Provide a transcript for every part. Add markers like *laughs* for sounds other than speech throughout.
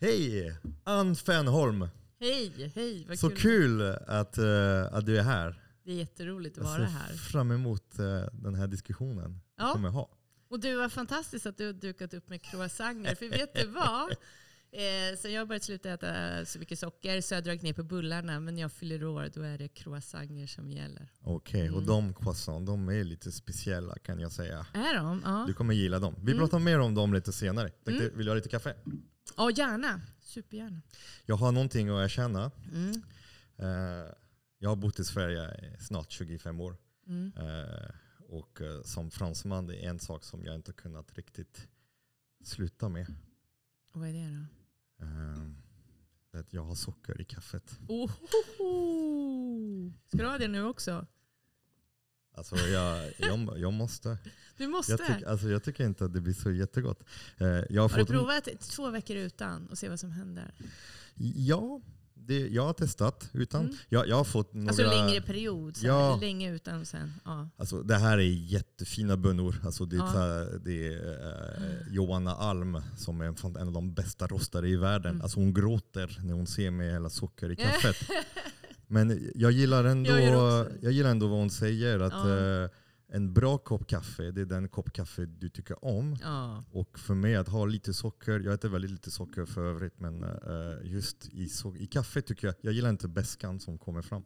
Hej! Ann Fenholm. Hej, hej. Vad Så kul. att, eh, att du är här. Det är jätteroligt att Jag vara ser här. fram emot eh, den här diskussionen vi Ja. kommer ha. Och du var fantastiskt att du har dukat upp med croissanter. För vet du vad? *laughs* Eh, sen jag har börjat sluta äta så mycket socker så jag har dragit ner på bullarna. Men när jag fyller år då är det croissanter som gäller. Okej, och Mm. de croissant, de är lite speciella kan jag säga. Är de? Ja. Du kommer gilla dem. Vi Mm. pratar mer om dem lite senare. Tänkte, Mm. Vill du ha lite kaffe? Ja, gärna. Supergärna. Jag har någonting att erkänna. Mm. Eh, jag har bott i Sverige i snart 25 år. Mm. Eh, och eh, som fransman, det är en sak som jag inte kunnat riktigt sluta med. Och vad är det då? Att jag har socker i kaffet. Ohoho. Ska du ha det nu också? Alltså jag, jag, jag måste. Du måste. Jag, tyck, alltså jag tycker inte att det blir så jättegott. Eh, jag har har du provat två veckor utan och se vad som händer? Ja, det, jag har testat utan. Mm. Jag, jag har fått några... Alltså längre period, sen, Ja. länge utan sen. Ja. Alltså, det här är jättefina bönor. Alltså, det Ja. här, det är eh, Johanna Alm som är en, en av de bästa rostare i världen. Mm. Alltså, hon gråter när hon ser mig hälla socker i kaffet. *laughs* Men jag gillar, ändå, Jag jag gillar ändå vad hon säger. Att Ja. eh, En bra kopp kaffe, det är den kopp kaffe du tycker om. ja. Och för mig att ha lite socker, jag äter väldigt lite socker för övrigt, men eh, just i, so i kaffe tycker jag, jag gillar inte beskan som kommer fram.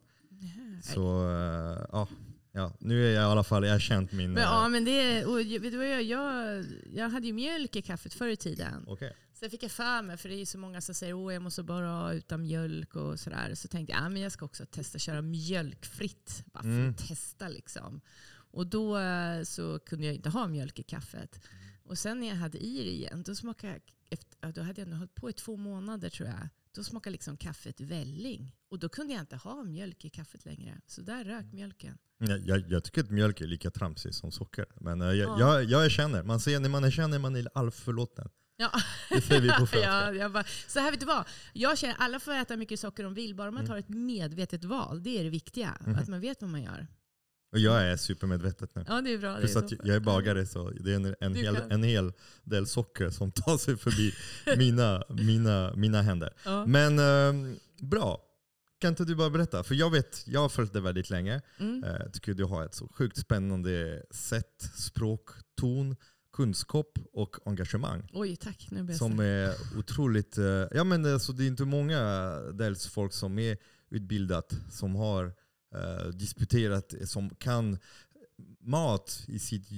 Så eh, ja, ja, nu är jag i alla fall erkänt min... Men, ja, men det, och, vet du vad jag, jag, jag hade ju mjölk i kaffet förr i tiden. Okej. Sen fick jag för mig, för det är ju så många som säger att jag måste bara utan mjölk och sådär. Så tänkte jag att jag ska också testa köra mjölkfritt. Bara för Mm. att testa liksom. Och då eh, så kunde jag inte ha mjölk i kaffet. Och sen när jag hade i det igen, då smakade jag, efter, då hade jag nog hållit på i två månader tror jag. Då smakade liksom kaffet välling. Och då kunde jag inte ha mjölk i kaffet längre. Så där rök mjölken. Jag, jag, jag tycker att mjölk är lika tramsigt som socker. Men eh, jag, Ja. jag, jag erkänner, man säger när man erkänner man är allförlåten. Ja. Det säger vi på *laughs* franska. ja, bara, så här vet du vad, jag känner alla får äta mycket socker de vill, bara man Mm. tar ett medvetet val. Det är det viktiga, Mhm. att man vet vad man gör. Och jag är supermedvetet nu. Ja, det är bra. Plus det är att jag är bagare så det är en, en, hel, en hel del socker som tar sig förbi *laughs* mina, mina, mina händer. Ja. Men ehm, bra. Kan inte du bara berätta? För jag vet, jag har följt dig väldigt länge. Mm. Eh, Jag tycker du har ett så sjukt spännande sätt, språk, ton, kunskap och engagemang. Oj, tack. Nu blir Som är otroligt... eh, Ja, men alltså, det är inte många dels folk som är utbildat, som har eh, disputerat, som kan mat i sitt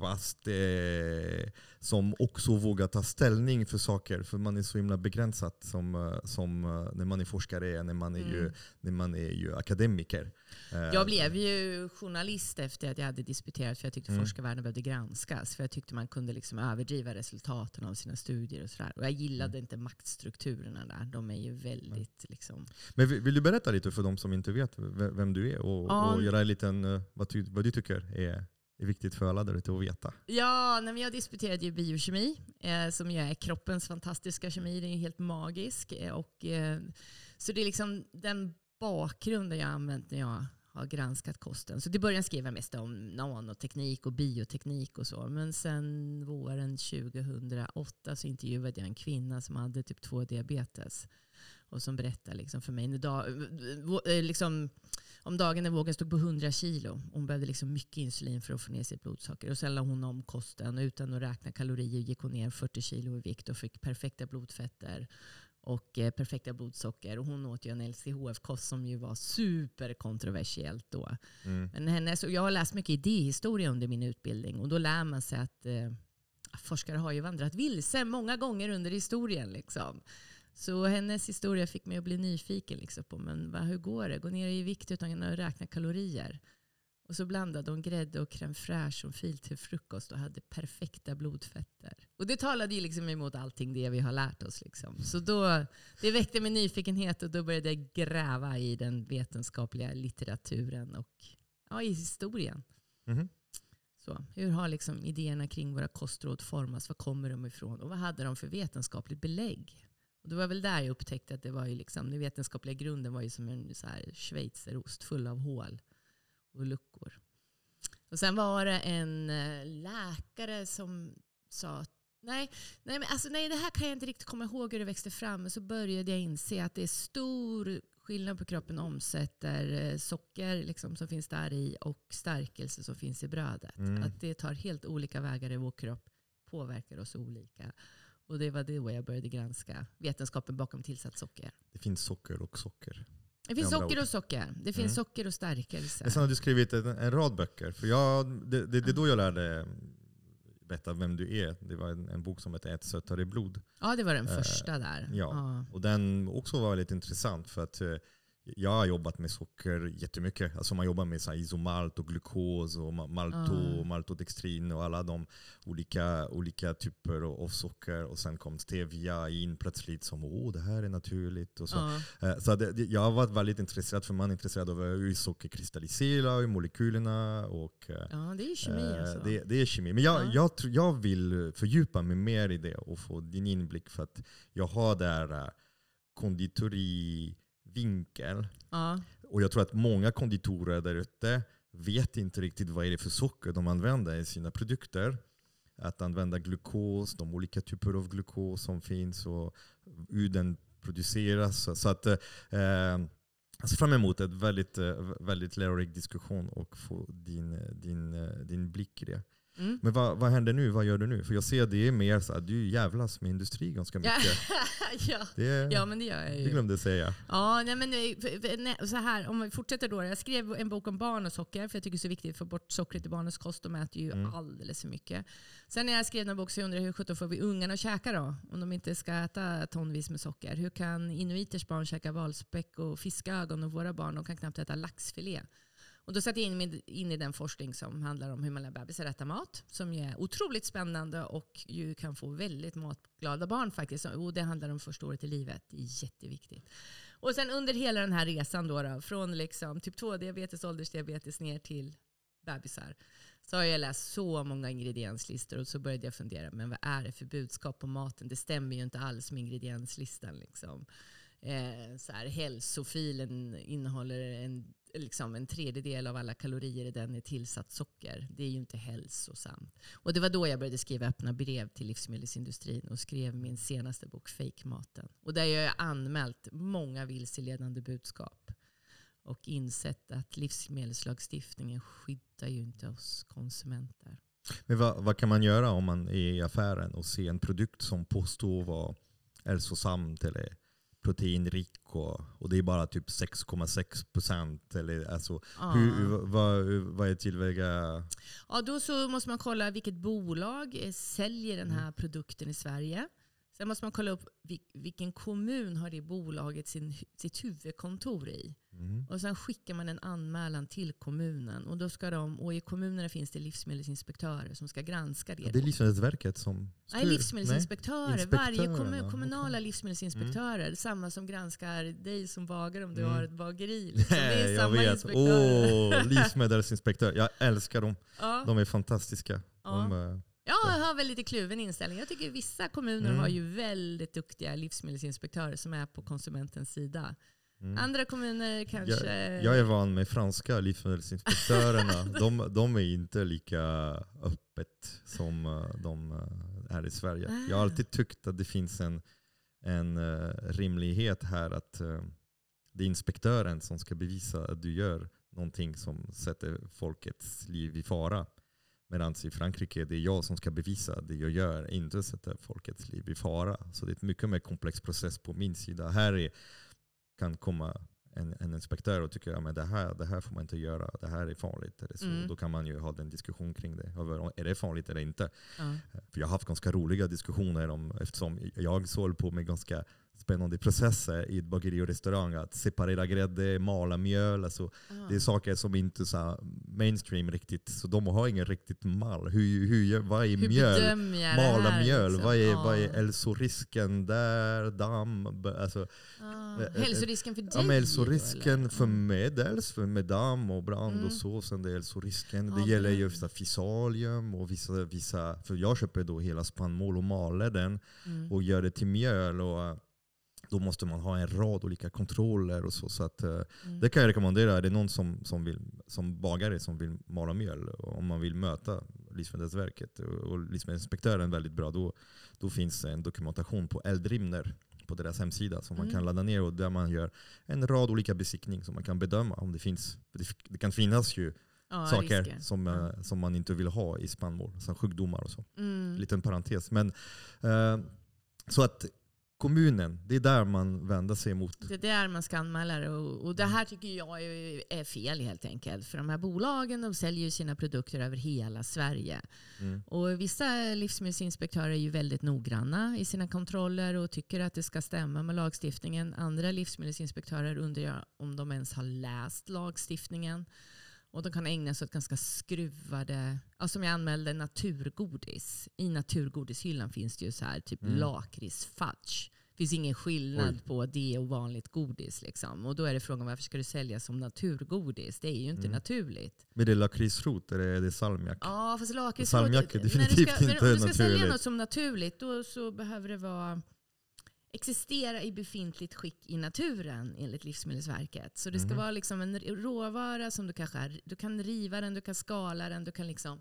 djupaste, som också vågar ta ställning för saker. För man är så himla begränsad som, eh, som eh, när man är forskare, när man är, ju, Mm. när man är ju akademiker. Eh, Jag blev ju journalist efter att jag hade disputerat för jag tyckte Mm. forskarvärlden behövde granskas. För jag tyckte man kunde liksom överdriva resultaten av sina studier och sådär. Och jag gillade Mm. inte maktstrukturerna där. De är ju väldigt liksom... Men vill, vill du berätta lite för de som inte vet vem du är och, Ja. och göra en liten, eh, vad, ty, vad du tycker är, är viktigt för alla där ute att veta? Ja, nej, men jag disputerade ju biokemi, eh, som ju är kroppens fantastiska kemi. Den är helt magisk. Eh, och, eh, så det är liksom den bakgrunden jag har använt när jag har granskat kosten. Så till början skrev jag mest om nanoteknik och bioteknik och så. Men sen våren 2008 så intervjuade jag en kvinna som hade typ 2 diabetes. Och som berättade liksom för mig, när dag, eh, liksom, om dagen när vågen stod på 100 kilo. Hon behövde liksom mycket insulin för att få ner sitt blodsocker. Och sen la hon om kosten och utan att räkna kalorier gick hon ner 40 kilo i vikt och fick perfekta blodfetter och eh, perfekta blodsocker. Och hon åt ju en LCHF-kost som ju var superkontroversiellt då. Mm. Men hennes, och jag har läst mycket idéhistoria under min utbildning och då lär man sig att eh, forskare har ju vandrat vilse många gånger under historien. Liksom. Så hennes historia fick mig att bli nyfiken liksom, på men, va, hur går det? Gå ner i vikt utan att räkna kalorier. Och så blandade hon grädde och crème fraîche som fil till frukost och hade perfekta blodfetter. Och det talade ju liksom emot allting det vi har lärt oss. Liksom. Så då, det väckte min nyfikenhet och då började jag gräva i den vetenskapliga litteraturen och ja, i historien. Mhm. Så, hur har liksom idéerna kring våra kostråd formats? Var kommer de ifrån? Och vad hade de för vetenskapligt belägg? Och det var väl där jag upptäckte att det var ju liksom, den vetenskapliga grunden var ju som en så här schweizerost full av hål och luckor. Och sen var det en eh, läkare som sa att Nej, nej, men alltså, nej, det här kan jag inte riktigt komma ihåg hur det växte fram. Men så började jag inse att det är stor skillnad på kroppen omsätter eh, socker liksom, som finns där i och stärkelse som finns i brödet. Mm. Att det tar helt olika vägar i vår kropp, påverkar oss olika. Och det var då jag började granska vetenskapen bakom tillsatt socker. Det finns socker och socker. Det finns socker och socker. Det finns Mm. socker och stärkelse. Men sen har du skrivit en, en rad böcker. För jag, det, det, det är då jag lärde veta vem du är. Det var en, en bok som heter Ett sötare blod. Ja, det var den Eh, första där. ja. Och den också var väldigt intressant för att eh, jag har jobbat med socker jättemycket. Alltså man jobbar med så här isomalt och glukos och ma- malto och maltodextrin och alla de olika, olika typer av socker. Och sen kom stevia in plötsligt som åh det här är naturligt. Och så. Eh, Så det, det, jag har varit väldigt intresserad för man är intresserad av hur socker kristalliserar, molekylerna och eh, ja, det är kemi Eh, alltså. Det, det är kemi. Men jag, Ja. jag, tror- jag vill fördjupa mig mer i det och få din inblick för att jag har där uh, konditorivinkel. Ja. Och jag tror att många konditorer där ute vet inte riktigt vad är det för socker de använder i sina produkter. Att använda glukos, de olika typer av glukos som finns och hur den produceras. Så- att, eh, jag ser fram emot ett väldigt, eh, väldigt lärorik diskussion och få din, eh, din, eh, din blick i det. Mm. Men vad, vad händer nu? Vad gör du nu? För jag ser det är mer så att du jävlas med industri ganska mycket. *laughs* ja. Det, ja, men det gör jag det ju. glömde jag säga. Ja, nej, men eh, nej, så här, om vi fortsätter då. Jag skrev en bok om barn och socker, för jag tycker det är så viktigt att få bort sockret i barnens kost. De äter ju Mm. alldeles för mycket. Sen när jag skrev den bok så undrade jag hur sjutton får vi ungarna att käka då? Om de inte ska äta tonvis med socker. Hur kan inuiters barn käka valspäck och fiskögon och våra barn de kan knappt äta laxfilé? Och då satte jag in mig in i den forskning som handlar om hur man lär bebisar äta mat. Som ju är otroligt spännande och ju kan få väldigt matglada barn faktiskt. Och det handlar om första året i livet. Det är jätteviktigt. Och sen under hela den här resan då, då från liksom typ 2-diabetes, åldersdiabetes ner till bebisar. Så har jag läst så många ingredienslistor och så började jag fundera, men vad är det för budskap på maten? Det stämmer ju inte alls med ingredienslistan. Liksom. Eh, så här, hälsofilen innehåller en, liksom en tredjedel av alla kalorier i den är tillsatt socker. Det är ju inte hälsosamt. Och det var då jag började skriva öppna brev till livsmedelsindustrin och skrev min senaste bok fejkmaten. Och där har jag anmält många vilseledande budskap. Och insett att livsmedelslagstiftningen skyddar ju inte oss konsumenter. Men vad, vad kan man göra om man är i affären och ser en produkt som påstår vara hälsosamt eller proteinrik och, och det är bara typ 6,6 procent? Alltså, Ja. hur, vad, vad är tillväga? Ja, då så måste man kolla vilket bolag eh, säljer den här produkten i Sverige. Sen måste man kolla upp vil- vilken kommun har det bolaget sin, sitt huvudkontor i. Mm. Och sen skickar man en anmälan till kommunen. Och, då ska de, och i kommunerna finns det livsmedelsinspektörer som ska granska det. Ja, det är Livsmedelsverket som Nej, styr. livsmedelsinspektörer. Nej, Varje kommun, kommunala okej. livsmedelsinspektörer. Samma som granskar dig som bagare om du Mm. har ett bageri. Liksom. Det är *laughs* Nej, samma inspektörer. Åh, livsmedelsinspektör. Jag älskar dem. ja. De är fantastiska. Ja. De, eh, jag har väl lite kluven inställning. Jag tycker vissa kommuner Mm. har ju väldigt duktiga livsmedelsinspektörer som är på konsumentens sida. mm. Andra kommuner kanske... Jag, jag är van med franska livsmedelsinspektörerna. *laughs* de, de är inte lika öppet som eh, de eh, är i Sverige. Jag har alltid tyckt att det finns en, en eh, rimlighet här att det är inspektören som ska bevisa att du gör någonting som sätter folkets liv i fara. Medan i Frankrike det är jag som ska bevisa att det jag gör inte sätter folkets liv i fara. Så det är en mycket mer komplex process på min sida. Här är, kan komma en, en inspektör och tycker att det, här, det här får man inte göra, det här är farligt. Eller så. Mm. Då kan man ju ha den diskussion kring det. Över, Är det farligt eller inte? Ja. För jag har haft ganska roliga diskussioner om, eftersom jag så håller på med ganska spännande processer i ett bageri och restaurang. Att separera grädde, mala mjöl. Alltså, det är saker som inte är mainstream riktigt. Så de har ingen riktigt mall. Hur, hur, vad är Hur mjöl? Mala här, mjöl, liksom? vad, är, Ja. vad är hälsorisken där? Damm? Alltså, Ah, eh, hälsorisken för dig? ja, hälsorisken eller? för mig, dels för med damm och brand Mm. och så. Sen det är hälsorisken. Ja, det gäller ju vissa fisalium och vissa, vissa, för jag köper då hela spannmål och maler den Mm. och gör det till mjöl. Och, eh, då måste man ha en rad olika kontroller och så. så att, eh, Mm. det kan jag rekommendera. Är det någon som, som, vill, som bagare som vill mala mjöl om man vill möta Livsmedelsverket och livsmedelsinspektören väldigt bra. Då, då finns en dokumentation på Eldrimner på deras hemsida som man Mm. kan ladda ner och där man gör en rad olika besiktning som man kan bedöma om det finns. Det, kan finnas ju Ja, saker risker. som, eh, som man inte vill ha i spannmål, som sjukdomar och så. Mm. Liten parentes. Men, eh, så att kommunen, det är där man vänder sig mot. Det är där man ska anmäla det. Och, och det här tycker jag är, är fel helt enkelt. För de här bolagen de säljer ju sina produkter över hela Sverige. Mm. Och vissa livsmedelsinspektörer är ju väldigt noggranna i sina kontroller och tycker att det ska stämma med lagstiftningen. Andra livsmedelsinspektörer undrar om de ens har läst lagstiftningen. Och de kan ägna sig åt ganska skruvade, ja, som jag anmälde, naturgodis. I naturgodishyllan finns det ju så här typ Mm. lakritsfudge. Det finns ingen skillnad Oj. på det och vanligt godis. Liksom. Och då är det frågan varför ska du sälja som naturgodis? Det är ju inte Mm. naturligt. Men det är lakritsrot eller är det salmiak? Ja, fast lakrits... Salmiak är definitivt inte Om du ska sälja naturligt. något som naturligt, då så behöver det vara existera i befintligt skick i naturen enligt Livsmedelsverket. Så det ska Mhm. vara liksom en råvara som du kanske är, du kan riva den, du kan skala den, du kan liksom,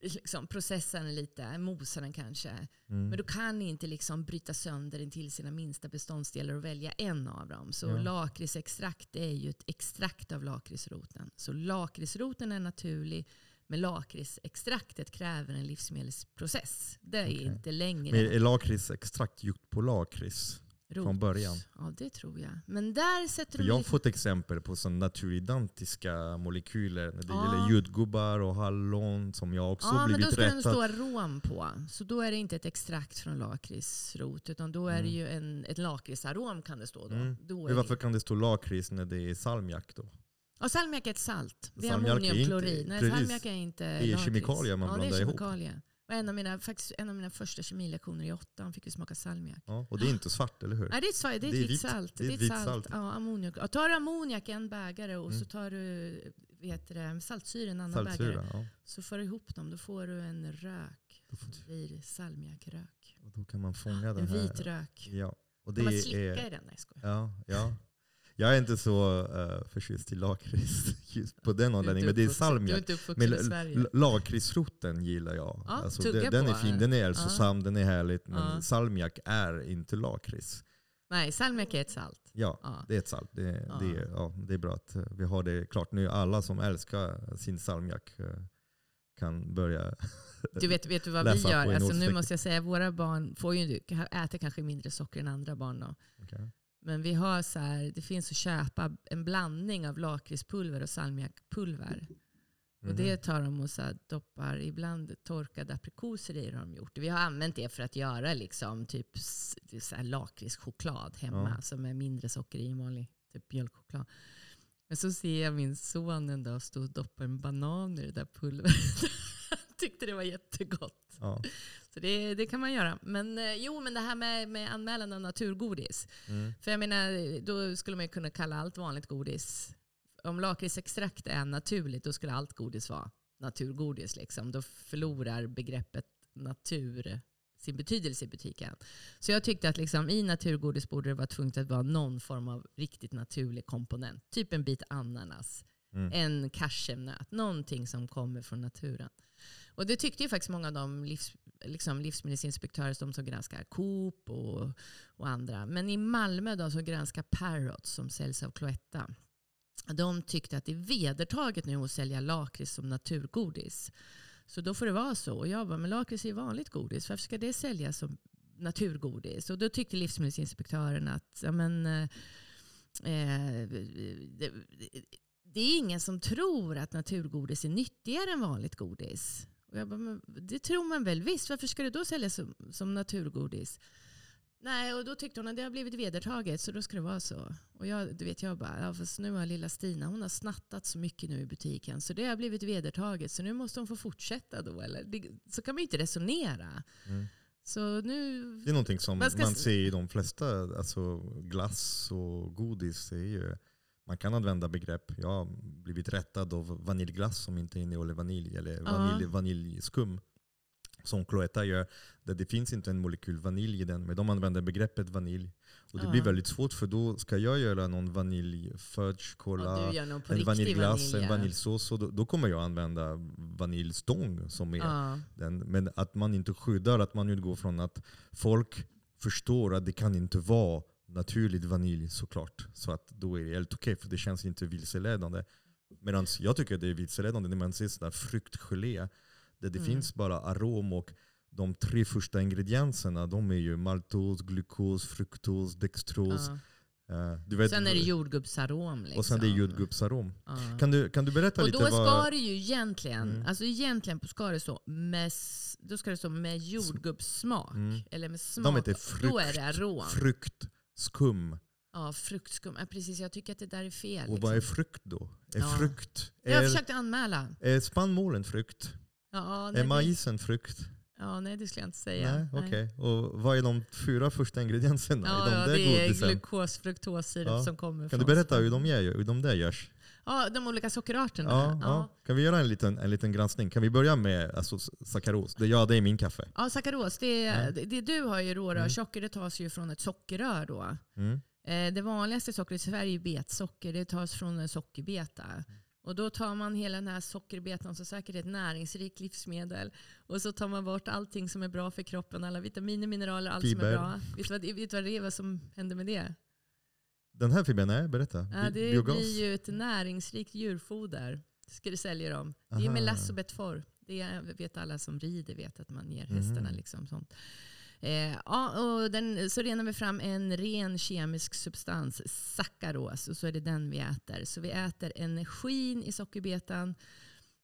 liksom processa den lite, mosa den kanske. Mm. Men du kan inte liksom bryta sönder den till sina minsta beståndsdelar och välja en av dem. Så Ja. lakritsextrakt är ju ett extrakt av lakritsroten. Så lakritsroten är naturlig, men lakritsextraktet kräver en livsmedelsprocess. Det är Okej. inte längre Men är lakritsextrakt gjort på lakrits? rot. från början? Ja, det tror jag. Men där sätter För de jag har fått exempel på sån naturidentifika molekyler när det Ja. gäller jordgubbar och hallon som jag också Ja, men då blivit ska den rättad. stå arom på. Så då är det inte ett extrakt från lakritsrot, utan då är det Mm. ju en, ett lakritsarom kan det stå då. Mm. då varför det... kan det stå lakrits när det är salmiak då? Ja, salmiak är ett salt. Det är är ammoniumklorid. Nej, salmiak är inte är lakrits. kemikalier man ja, blandar det är ihop. kemikalier. Och en, av mina, faktiskt, en av mina första kemilektioner i åttan fick vi smaka salmiak. Ja, och det är inte svart, eller hur? Nej, det är ett, sva- det är Det är vitt salt. Det är vitt salt. salt. Ja, ammoniak. Ja, tar du ammoniak i en bägare och så Mm. tar du vet du, det, saltsyra i en annan bägare. Saltsyra, ja. Så får du ihop dem. Då får du en rök. Då, får, Det blir salmiakrök. och då kan man fånga den En här. vit rök. Ja. Och Kan det man slicka är, i den? Nej, jag skojar. ja, ja. Jag är inte så uh, förtjust i lakrits *laughs* just på den anledningen. Men det är salmiak. Men lakritsroten gillar jag. Ja, alltså, tugga den, är fin, den är hälsosam, den är härligt. Men Ja. salmiak är inte lakrits. Nej, salmiak är ett salt. Ja, Ja. det är ett salt. Det, Ja. det, är- ja, det är bra att eh, vi har det klart. Nu alla som älskar sin salmiak eh, kan börja... *laughs* Du vet, vet du vad vi gör? Alltså, nu måste jag säga, våra barn får ju, äter kanske mindre socker än andra barn. Då. Okej. Men vi har så här, det finns att köpa en blandning av lakritspulver och salmiakpulver. Och Mhm. det tar de och så doppar ibland torkade aprikoser i har de gjort. Vi har använt det för att göra liksom typ lakritschoklad hemma Ja. som är mindre socker i än vanlig typ mjölkchoklad. Men så ser jag min son en dag stå och doppa en banan i det där pulvret. *laughs* Tyckte det var jättegott. Ja. Så det, det kan man göra. Men eh, jo, men det här med, med anmälan av naturgodis. Mm. För jag menar, då skulle man ju kunna kalla allt vanligt godis. Om lakritsextrakt är naturligt, då skulle allt godis vara naturgodis. Liksom. Då förlorar begreppet natur sin betydelse i butiken. Så jag tyckte att liksom, i naturgodis borde det vara tvunget att vara någon form av riktigt naturlig komponent. Typ en bit ananas, Mm. en cashewnöt, någonting som kommer från naturen. Och det tyckte ju faktiskt många av de livs, liksom livsmedelsinspektörer de som granskar Coop och, och andra. Men i Malmö då, som granskar Parrots som säljs av Cloetta. De tyckte att det är vedertaget nu att sälja lakrits som naturgodis. Så då får det vara så. Och jag bara, men lakrits är ju vanligt godis. Varför ska det säljas som naturgodis? Och då tyckte livsmedelsinspektören att ja, men, eh, eh det, det är ingen som tror att naturgodis är nyttigare än vanligt godis. Och jag bara, men det tror man väl visst. Varför ska det då säljas som, som naturgodis? Nej, och då tyckte hon att det har blivit vedertaget så då ska det vara så. Och jag, du vet, jag bara, ja, fast nu har lilla Stina hon har snattat så mycket nu i butiken så det har blivit vedertaget så nu måste hon få fortsätta då. Eller? Det, så kan man ju inte resonera. Mm. Så nu... Det är någonting som Man ska man ser i de flesta, alltså glass och godis. Är ju, man kan använda begrepp. Jag har blivit rättad av vaniljglass som inte innehåller vanilj eller Ja. vanilj, vaniljskum. som Cloetta gör, där det finns inte en molekyl vanilj i den, men de använder begreppet vanilj. Och det Ja. blir väldigt svårt för då ska jag göra någon vaniljfudge, cola, på en vaniljglass, vanilj. en ja. vaniljsås. Och då, då kommer jag använda vaniljstång som är Ja. den. Men att man inte skyddar, att man utgår från att folk förstår att det kan inte vara naturligt vanilj såklart. Så att då är det helt okej, för det känns inte vilseledande. Medan jag tycker det är vilseledande när man ser sådär fruktgelé, där det Mm. finns bara arom och de tre första ingredienserna de är ju maltos, glukos, fruktos, dextros. Ja. Eh, du vet, Sen är det jordgubbsarom. Liksom. och sen det är jordgubbsarom. Ja. Kan du, kan du berätta Och lite då ska vad... det ju egentligen, Mm. alltså egentligen ska det stå med, då ska det stå med jordgubbssmak. Mm. Eller med smak. De heter Då är frukt, det arom. frukt, skum. Ja, fruktskum. Ja, precis, jag tycker att det där är fel. Och liksom. vad är frukt då? Är Ja. frukt? Jag har Är, försökt anmäla. är spannmålen frukt? Ja, nej, Är majsen frukt? ja, nej, det skulle jag inte säga. Nej, okej. Och vad är de fyra första ingredienserna Ja, i de ja, där det är godisen? glukos, fruktossirap Ja. som kommer Kan från du berätta hur de, gör, hur de där görs? Ja, de olika sockerarterna. Ja, ja. Kan vi göra en liten, en liten granskning? Kan vi börja med alltså, sackaros? Det, ja, det är min kaffe. Ja, sackaros. Det, Ja. det, det du har ju Mm. rårörsocker, det tas ju från ett sockerrör då. Mm. Eh, Det vanligaste sockret i Sverige är betsocker. Det tas från en sockerbeta. Och då tar man hela den här sockerbetan som säkert är ett näringsrikt livsmedel. Och så tar man bort allting som är bra för kroppen. Alla vitaminer, mineraler, allt som Fiber. är bra. Vet du vad, vet du vad det är vad som händer med det? Den här fibern, nej berätta. Ja, det Biogas? blir ju ett näringsrikt djurfoder. Ska du sälja dem. Det är Aha. melass och betfor. Det vet alla som rider vet att man ger hästarna liksom sånt. Eh, ja, och den, så renar vi fram en ren kemisk substans, sackaros, och så är det den vi äter. Så vi äter energin i sockerbetan.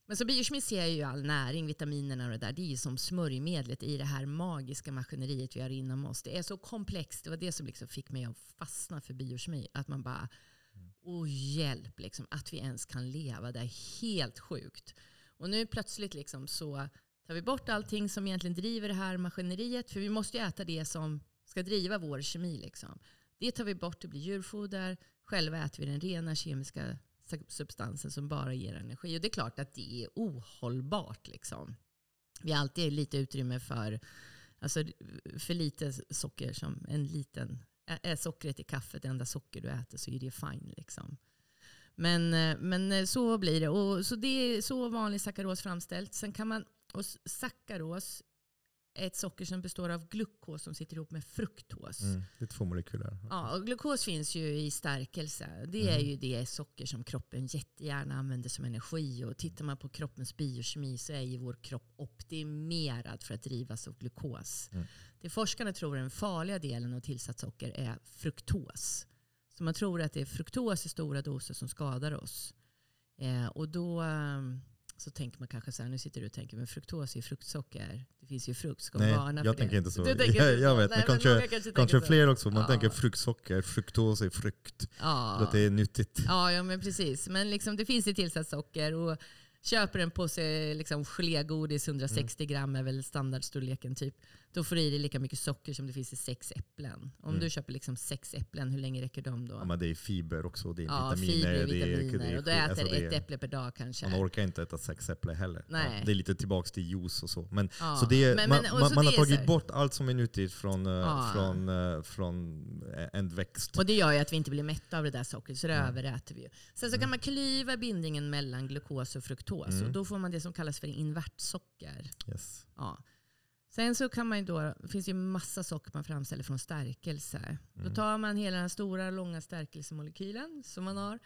Men så biokemi ser ju all näring, vitaminerna och det där. Det är ju som smörjmedlet i det här magiska maskineriet vi har inom oss. Det är så komplext. Det var det som liksom fick mig att fastna för biokemi. Att man bara, åh hjälp, liksom, att vi ens kan leva. Det är helt sjukt. Och nu plötsligt liksom så tar vi bort allting som egentligen driver det här maskineriet. För vi måste ju äta det som ska driva vår kemi. Liksom. Det tar vi bort, det blir djurfoder. Själva äter vi den rena kemiska substansen som bara ger energi. Och det är klart att det är ohållbart. Liksom. Vi har alltid lite utrymme för, alltså, för lite socker. som en liten, Är sockret i kaffet det enda socker du äter så är det fine. Liksom. Men, eh, men eh, så blir det. Och så det är så vanlig sackaros framställt. Sen kan man, och sackaros ett socker som består av glukos som sitter ihop med fruktos. Mm. Det är två molekyler. Ja, och glukos finns ju i stärkelse. Det är Mm. ju det socker som kroppen jättegärna använder som energi. Och tittar man på kroppens biokemi så är ju vår kropp optimerad för att drivas av glukos. Mm. Det forskarna tror är den farliga delen av tillsatt socker är fruktos. Så man tror att det är fruktos i stora doser som skadar oss. Eh, och då ehm, så tänker man kanske så här, nu sitter du och tänker, men fruktos är ju fruktsocker. Det finns ju frukt, ska man Nej, varna jag för tänker det. inte så. *laughs* Du tänker Jag- jag vet, men kanske- tänker Kanske så. fler också. Man Ja. tänker fruktsocker, fruktos är frukt. Ja. Att det är nyttigt. Ja, ja men precis. Men liksom, det finns i tillsatt socker. Och köper en påse liksom, gelégodis, 160 Mm. gram är väl standardstorleken typ. Då får du i dig lika mycket socker som det finns i sex äpplen. Om Mm. du köper liksom sex äpplen, hur länge räcker de då? Ja, men det är fiber också, det är Ja, vitaminer. är, vitaminer. det är, och alltså äter är- ett äpple per dag kanske. Man orkar inte äta sex äpplen heller. Nej. Ja, det är lite tillbaka till juice och så. Men, Ja. så det Men- man, men- man, så man det har tagit här- bort allt som är nyttigt från, eh, Ja. från, eh, från eh, en växt. Och det gör ju att vi inte blir mätta av det där sockret, så det Mm. överäter vi ju. Sen så kan man klyva bindningen mellan glukos och fruktos. Mm. Och då får man det som kallas för invertsocker. Yes. Ja. Sen så kan man ju då, det finns ju massa socker man framställer från stärkelse. Då Mm. tar man hela den stora långa stärkelsemolekylen som man har.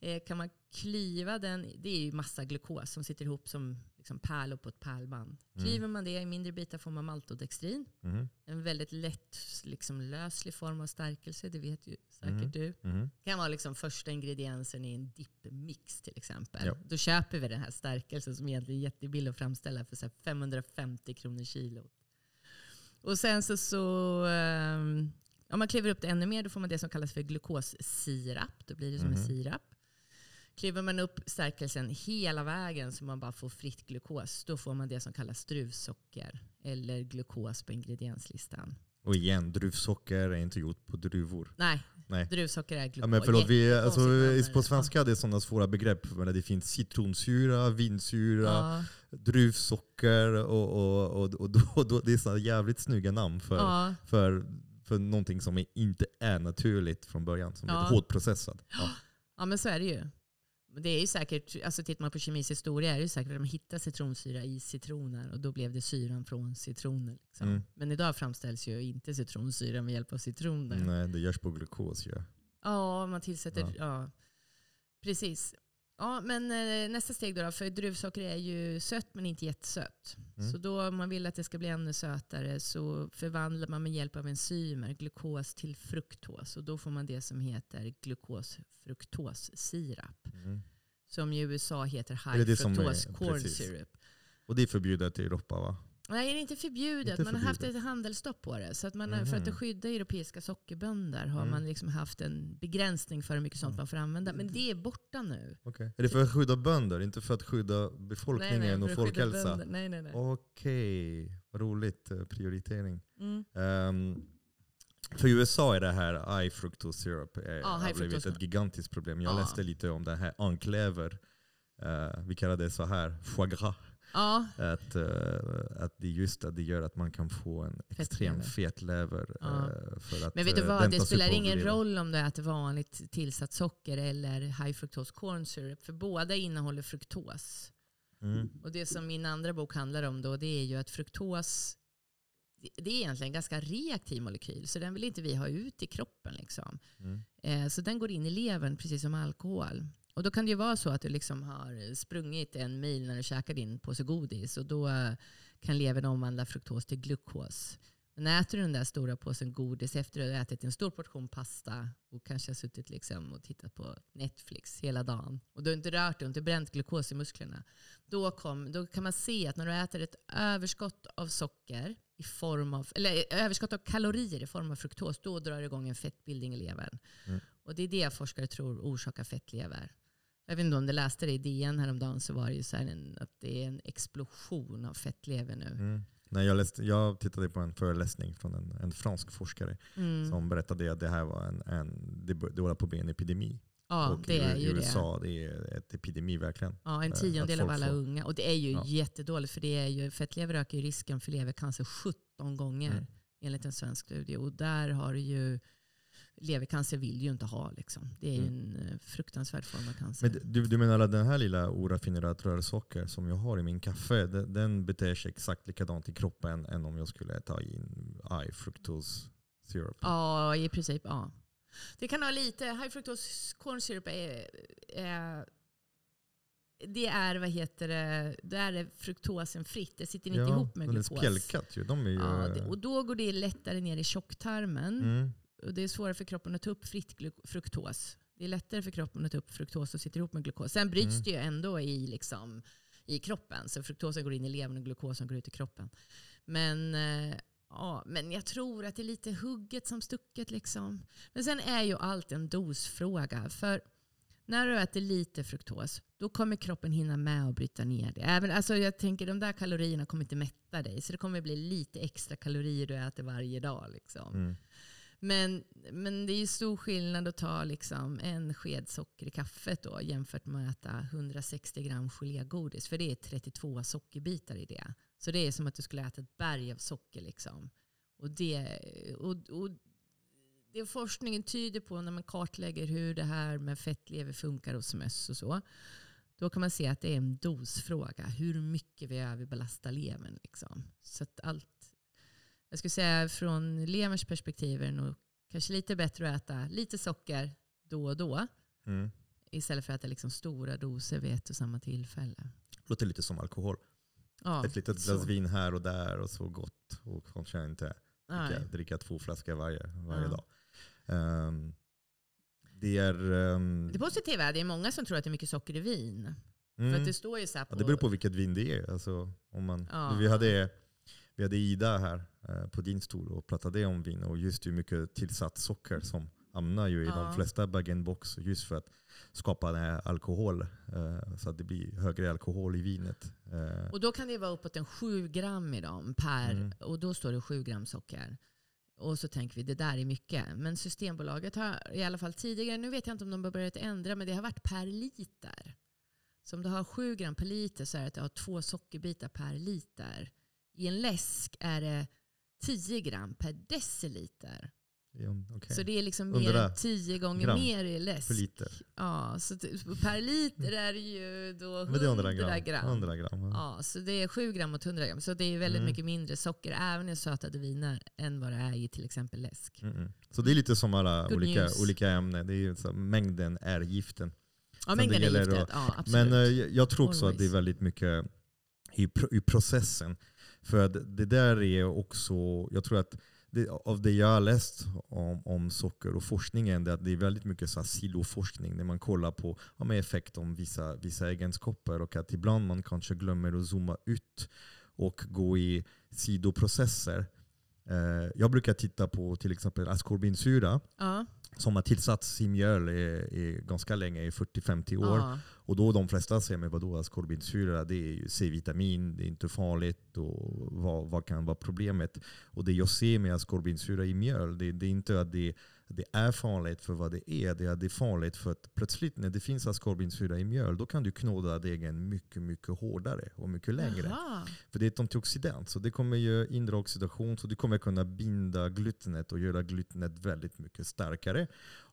Eh, kan man klyva den, det är ju massa glukos som sitter ihop som liksom pärlor på ett pärlband. Mm. Klyver man det i mindre bitar får man maltodextrin. Mhm. En väldigt lätt liksom, löslig form av stärkelse, det vet ju säkert Mm. du. Det kan vara liksom första ingrediensen i en dippmix till exempel. Ja. Då köper vi den här stärkelsen som egentligen är jättebillig att framställa för så här 550 kronor kilo. Och sen så, så um, om man kliver upp det ännu mer då får man det som kallas för glukossirap. Då blir det som en Mhm. sirap. Kliver man upp stärkelsen hela vägen så man bara får fritt glukos, då får man det som kallas druvsocker eller glukos på ingredienslistan. Och igen, druvsocker är inte gjort på druvor. Nej, Nej. Druvsocker är glukos. Ja, men förlåt, vi, alltså, på svenska det är sådana svåra begrepp. Men det finns citronsyra, vinsyra, Ja. druvsocker och, och, och, och, då, då, det är sådana jävligt snygga namn för, Ja. för, för någonting som inte är naturligt från början. Som Ja. är hårdprocessat. Ja. ja, men så är det ju. Men Det är ju säkert, alltså tittar man på kemis historia är det ju säkert att de hittar citronsyra i citroner och då blev det syran från citroner. Liksom. Mm. Men idag framställs ju inte citronsyra med hjälp av citroner. Nej, det görs på glukos ju. Ja, man tillsätter... Ja. Ja. Precis. Ja, men eh, nästa steg då, då, för druvsocker är ju sött men inte jättesött. Mm. Så då om man vill att det ska bli ännu sötare så förvandlar man med hjälp av enzymer glukos till fruktos. Och då får man det som heter glukos-fruktossirap. Mm. Som i USA heter high fructose corn precis. syrup. Och det är förbjudet i Europa va? Nej, det är inte förbjudet. Inte man har haft ett handelsstopp på det. Så att man, har- För att Mhm. skydda europeiska sockerbönder har Mm. man liksom haft en begränsning för hur mycket sånt man får använda. Men det är borta nu. Okay. Är det för att skydda bönder, inte för att skydda befolkningen nej, och att skydda folkhälsa? Nej, nej, nej. Okej, vad roligt eh, prioritering. Mm. Ehm, för USA är det här high fructose syrup eh, Ja, high har blivit ett gigantiskt problem. Jag Ja. läste lite om det här enclever. Uh, vi kallar det så här, foie gras. Ja, Att, eh, att det just att det gör att man kan få en extrem Fettlever. fet lever. Ja. eh, för att, men vet du eh, vad? Det spelar ingen roll om du äter vanligt tillsatt socker eller high fructose corn syrup. För båda innehåller fruktos. Mm. Och det som min andra bok handlar om då, det är ju att fruktos det- det är egentligen en ganska reaktiv molekyl, så den vill inte vi ha ut i kroppen. Liksom. Mm. Så den går in i levern precis som alkohol. Och då kan det ju vara så att du liksom har sprungit en mil när du käkar din påse godis och då eh, kan levern omvandla fruktos till glukos. Men äter du den där stora påsen godis efter att du ätit en stor portion pasta och kanske har suttit liksom och tittat på Netflix hela dagen och du har inte rört dig och inte bränt glukos i musklerna. Då, kom, då kan man se att när du äter ett överskott av socker i form av, eller överskott av kalorier i form av fruktos, då drar det igång en fettbildning i levern. Mm. Och det är det forskare tror orsakar fettlever. Jag vet inte om du läste det i DN häromdagen så var det ju så här en, att det är en explosion av fettlever nu. Mm. Nej, jag, läste, jag tittade på en föreläsning från en, en fransk forskare Mm. som berättade att det här var en, en det, det håller på att bli en epidemi. Ja, och det är i ju det. USA det är ett epidemi verkligen. Ja, en eh, tiondel av alla får- unga. Och det är ju Ja. jättedåligt för det är ju, fettlever ökar ju risken för levercancer 17 gånger Mm. enligt en svensk studie. Och där har ju, levercancer vill ju inte ha. Liksom. Det är Mm. en eh, fruktansvärd form av cancer. Men du, du menar att den här lilla oraffinerat rörsocker som jag har i min kaffe, den, den beter sig exakt likadant i kroppen än om jag skulle ta in high fructose syrup? Ja, i princip. Ja. Det kan ha lite, high fructose corn syrup är, är det är, vad heter det, där är fruktosen fritt. Det sitter inte ihop med den är glukos. spjälkat ju. De är ju Ja, det, och då går det lättare ner i tjocktarmen. mm, Och det är svårare för kroppen att ta upp fritt fruktos. Det är lättare för kroppen att ta upp fruktos och sitter ihop med glukos. Sen bryts Mm. det ju ändå i, liksom, i kroppen. Så fruktosen går in i levern och glukosen går ut i kroppen. Men, eh, ja, men jag tror att det är lite hugget som stucket. Liksom. Men sen är ju allt en dosfråga. För när du äter lite fruktos, då kommer kroppen hinna med att bryta ner det. Även, alltså jag tänker de där kalorierna kommer inte mätta dig. Så det kommer bli lite extra kalorier du äter varje dag. Liksom. mm. Men, men det är ju stor skillnad att ta liksom en sked socker i kaffet då, jämfört med att äta 160 gram gelégodis. För det är 32 sockerbitar i det. Så det är som att du skulle äta ett berg av socker. Liksom. Och det, och, och det forskningen tyder på när man kartlägger hur det här med fettlever funkar hos möss och så. Då kan man se att det är en dosfråga. Hur mycket vi överbelastar levern. Liksom. Så att allt jag skulle säga från leverns perspektiv är det nog kanske lite bättre att äta lite socker då och då Mm. istället för att äta liksom stora doser vid ett och samma tillfälle. Låter lite som alkohol. Ja, Ett litet så. glas vin här och där och så gott. Och kanske inte dricka, dricka två flaskor varje, varje Ja. dag. Ehm, det är... ehm, Det positiva är att det är många som tror att det är mycket socker i vin. För mm. att det står ju så på... Ja, det beror på vilket vin det är. Alltså, om man, Ja. vi, hade, vi hade Ida här eh, på din stol och pratade om vin och just hur mycket tillsatt socker som hamnar ju i Ja. de flesta bag-in-box just för att skapa den här alkohol. eh, så att det blir högre alkohol i vinet. Eh, Och då kan det vara uppåt en 7 gram i dem per, Mm. och då står det 7 gram socker. Och så tänker vi det där är mycket. Men Systembolaget har i alla fall tidigare, nu vet jag inte om de har börjat ändra, men det har varit per liter. Så om du har 7 gram per liter så är det att du har två sockerbitar per liter. I en läsk är det 10 gram per deciliter. Okay. Så det är liksom mer än 10 gånger mer i läsk. Per liter. Ja, så t- per liter är det ju då Men det är 100 100 gram. gram. 100 gram. ja. Ja, så det är 7 gram mot 100 gram. Så det är väldigt Mm. mycket mindre socker även i sötade viner än vad det är i till exempel läsk. Mm, mm. Så det är lite som alla Good olika, news. olika ämnen. Det är så, mängden är giften. Ja, mängden är giftet. att- Ja, absolut. Men eh, jag- jag tror också att det är Always. väldigt mycket i, i processen. För det där är också, jag tror att det, av det jag har läst om, om socker och forskningen, det är att det är väldigt mycket så här siloforskning. När man kollar på ja, med effekt om vissa, vissa egenskaper och att ibland man kanske glömmer att zooma ut och gå i sidoprocesser. Eh, jag brukar titta på till exempel askorbinsyra ja, som har tillsatts i mjöl i, i ganska länge, i 40-50 år. ja. Och då de flesta säger, men vadå askorbinsyra, det är ju C-vitamin, det är inte farligt och vad, vad kan vara problemet? Och det jag ser med askorbinsyra i mjöl, det, det är inte att det, det är farligt för vad det är, det är att det är farligt för att plötsligt när det finns askorbinsyra i mjöl, då kan du knåda degen mycket, mycket hårdare och mycket längre. Jaha. För det är ett antioxidant, så det kommer ju hindra oxidation, så du kommer kunna binda glutenet och göra glutenet väldigt mycket starkare.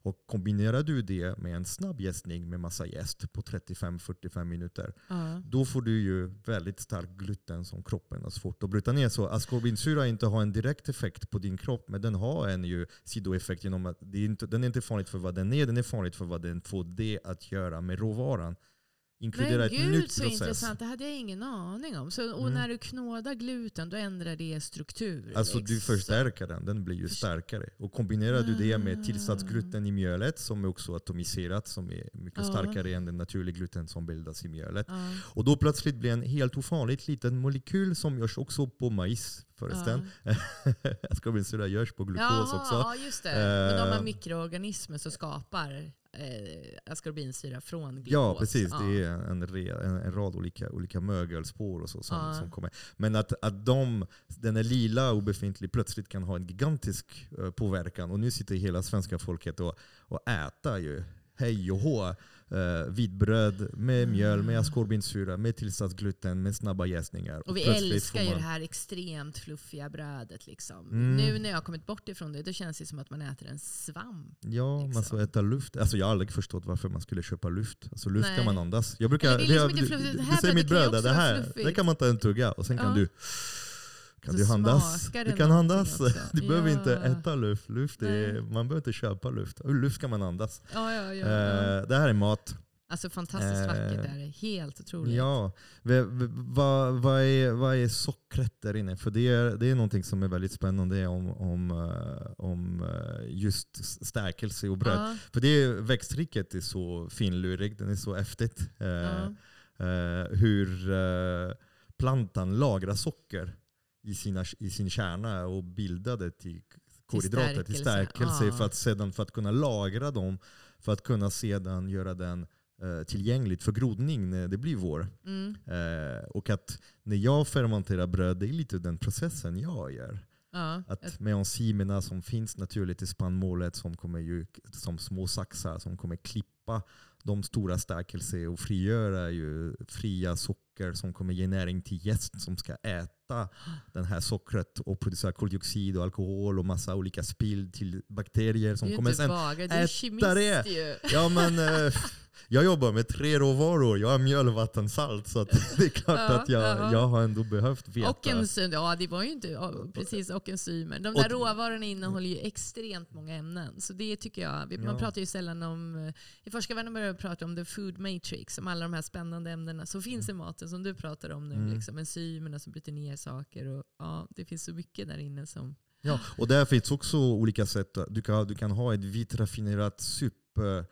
Och kombinerar du det med en snabb jäsning med massa jäst på 35-45 minuter, Ja. då får du ju väldigt stark gluten som kroppen har svårt att bryta ner. Så askorbinsyra inte har en direkt effekt på din kropp, men den har en ju sidoeffekt genom att det är inte, den är inte farligt för vad den är, den är farligt för vad den får det att göra med råvaran. Inkludera Men ett gud nytt så process. intressant, det hade jag ingen aning om. Så, och Mm. när du knådar gluten då ändrar det struktur? Alltså du liksom. förstärker den, den blir ju starkare. Och kombinerar du det med Ah. tillsatsgluten i mjölet som är också atomiserat, som är mycket Ja. starkare än den naturliga gluten som bildas i mjölet. Ja. Och då plötsligt blir en helt ofarligt liten molekyl som görs också på majs förresten. *laughs* Askorbinsyra görs på glukos Jaha, också. Ja, just det. Men de Eh. har mikroorganismer som skapar eh, askorbinsyra från glukos. Ja, precis. Ja. Det är en, en, en rad olika, olika mögelspår och så som, Ja. som kommer. Men att, att de, den är lila obefintlig plötsligt kan ha en gigantisk eh, påverkan. Och nu sitter hela svenska folket och, och äter ju hej och hå. Uh, vitbröd med mjöl, med askorbinsyra, med tillsatsgluten, med snabba jäsningar. Och vi älskar ju man- det här extremt fluffiga brödet. Liksom. Mm. Nu när jag har kommit bort ifrån det, då känns det som att man äter en svamp. Ja, man liksom. ska äta luft. Alltså jag har aldrig förstått varför man skulle köpa luft. Alltså luft Nej. kan man andas. Jag brukar, det är liksom jag- inte du, du, Det du här ser mitt kan bröd, det här, det kan man ta en tugga och sen kan Ja. du kan du andas. Du det kan andas. också. *laughs* Du behöver inte Ja. äta luft. luft är, man behöver inte köpa luft. Luft kan man andas. Ja, ja, ja. Eh, det här är mat. Alltså fantastiskt eh, vackert det är. Helt otroligt. Ja, vad, vad, är, vad är sockret där inne? För det är, det är någonting som är väldigt spännande om, om, eh, om eh, just stärkelse och bröd. Ja, För det är, växtriket är så finlurig, den är så häftigt. Eh, ja. eh, hur plantan lagrar socker i, sina, i sin kärna och bildar det till kolhydrater, till stärkelse. stärkelse. Ja. För, att sedan, för att kunna lagra dem, för att kunna sedan göra den eh, tillgängligt för grodning när det blir vår. Mm. Eh, och att när jag fermenterar bröd, det är lite den processen jag gör. ja. Att med enzymerna som finns naturligt i spannmålet som kommer ju som små saxar som kommer klippa de stora stärkelse och frigöra ju fria socker som kommer ge näring till gäst som ska äta den här sockret och producera koldioxid och alkohol och massa olika spill till bakterier som kommer sen är äta kemist det. ju. Ja men eh, jag jobbar med tre råvaror. Jag har mjöl, vatten, salt. Så *laughs* det är klart Ja, att jag, ja. jag har ändå behövt veta. Och enzymer, ja det var ju inte, ja, precis och enzymer. De Och- där råvarorna innehåller ju extremt många ämnen. Så det tycker jag, man pratar ju sällan om, eh, forskarvärlden börjar prata om the food matrix, om alla de här spännande ämnena som finns i maten som du pratar om nu. Mm. Liksom, enzymerna som bryter ner saker. Och, ja, det finns så mycket där inne som... Ja, och där finns också olika sätt. Du kan, du kan ha ett vitt raffinerat superstark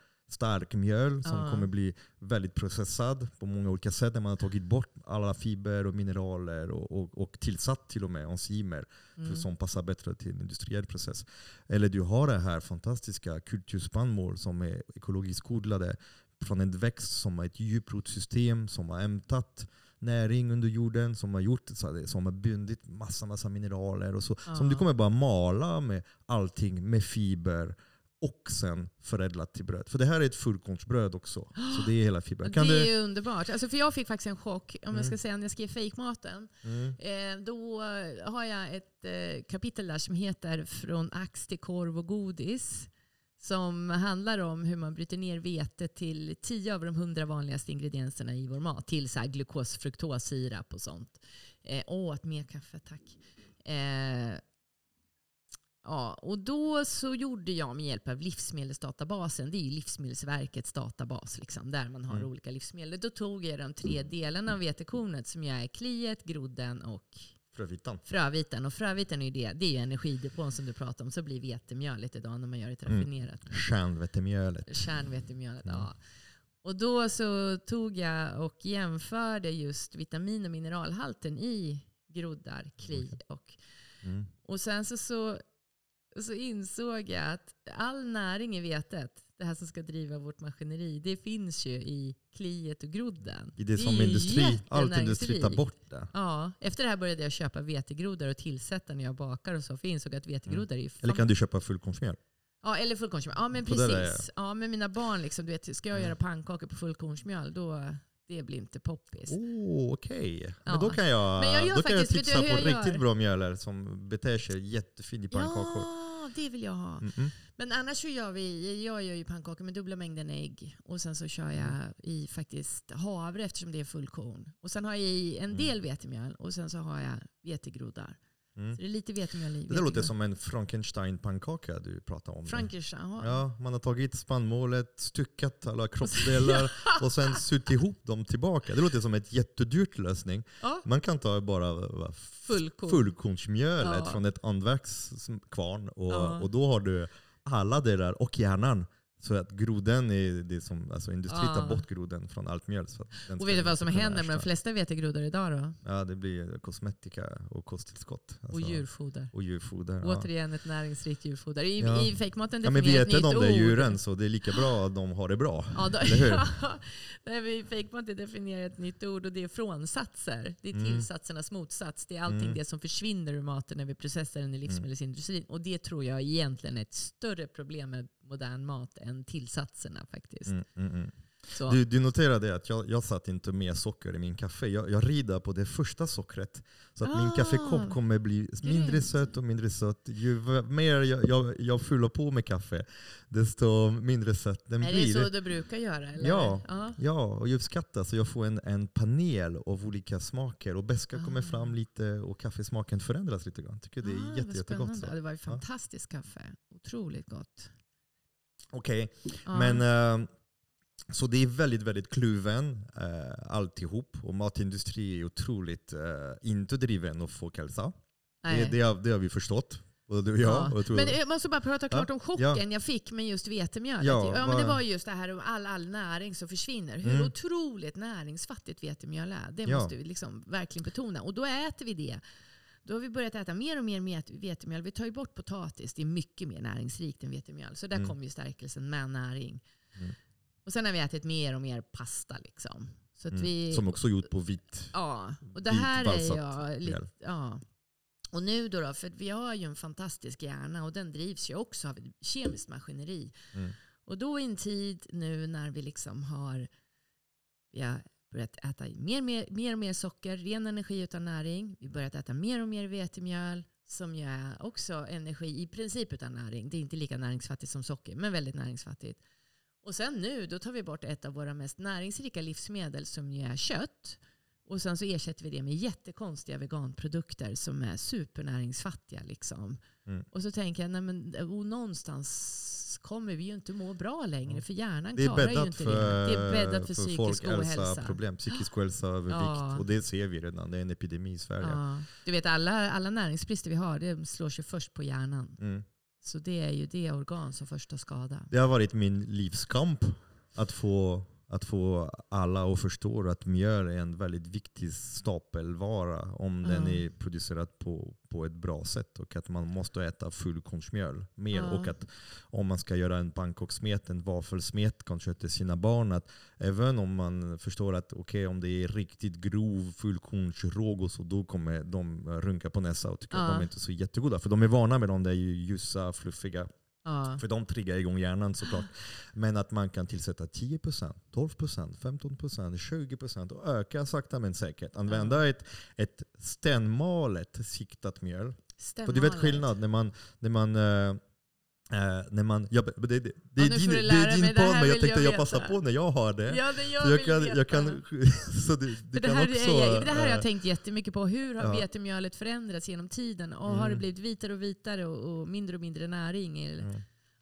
mjöl som kommer bli väldigt processad på många olika sätt. Där man har tagit bort alla fiber och mineraler och, och, och tillsatt till och med enzymer för, Mm. som passar bättre till en industriell process. Eller du har det här fantastiska kulturspannmål som är ekologiskt odlade från en växt som har ett djuprotsystem som har hämtat näring under jorden som har gjort så som har bundit massa, massa mineraler. Och så, Ja. Som du kommer bara mala med allting med fiber och sen förädlat till bröd. För det här är ett fullkornsbröd också. Så det är hela fibern. Det Kan du, är ju underbart. Alltså för jag fick faktiskt en chock, om jag ska Mm. säga när jag skrev fejkmaten. mm, Eh, då har jag ett eh, kapitel där som heter Från ax till korv och godis. Som handlar om hur man bryter ner vete till 10 av de 100 vanligaste ingredienserna i vår mat. Till så här glukos, fruktos, sirap och sånt. Eh, åh, ett mer kaffe tack. Eh, ja, och då så gjorde jag med hjälp av livsmedelsdatabasen, det är ju Livsmedelsverkets databas, liksom, där man har Mm. olika livsmedel. Då tog jag de tre delarna av vetekornet som jag är kliet, grodden och frövitan. fröviten. Och fröviten är ju det, det är ju energidepån som du pratade om. Så blir vetemjölet idag när man gör ett Mm. raffinerat Kärnvetemjölet. kärnvetemjölet. Mm. Ja. Och då så tog jag och jämförde just vitamin och mineralhalten i groddar, kli och Mm. och sen så, så, så insåg jag att all näring i vetet, det här som ska driva vårt maskineri, det finns ju i kliet och grodden. I det, som är ju industri, allt industri tar bort det. Ja, efter det här började jag köpa vetegroddar och tillsätta när jag bakar och så. För jag insåg att vetegroddar är ju fan... Eller kan du köpa fullkornsmjöl? Ja, eller fullkornsmjöl. Ja, men precis. Ja, med mina barn, liksom, du vet, ska jag Mm. göra pannkakor på fullkornsmjöl, då det blir inte poppis. Oh, okej. Ja. Men då kan jag, Men jag då kan jag faktiskt- du tipsa hur på jag riktigt gör? bra mjöler som beter sig jättefint i pannkakor. Ja, det vill jag ha. Mm -mm. Men annars så gör vi, jag gör ju pannkakor med dubbla mängden ägg och sen så kör jag i faktiskt havre eftersom det är fullkorn. Och sen har jag i en Mm. del vetemjöl och sen så har jag vetegroddar. Mm. Så det är lite i. Det där låter som en Frankenstein-pannkaka du pratar om. Frankenstein. Ja. Ja, man har tagit spannmålet, styckat alla *laughs* kroppsdelar och sen sytt ihop dem tillbaka. Det låter som ett jättedyrt lösning. Ja. Man kan ta bara Fullkorn. fullkornsmjölet Ja. från ett andverkskvarn och, Ja. och då har du alla delar och hjärnan. Så att groden är det som, alltså industrin tar Ja. bort groden från allt mjöl. Så Och vet du vad som händer med de flesta vetegroddar idag då? Ja, det blir kosmetika och kosttillskott. Och Alltså, djurfoder. Och djurfoder. Ja. Återigen ett näringsrikt djurfoder. I, Ja. i fejkmaten Ja, men vi definierar äter de där djuren så det är lika bra att de har det bra. *laughs* Ja, då, Eller hur? *laughs* Nej, vi fejkmaten definierar ett nytt ord och det är frånsatser. Det är Mm. tillsatsernas motsats. Det är allting Mm. det som försvinner ur maten när vi processar den i livsmedelsindustrin. Och det tror jag egentligen är ett större problem med modern mat än tillsatserna faktiskt. Mm, mm, mm. Du, du noterade att jag, jag satt inte med socker i min kaffe. Jag, jag rider på det första sockret. Så att min Ah, kaffekopp kommer bli mindre grymt. söt och mindre söt. Ju mer jag, jag, jag fyller på med kaffe, desto mindre söt den är blir. det så du brukar göra? Eller? Ja. ja. Ja, och jag uppskattar så jag får en, en panel av olika smaker och beska kommer Ah. fram lite och kaffesmaken förändras lite grann. tycker det är Ah, jätte, jättegott. Så. Det var ju fantastiskt kaffe. Otroligt gott. Okej, Ja. men eh, så det är väldigt, väldigt kluven eh, alltihop. Och matindustri är otroligt eh, inte driven av folkhälsa. Det, det, har, det har vi förstått. Både du och jag. Ja. Och jag Men jag måste bara prata klart Ja, om chocken jag fick med just vetemjölet. Ja, Ja, men det var just det här om all, all näring som försvinner. Hur Mm. otroligt näringsfattigt vetemjöl är. Det Ja. måste vi liksom verkligen betona. Och då äter vi det. Då har vi börjat äta mer och mer vetemjöl. Vi tar ju bort potatis. Det är mycket mer näringsrikt än vetemjöl. Så där Mm. kommer ju stärkelsen med näring. Mm. Och sen har vi ätit mer och mer pasta. Liksom. Så att mm, vi, Som också gjort på vitt. Ja, och det här är jag lite, ja. Och nu då, då, för vi har ju en fantastisk hjärna och den drivs ju också av kemiskt maskineri. Mm. Och då i en tid nu när vi liksom har, har börjat äta mer, mer, mer och mer socker, ren energi utan näring. Vi har börjat äta mer och mer vetemjöl som ju är också energi i princip utan näring. Det är inte lika näringsfattigt som socker, men väldigt näringsfattigt. Och sen nu, då tar vi bort ett av våra mest näringsrika livsmedel som ju är kött. Och sen så ersätter vi det med jättekonstiga veganprodukter som är supernäringsfattiga. Liksom. Mm. Och så tänker jag, nej men, och någonstans kommer vi ju inte må bra längre för hjärnan klarar ju inte för, det. Det är bäddat för, för psykisk ohälsa. problem, psykisk ohälsa, övervikt. Ja. Och det ser vi redan, det är en epidemi i Sverige. Ja. Du vet alla, alla näringsbrister vi har, det slår sig först på hjärnan. Mm. Så det är ju det organ som först tar skada. Det har varit min livskamp att få att få alla att förstå att mjöl är en väldigt viktig stapelvara om den Ja. är producerad på, på ett bra sätt. Och att man måste äta fullkornsmjöl mer. Ja. Och att om man ska göra en pannkakssmet, en vafelsmet kanske till sina barn, att även om man förstår att okej om det är riktigt grov fullkornsråg och så, då kommer de runka på näsa och tycka Ja. att de är inte är så jättegoda. För de är vana med de där ljusa, fluffiga Ja. för de triggar igång hjärnan såklart. Men att man kan tillsätta 10%, 12%, 15%, 20% och öka sakta men säkert. Använda ett, ett stenmalet siktat mjöl. För du vet skillnad när man, när man eh, när man, ja, men det, det, det Ja, är din, det är din podd men jag tänkte jag jag passar på när jag har det. Ja, det jag Så jag vill kan, veta. jag kan, *laughs* så du, du För det, kan här också... är, det här har jag eh, tänkt jättemycket på. Hur har ja. vetemjölet förändrats genom tiden? Och Har det Mm. blivit vitare och vitare och, och mindre och mindre näring? Eller, mm.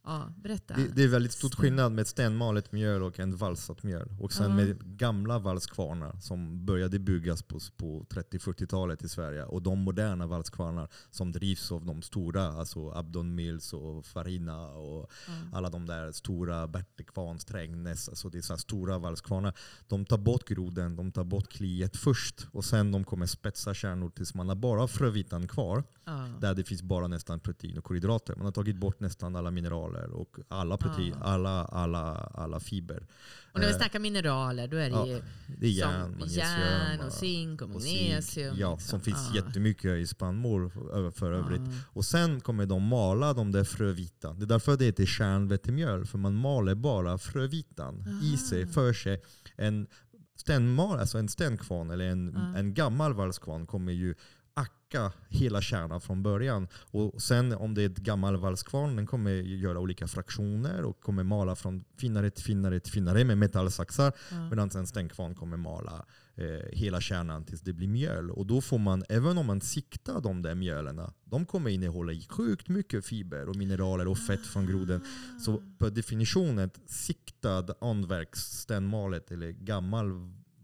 Ja, berätta. Det, det är väldigt stor skillnad med stenmalet mjöl och en valsat mjöl. Och sen Ja. med gamla valskvarnar som började byggas på, på 30-40-talet i Sverige. Och de moderna valskvarnar som drivs av de stora, alltså Abdon Mills och Farina och ja. alla de där stora Bertekvarn, Strängnäs, alltså det är så stora valskvarnar. De tar bort groden, de tar bort kliet först och sen de kommer spetsa kärnor tills man har bara frövitan kvar. Ja. Där det finns bara nästan protein och kolhydrater. Man har tagit bort nästan alla mineraler och alla protein, Ah. alla, alla, alla fiber. Och när vi Eh, snackar mineraler, då är det ja, ju Det är järn, järn och zink och och magnesium. Ja, liksom. som finns Ja. jättemycket i spannmål för, för övrigt. Ja. Och sen kommer de mala de där frövita. Det är därför det heter kärnvetemjöl. För man maler bara frövitan i sig, för sig. En, stenmal, alltså en stenkvarn eller en, Ja. en gammal valskvarn kommer ju acka hela kärnan från början. Och sen om det är ett gammal valskvarn, den kommer göra olika fraktioner och kommer mala från finare till finare till finare med metallsaxar. Ja. Medan en stänkvarn kommer mala eh, hela kärnan tills det blir mjöl. Och då får man, även om man siktar de där mjölerna, de kommer innehålla sjukt mycket fiber och mineraler och fett från groden. Så per definition ett siktad anverksstenmalet eller gammal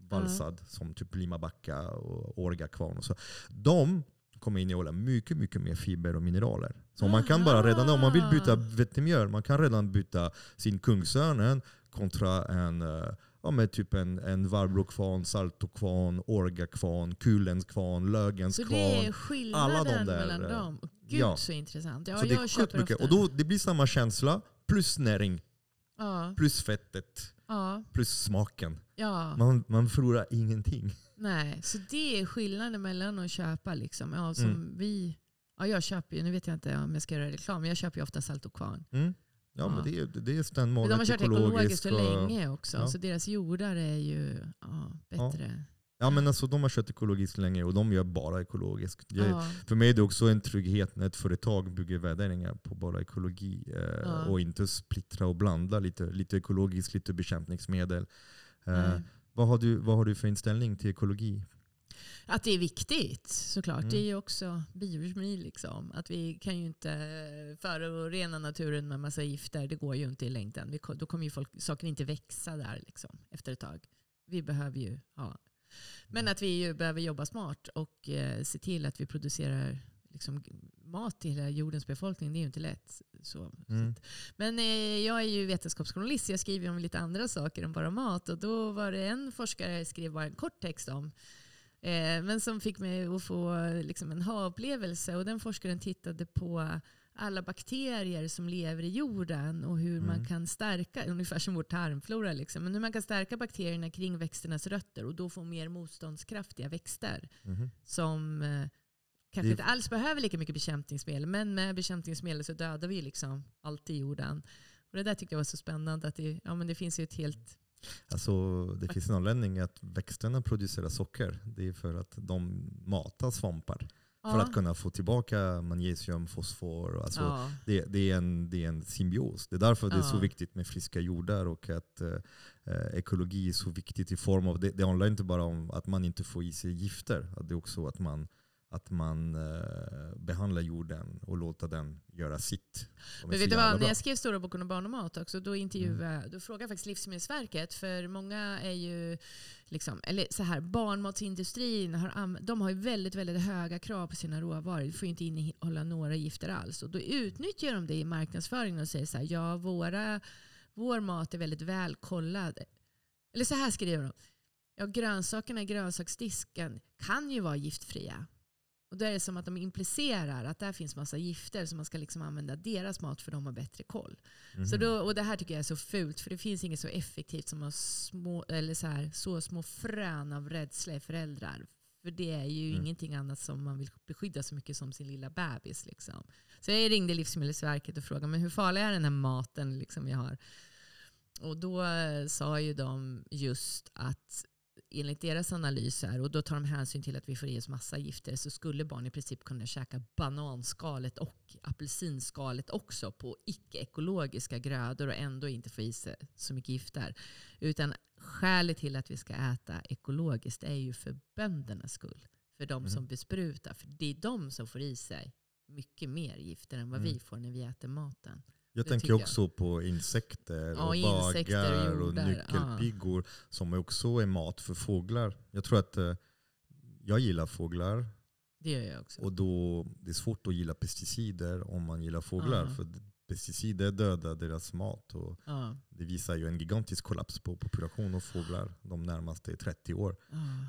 valsad som typ limabacka och orgakvarn och så. De kommer innehålla mycket, mycket mer fiber och mineraler. Så man kan bara redan om man vill byta vetemjöl, man kan redan byta sin kungsörnen kontra en eh, Ja, med typ en, en Varbråkvarn, Saltokvarn, Orgakvarn, Kulenskvarn, Lögens Så det är skillnaden alla de där, mellan eh, dem. Gud ja. så intressant. Ja, så det jag köper mycket. ofta. Och då, det blir samma känsla, plus näring, ja, plus fettet, ja, plus smaken. ja. Man, man förlorar ingenting. Nej, så det är skillnaden mellan att köpa liksom. Ja, som Mm. vi, ja, jag köper ju, nu vet jag inte om jag ska göra reklam, men jag köper ju ofta Salt och Kvarn. Mm. Ja, Ja. men det är, det är Men ständmålet, de har kört ekologiskt så länge också, så deras jordar är ju bättre. Ja, men alltså, de har kört ekologiskt länge och de gör bara ekologiskt. Jag, Ja. För mig är det också en trygghet när ett företag bygger värderingar på bara ekologi eh, Ja. och inte splittra och blanda lite, lite ekologiskt, lite bekämpningsmedel. Eh, Nej. vad, har du, vad har du för inställning till ekologi? Att det är viktigt såklart. Mm. Det är ju också biokemi. Liksom. Att vi kan ju inte förorena naturen med massa gifter. Det går ju inte i längden. Vi, då kommer ju folk, saker inte växa där liksom, efter ett tag. Vi behöver ju ha. Men att vi ju behöver jobba smart och eh, se till att vi producerar liksom, mat till hela jordens befolkning. Det är ju inte lätt. Så, Mm. men eh, jag är ju vetenskapsjournalist, jag skriver om lite andra saker än bara mat. Och då var det en forskare jag skrev bara en kort text om. Eh, men som fick mig att få liksom, en ha-upplevelse. Och den forskaren tittade på alla bakterier som lever i jorden och hur man Mm. kan stärka, ungefär som vår tarmflora, liksom, men hur man kan stärka bakterierna kring växternas rötter och då få mer motståndskraftiga växter Mhm. som eh, kanske Det- inte alls behöver lika mycket bekämpningsmedel. Men med bekämpningsmedel så dödar vi liksom allt i jorden. Och det där tyckte jag var så spännande. Att det, ja, men det finns ju ett helt... Alltså, det finns en anledning att växterna producerar socker. Det är för att de matar svampar. För att kunna få tillbaka magnesium, fosfor. Alltså, ja. det, det, är en, det är en symbios. Det är därför det är så viktigt med friska jordar och att eh, eh, ekologi är så viktigt i form av, det, det handlar inte bara om att man inte får i sig gifter, det är också att man, att man eh, behandlar jorden och låter den göra sitt. Men vet du vad, när jag skrev Stora boken om barn och mat också, då, intervjuade, Mm. då frågade jag faktiskt Livsmedelsverket, för många är ju, liksom, eller så här, barnmatsindustrin har, de har ju väldigt, väldigt höga krav på sina råvaror. Det får ju inte innehålla några gifter alls. Och då utnyttjar de det i marknadsföringen och säger så här, ja våra, vår mat är väldigt välkollad. Eller så här skriver de. Ja, grönsakerna i grönsaksdisken kan ju vara giftfria. Och då är det som att de implicerar att där finns massa gifter så man ska liksom använda deras mat för de har bättre koll. Mhm. Så då, och det här tycker jag är så fult för det finns inget så effektivt som att små, eller så, här, så små frön av rädsla i föräldrar. För det är ju Mm. ingenting annat som man vill beskydda så mycket som sin lilla bebis. Liksom. Så jag ringde Livsmedelsverket och frågade men hur farlig är den här maten liksom vi har. Och då eh, sa ju de just att enligt deras analyser, och då tar de hänsyn till att vi får i oss massa gifter, så skulle barn i princip kunna käka bananskalet och apelsinskalet också på icke-ekologiska grödor och ändå inte få i sig så mycket gifter. Utan skälet till att vi ska äta ekologiskt är ju för böndernas skull. För de som Mhm. besprutar. För det är de som får i sig mycket mer gifter än vad Mm. vi får när vi äter maten. Jag tänker jag. också på insekter Ja, och insekter och baggar och, jordar, nyckelpigor som också är mat för fåglar. Jag tror att eh, jag gillar fåglar Det gör jag också. och då det är svårt att gilla pesticider om man gillar fåglar. Ja. För pesticider dödar deras mat. Och Ja, det visar ju en gigantisk kollaps på population av fåglar de närmaste 30 år.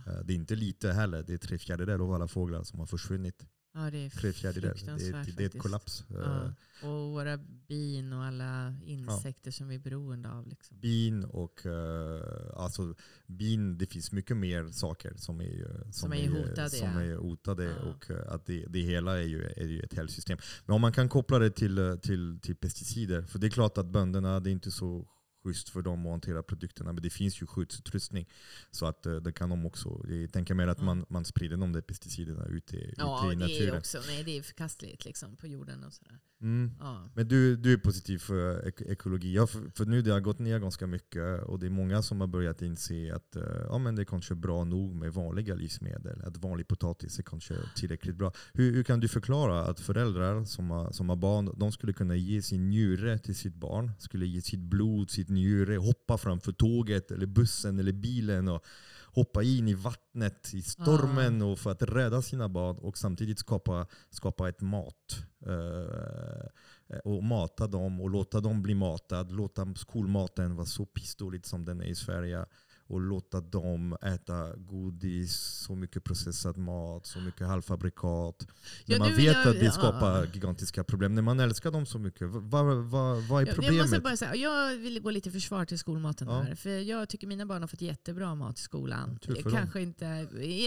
Eh, Det är inte lite heller, det är tre fjärdedelar av alla fåglar som har försvunnit. Ja det är Tre fjärdedelar. Det, är- fruktansvärt det är ett kollaps. Eh, Ja. Och våra bin och alla insekter som vi är beroende av. Liksom. bin och eh, alltså bin, det finns mycket mer saker som är, ju- Som är hotade, Som ja. är hotade Ja. och eh, att det, det hela är ju, är ju ett helt system. Men om man kan koppla det till, till, till pesticider, för det är klart att bönderna, det är inte så schysst för dem att hantera produkterna, men det finns ju skyddsutrustning. Så att eh, det kan de också, jag tänker mer att Ja. man, man sprider de där pesticiderna ute, ute Ja, i det naturen. är också nej, det är förkastligt liksom, på jorden och sådär. Mm. Ja. Men du, du är positiv för ek ekologi. Ja, för, för nu det har gått ner ganska mycket och det är många som har börjat inse att eh, ja, men det är kanske bra nog med vanliga livsmedel. Att vanlig potatis är kanske tillräckligt bra. Hur, hur kan du förklara att föräldrar som har, som har barn, de skulle kunna ge sin njure till sitt barn, skulle ge sitt blod, sitt njure, hoppa framför tåget eller bussen eller bilen och hoppa in i vattnet i stormen och för att rädda sina barn och samtidigt skapa, skapa ett mat. Eh, och mata dem och låta dem bli matad. Låta skolmaten vara så pissdåligt som den är i Sverige. Och låta dem äta godis, så mycket processad mat, så mycket halvfabrikat. När Ja, man nu vill vet jag- att det ja. skapar gigantiska problem. När man älskar dem så mycket, vad, vad, vad, är Jag, jag, problemet? måste bara säga, jag vill gå lite försvar till skolmaten Ja. här. För jag tycker mina barn har fått jättebra mat i skolan. För dem. Kanske inte,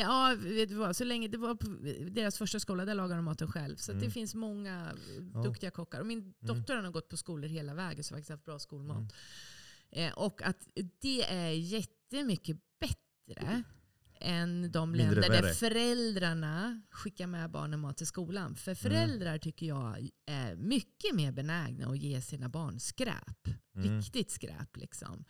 ja, vet du vad, så länge det var på deras första skola, där lagar de maten själv. Så Mm. det finns många duktiga kockar. Och min dotter har gått på skolor hela vägen så faktiskt haft bra skolmat. Mm. Eh, och att det är jättemycket bättre än de Mindre länder värre. där föräldrarna skickar med barnen mat till skolan. För föräldrar tycker jag är mycket mer benägna att ge sina barn skräp. Mm. Riktigt skräp liksom.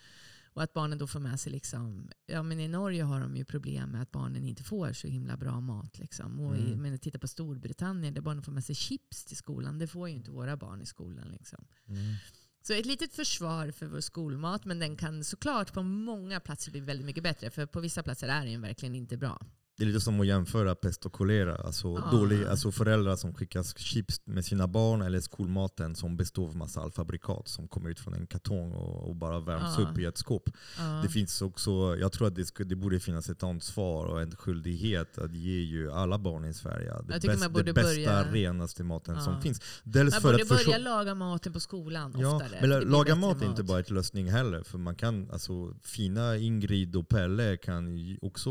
Och att barnen då får med sig, liksom, ja men i Norge har de ju problem med att barnen inte får så himla bra mat. Liksom. Och i, Mm. men titta på Storbritannien där barnen får med sig chips till skolan. Det får ju inte våra barn i skolan. Liksom. Mm. Så ett litet försvar för vår skolmat, men den kan såklart på många platser bli väldigt mycket bättre. För på vissa platser är den verkligen inte bra. Det är lite som att jämföra pest och kolera. Alltså, Ah. dålig, alltså föräldrar som skickar chips med sina barn eller skolmaten som består av massa halvfabrikat som kommer ut från en kartong och, och bara värms Ah. upp i ett skåp. Ja. Det finns också, jag tror att det, skulle, det borde finnas ett ansvar och en skyldighet att ge ju alla barn i Sverige det, bäst, det bästa, börja- renaste maten som finns. Dels Man för borde att börja förstå- laga maten på skolan Ja, oftare. men laga mat är inte bara ett lösning heller. För man kan, alltså, fina Ingrid och Pelle kan också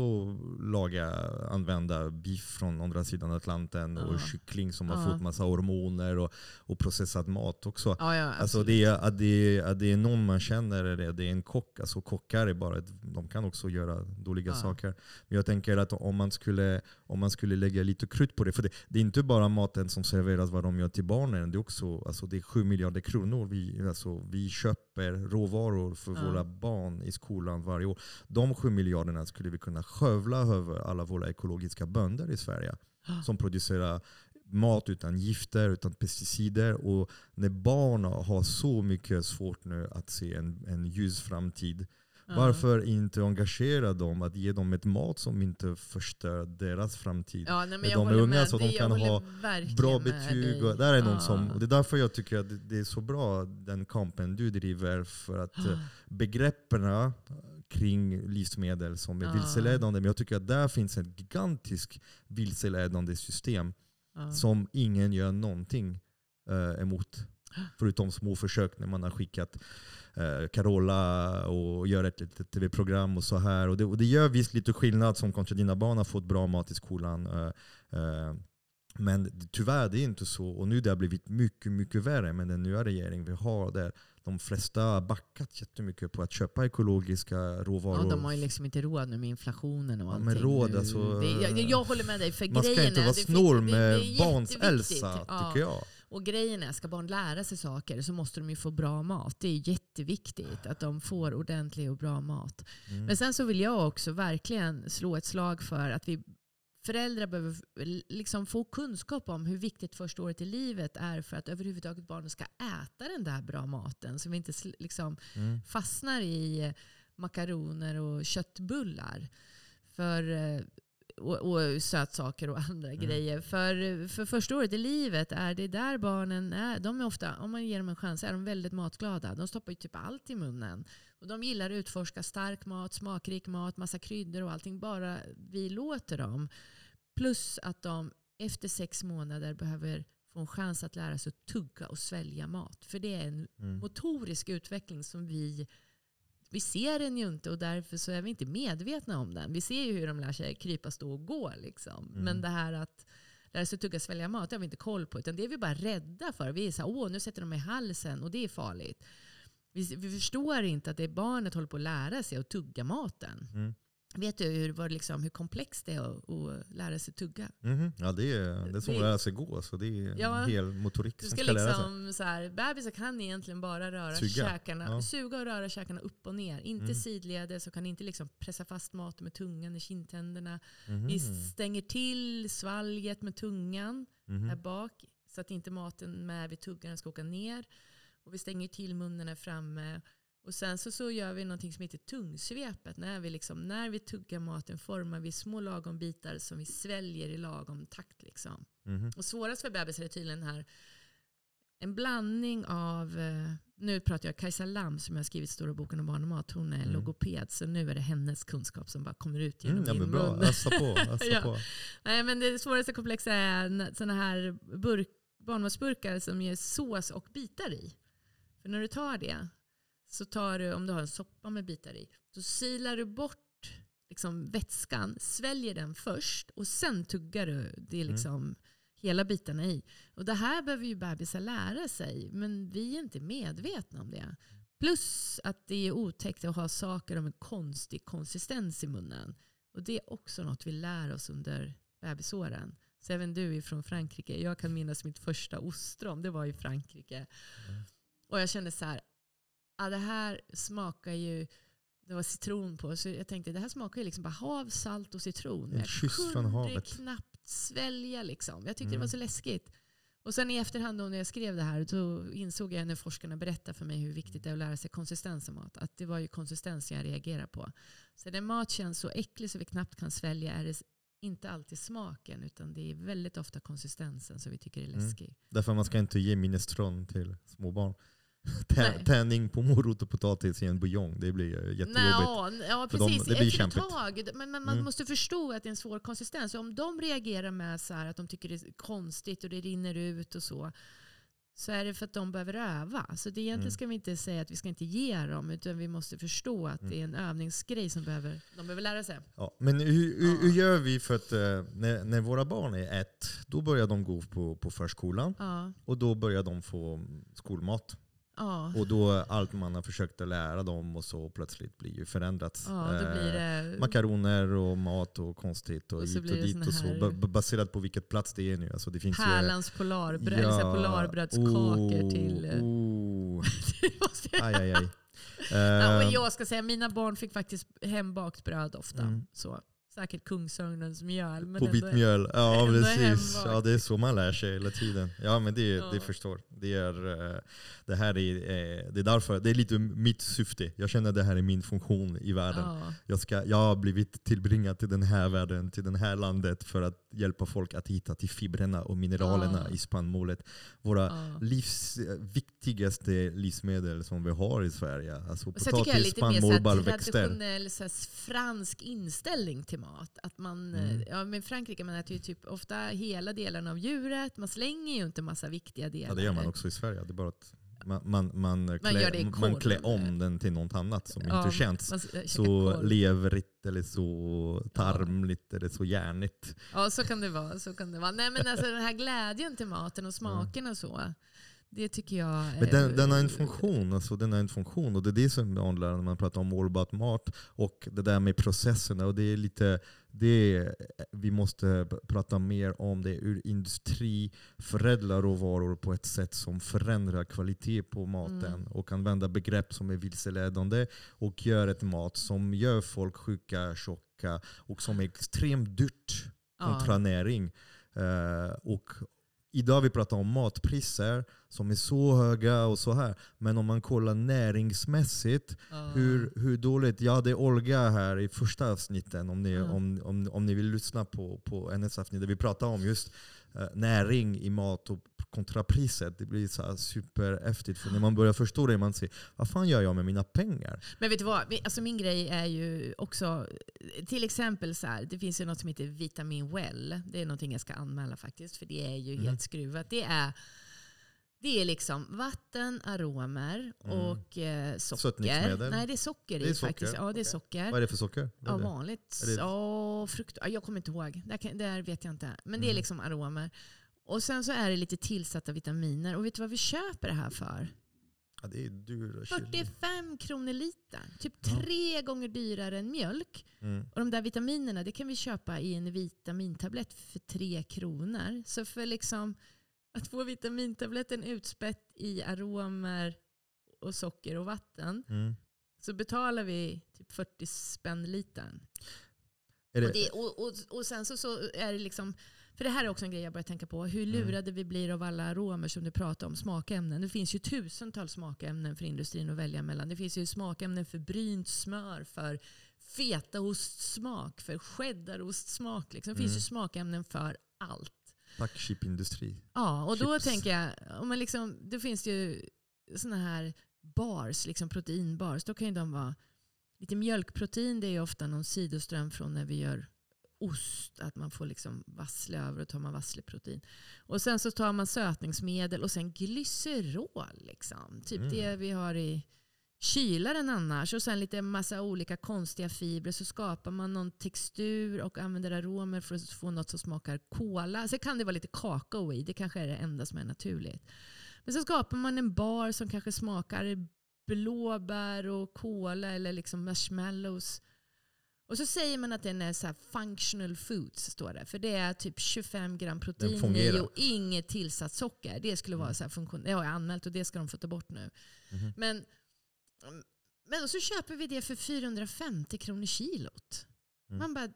laga, använda beef från andra sidan Atlanten Ja. och kyckling som Ja. har fått massa hormoner och, och processad mat också. Ja, ja, Alltså det är, att, det är, att det är någon man känner, eller det är en kock. Alltså kockar är bara de kan också göra dåliga saker. Men jag tänker att om man skulle, om man skulle lägga lite krut på det, för det, det är inte bara maten som serveras, vad de gör till barnen. Det är också alltså det är 7 miljarder kronor vi, alltså, vi köper råvaror för våra barn i skolan varje år. De 7 miljarderna skulle vi kunna skövla över alla våra ekologiska bönder i Sverige som producerar mat utan gifter, utan pesticider. Och när barn har så mycket svårt nu att se en, en ljus framtid, Ja. varför inte engagera dem att ge dem ett mat som inte förstör deras framtid? Ja, nej, men när de är unga med så de kan ha Bra betyg. Och där är Ja. som, och det är därför jag tycker att det- det är så bra den kampen du driver. För att eh, begreppen kring livsmedel som är Ja. vilseledande. Men jag tycker att där finns ett gigantiskt vilseledande system Ja. som ingen gör någonting eh, emot. Förutom små försök när man har skickat eh, Carola och gör ett litet tv-program och så här. Och det, och det gör visst lite skillnad som kanske dina barn har fått bra mat i skolan. Eh, eh, men tyvärr det är inte så. Och nu det har blivit mycket, mycket värre med den nya regeringen vi har. Där de flesta har backat jättemycket på att köpa ekologiska råvaror. Ja, de har ju liksom inte råd nu med inflationen och Ja, allting. men råd, alltså, det, jag, jag håller med dig. För man ska inte vara snål med är barns jätteviktigt. Elsa, Ja. tycker jag. Och grejen är, ska barn lära sig saker så måste de ju få bra mat. Det är jätteviktigt att de får ordentlig och bra mat. Mm. Men sen så vill jag också verkligen slå ett slag för att vi föräldrar behöver liksom få kunskap om hur viktigt första året i livet är för att överhuvudtaget barnen ska äta den där bra maten. Så vi inte liksom Mm. fastnar i eh, makaroner och köttbullar. För, eh, och, och sötsaker och andra Mm. grejer. För, för första året i livet är det där barnen är. De är ofta, om man ger dem en chans, är de väldigt matglada. De stoppar ju typ allt i munnen. Och de gillar att utforska stark mat, smakrik mat, massa kryddor och allting. Bara vi låter dem. Plus att de efter sex månader behöver få en chans att lära sig att tugga och svälja mat. För det är en Mm. motorisk utveckling som vi, vi ser den ju inte och därför så är vi inte medvetna om den. Vi ser ju hur de lär sig krypa, stå och gå. Liksom. Mm. Men det här att lära sig tugga, svälja mat, det har vi inte koll på. Utan det är vi bara rädda för. Vi är så här, åh nu sätter de mig i halsen och det är farligt. Vi, vi förstår inte att det är barnet håller på att lära sig att tugga maten. Mm. Vet du hur, vad liksom, hur komplext det är att, att lära sig tugga? Mhm. Ja, det är, det är som att lära sig gå. Så det är Ja. en hel motorik som ska ska lära sig. liksom, så här, bebisar kan egentligen bara röra Suga. käkarna, Ja. suga och röra käkarna upp och ner. Inte Mm. sidledes och kan inte liksom pressa fast maten med tungan i kindtänderna. Mhm. Vi stänger till svalget med tungan här Mhm. bak så att inte maten med vid tuggan ska åka ner. Och vi stänger till munnen här framme. Och sen så, så gör vi någonting som heter tungsvepet. När vi, liksom, när vi tuggar maten formar vi små lagom bitar som vi sväljer i lagom takt. Liksom. Mhm. Och svårast för bebisar är tydligen här en blandning av, eh, nu pratar jag Kajsa Lam som jag har skrivit stora boken om barn och mat. Hon är Mm. logoped så nu är det hennes kunskap som bara kommer ut genom Mm, min bra. mun. Ösa på. *laughs* Ösa Ja. på. Nej, men det svåraste komplexet är sådana här burk, barnmatsburkar som ger sås och bitar i. För när du tar det, så tar du, om du har en soppa med bitar i, då silar du bort liksom vätskan, sväljer den först och sen tuggar du det är liksom hela bitarna i. Och det här behöver ju bebisar lära sig, men vi är inte medvetna om det. Plus att det är otäckt att ha saker en konstig konsistens i munnen. Och det är också något vi lär oss under bebisåren. Så även du är från Frankrike. Jag kan minnas mitt första ostron, det var i Frankrike. Och jag kände så här, ah, det här smakar ju, det var citron på, så jag tänkte det här smakar ju liksom bara hav, salt och citron. En jag kyss från havet. knappt svälja liksom. Jag tyckte Mm. det var så läskigt. Och sen i efterhand då när jag skrev det här så insåg jag när forskarna berättade för mig hur viktigt det är att lära sig konsistens av mat. Att det var ju konsistensen jag reagerade på. Så när mat känns så äcklig så vi knappt kan svälja är det inte alltid smaken utan det är väldigt ofta konsistensen som vi tycker är Mm. läskig. Därför man ska inte ge minestrone till småbarn. Tärning på morot och potatis i en buljong, det blir jättejobbigt. Nå, ja, För dem- precis. det blir Efter ett tag. Men, men man Mm. måste förstå att det är en svår konsistens. Om de reagerar med så här att de tycker det är konstigt och det rinner ut och så. Så är det för att de behöver öva. Så det egentligen Mm. ska vi inte säga att vi ska inte ge dem. Utan vi måste förstå att Mm. det är en övningsgrej som behöver, de behöver lära sig. Ja, men hur, hur, hur gör vi för att eh, när, när våra barn är ett, då börjar de gå på, på förskolan Ja, och då börjar de få skolmat. Ja. Och då allt man har försökt att lära dem och så plötsligt blir ju förändrat. ja då Eh, blir det... Makaroner och mat och konstigt och, Och hit och blir dit och så. Baserat på vilket plats det är nu. Alltså det finns ju, Pärlans polarbröd, ja, polarbrödskakor oh, till... Oh, *laughs* aj, aj, aj. Ja, och Eh, jag ska säga, mina barn fick faktiskt hembakt bröd ofta. Mm. Så. Säkert Kungsörnens mjöl. Men På vitt mjöl, ja *laughs* precis. Ja, det är så man lär sig hela tiden. Ja men det, Ja. det förstår. Det, är, eh, det här är, eh, det är därför, det är lite mitt syfte. Jag känner att det här är min funktion i världen. Ja. Jag, ska, jag har blivit tillbringad till den här världen, till det här landet för att hjälpa folk att hitta till fibrerna och mineralerna Ja. i spannmålet. Våra Ja. livs, viktigaste livsmedel som vi har i Sverige. Alltså Och sen tycker jag potatis, lite mer spannmål, baljväxter. traditionell så fransk inställning till mat. Att man, eh, Mm. ja, men i Frankrike man äter ju typ ofta hela delen av djuret. Man slänger ju inte massa viktiga delar. Ja, det gör man också i Sverige. Det bara att man, man, man, klä, man korv. klär om den till något annat som Ja, inte känns man så leverigt eller så tarmligt eller så järnigt. Ja, så kan det vara. Så kan det vara. Nej, men alltså, den här glädjen till maten och smaken och så. Det tycker jag... Men är- den, den har en funktion. Alltså, den har en funktion och det är det som handlar när man pratar om about mat och det där med processerna. Och det är lite, det vi måste prata mer om det ur industri, förädla råvaror på ett sätt som förändrar kvalitet på maten Mm. och använda begrepp som är vilseledande och gör ett mat som gör folk sjuka, tjocka och som är extremt dyrt kontra ja. näring. Eh, och idag vi pratar om matpriser som är så höga och så här. Men om man kollar näringsmässigt, Ja. hur, hur dåligt? Jag hade Olga här i första avsnitten, om ni, Ja. om, om, om ni vill lyssna på, på hennes avsnitt där vi pratar om just eh, näring i mat och kontra priset. Det blir så här superhäftigt. För när man börjar förstå det, man säger vad fan gör jag med mina pengar? Men vet du vad? Alltså min grej är ju också, till exempel så här, det finns ju något som heter Vitamin Well. Det är någonting jag ska anmäla faktiskt, för det är ju Mm. helt skruvat. Det är, det är liksom vatten, aromer Mm. och eh, socker. Nej, det är socker Det är i socker, faktiskt. Ja, det är socker. Vad är det för socker? Vad Ja, vanligt. Är det- Ja, frukt. Ja, jag kommer inte ihåg. Där, kan, där vet jag inte. Men det är Mm. liksom aromer. Och sen så är det lite tillsatta vitaminer. Och vet du vad vi köper det här för? Ja, det är dyra chili. 45 kronor litern. Typ Ja. tre gånger dyrare än mjölk. Mm. Och de där vitaminerna det kan vi köpa i en vitamintablett för tre kronor. Så för liksom att få vitamintabletten utspätt i aromer och socker och vatten Mm. så betalar vi typ 40 spänn litern. Och, det, och, och, och sen så, så är det liksom, för det här är också en grej jag börjar tänka på, hur Mm. lurade vi blir av alla aromer som du pratar om, smakämnen. Det finns ju tusentals smakämnen för industrin att välja mellan. Det finns ju smakämnen för brynt smör, för fetaostsmak, för cheddarostsmak. Liksom. Det finns Mm. ju smakämnen för allt. Tack chipindustri. Ja, och då Chips. tänker jag, om man liksom, då finns det ju såna här bars, liksom proteinbars. Då kan ju de vara lite mjölkprotein. Det är ju ofta någon sidoström från när vi gör ost. Att man får liksom vassle över och tar man vassleprotein. Och sen så tar man sötningsmedel och sen glycerol. Liksom. Typ Mm. det vi har i kylaren annars. Och sen lite massa olika konstiga fibrer. Så skapar man någon textur och använder aromer för att få något som smakar kola. Sen kan det vara lite kakao i. Det kanske är det enda som är naturligt. Men så skapar man en bar som kanske smakar blåbär och kola eller liksom marshmallows. Och så säger man att den är så functional foods, står det. För det är typ 25 gram protein i och inget tillsatt socker. Det skulle vara så här funktion. Det har jag anmält och det ska de få ta bort nu. Mhm. Men, men så köper vi det för 450 kronor kilot. Mm. Man bara,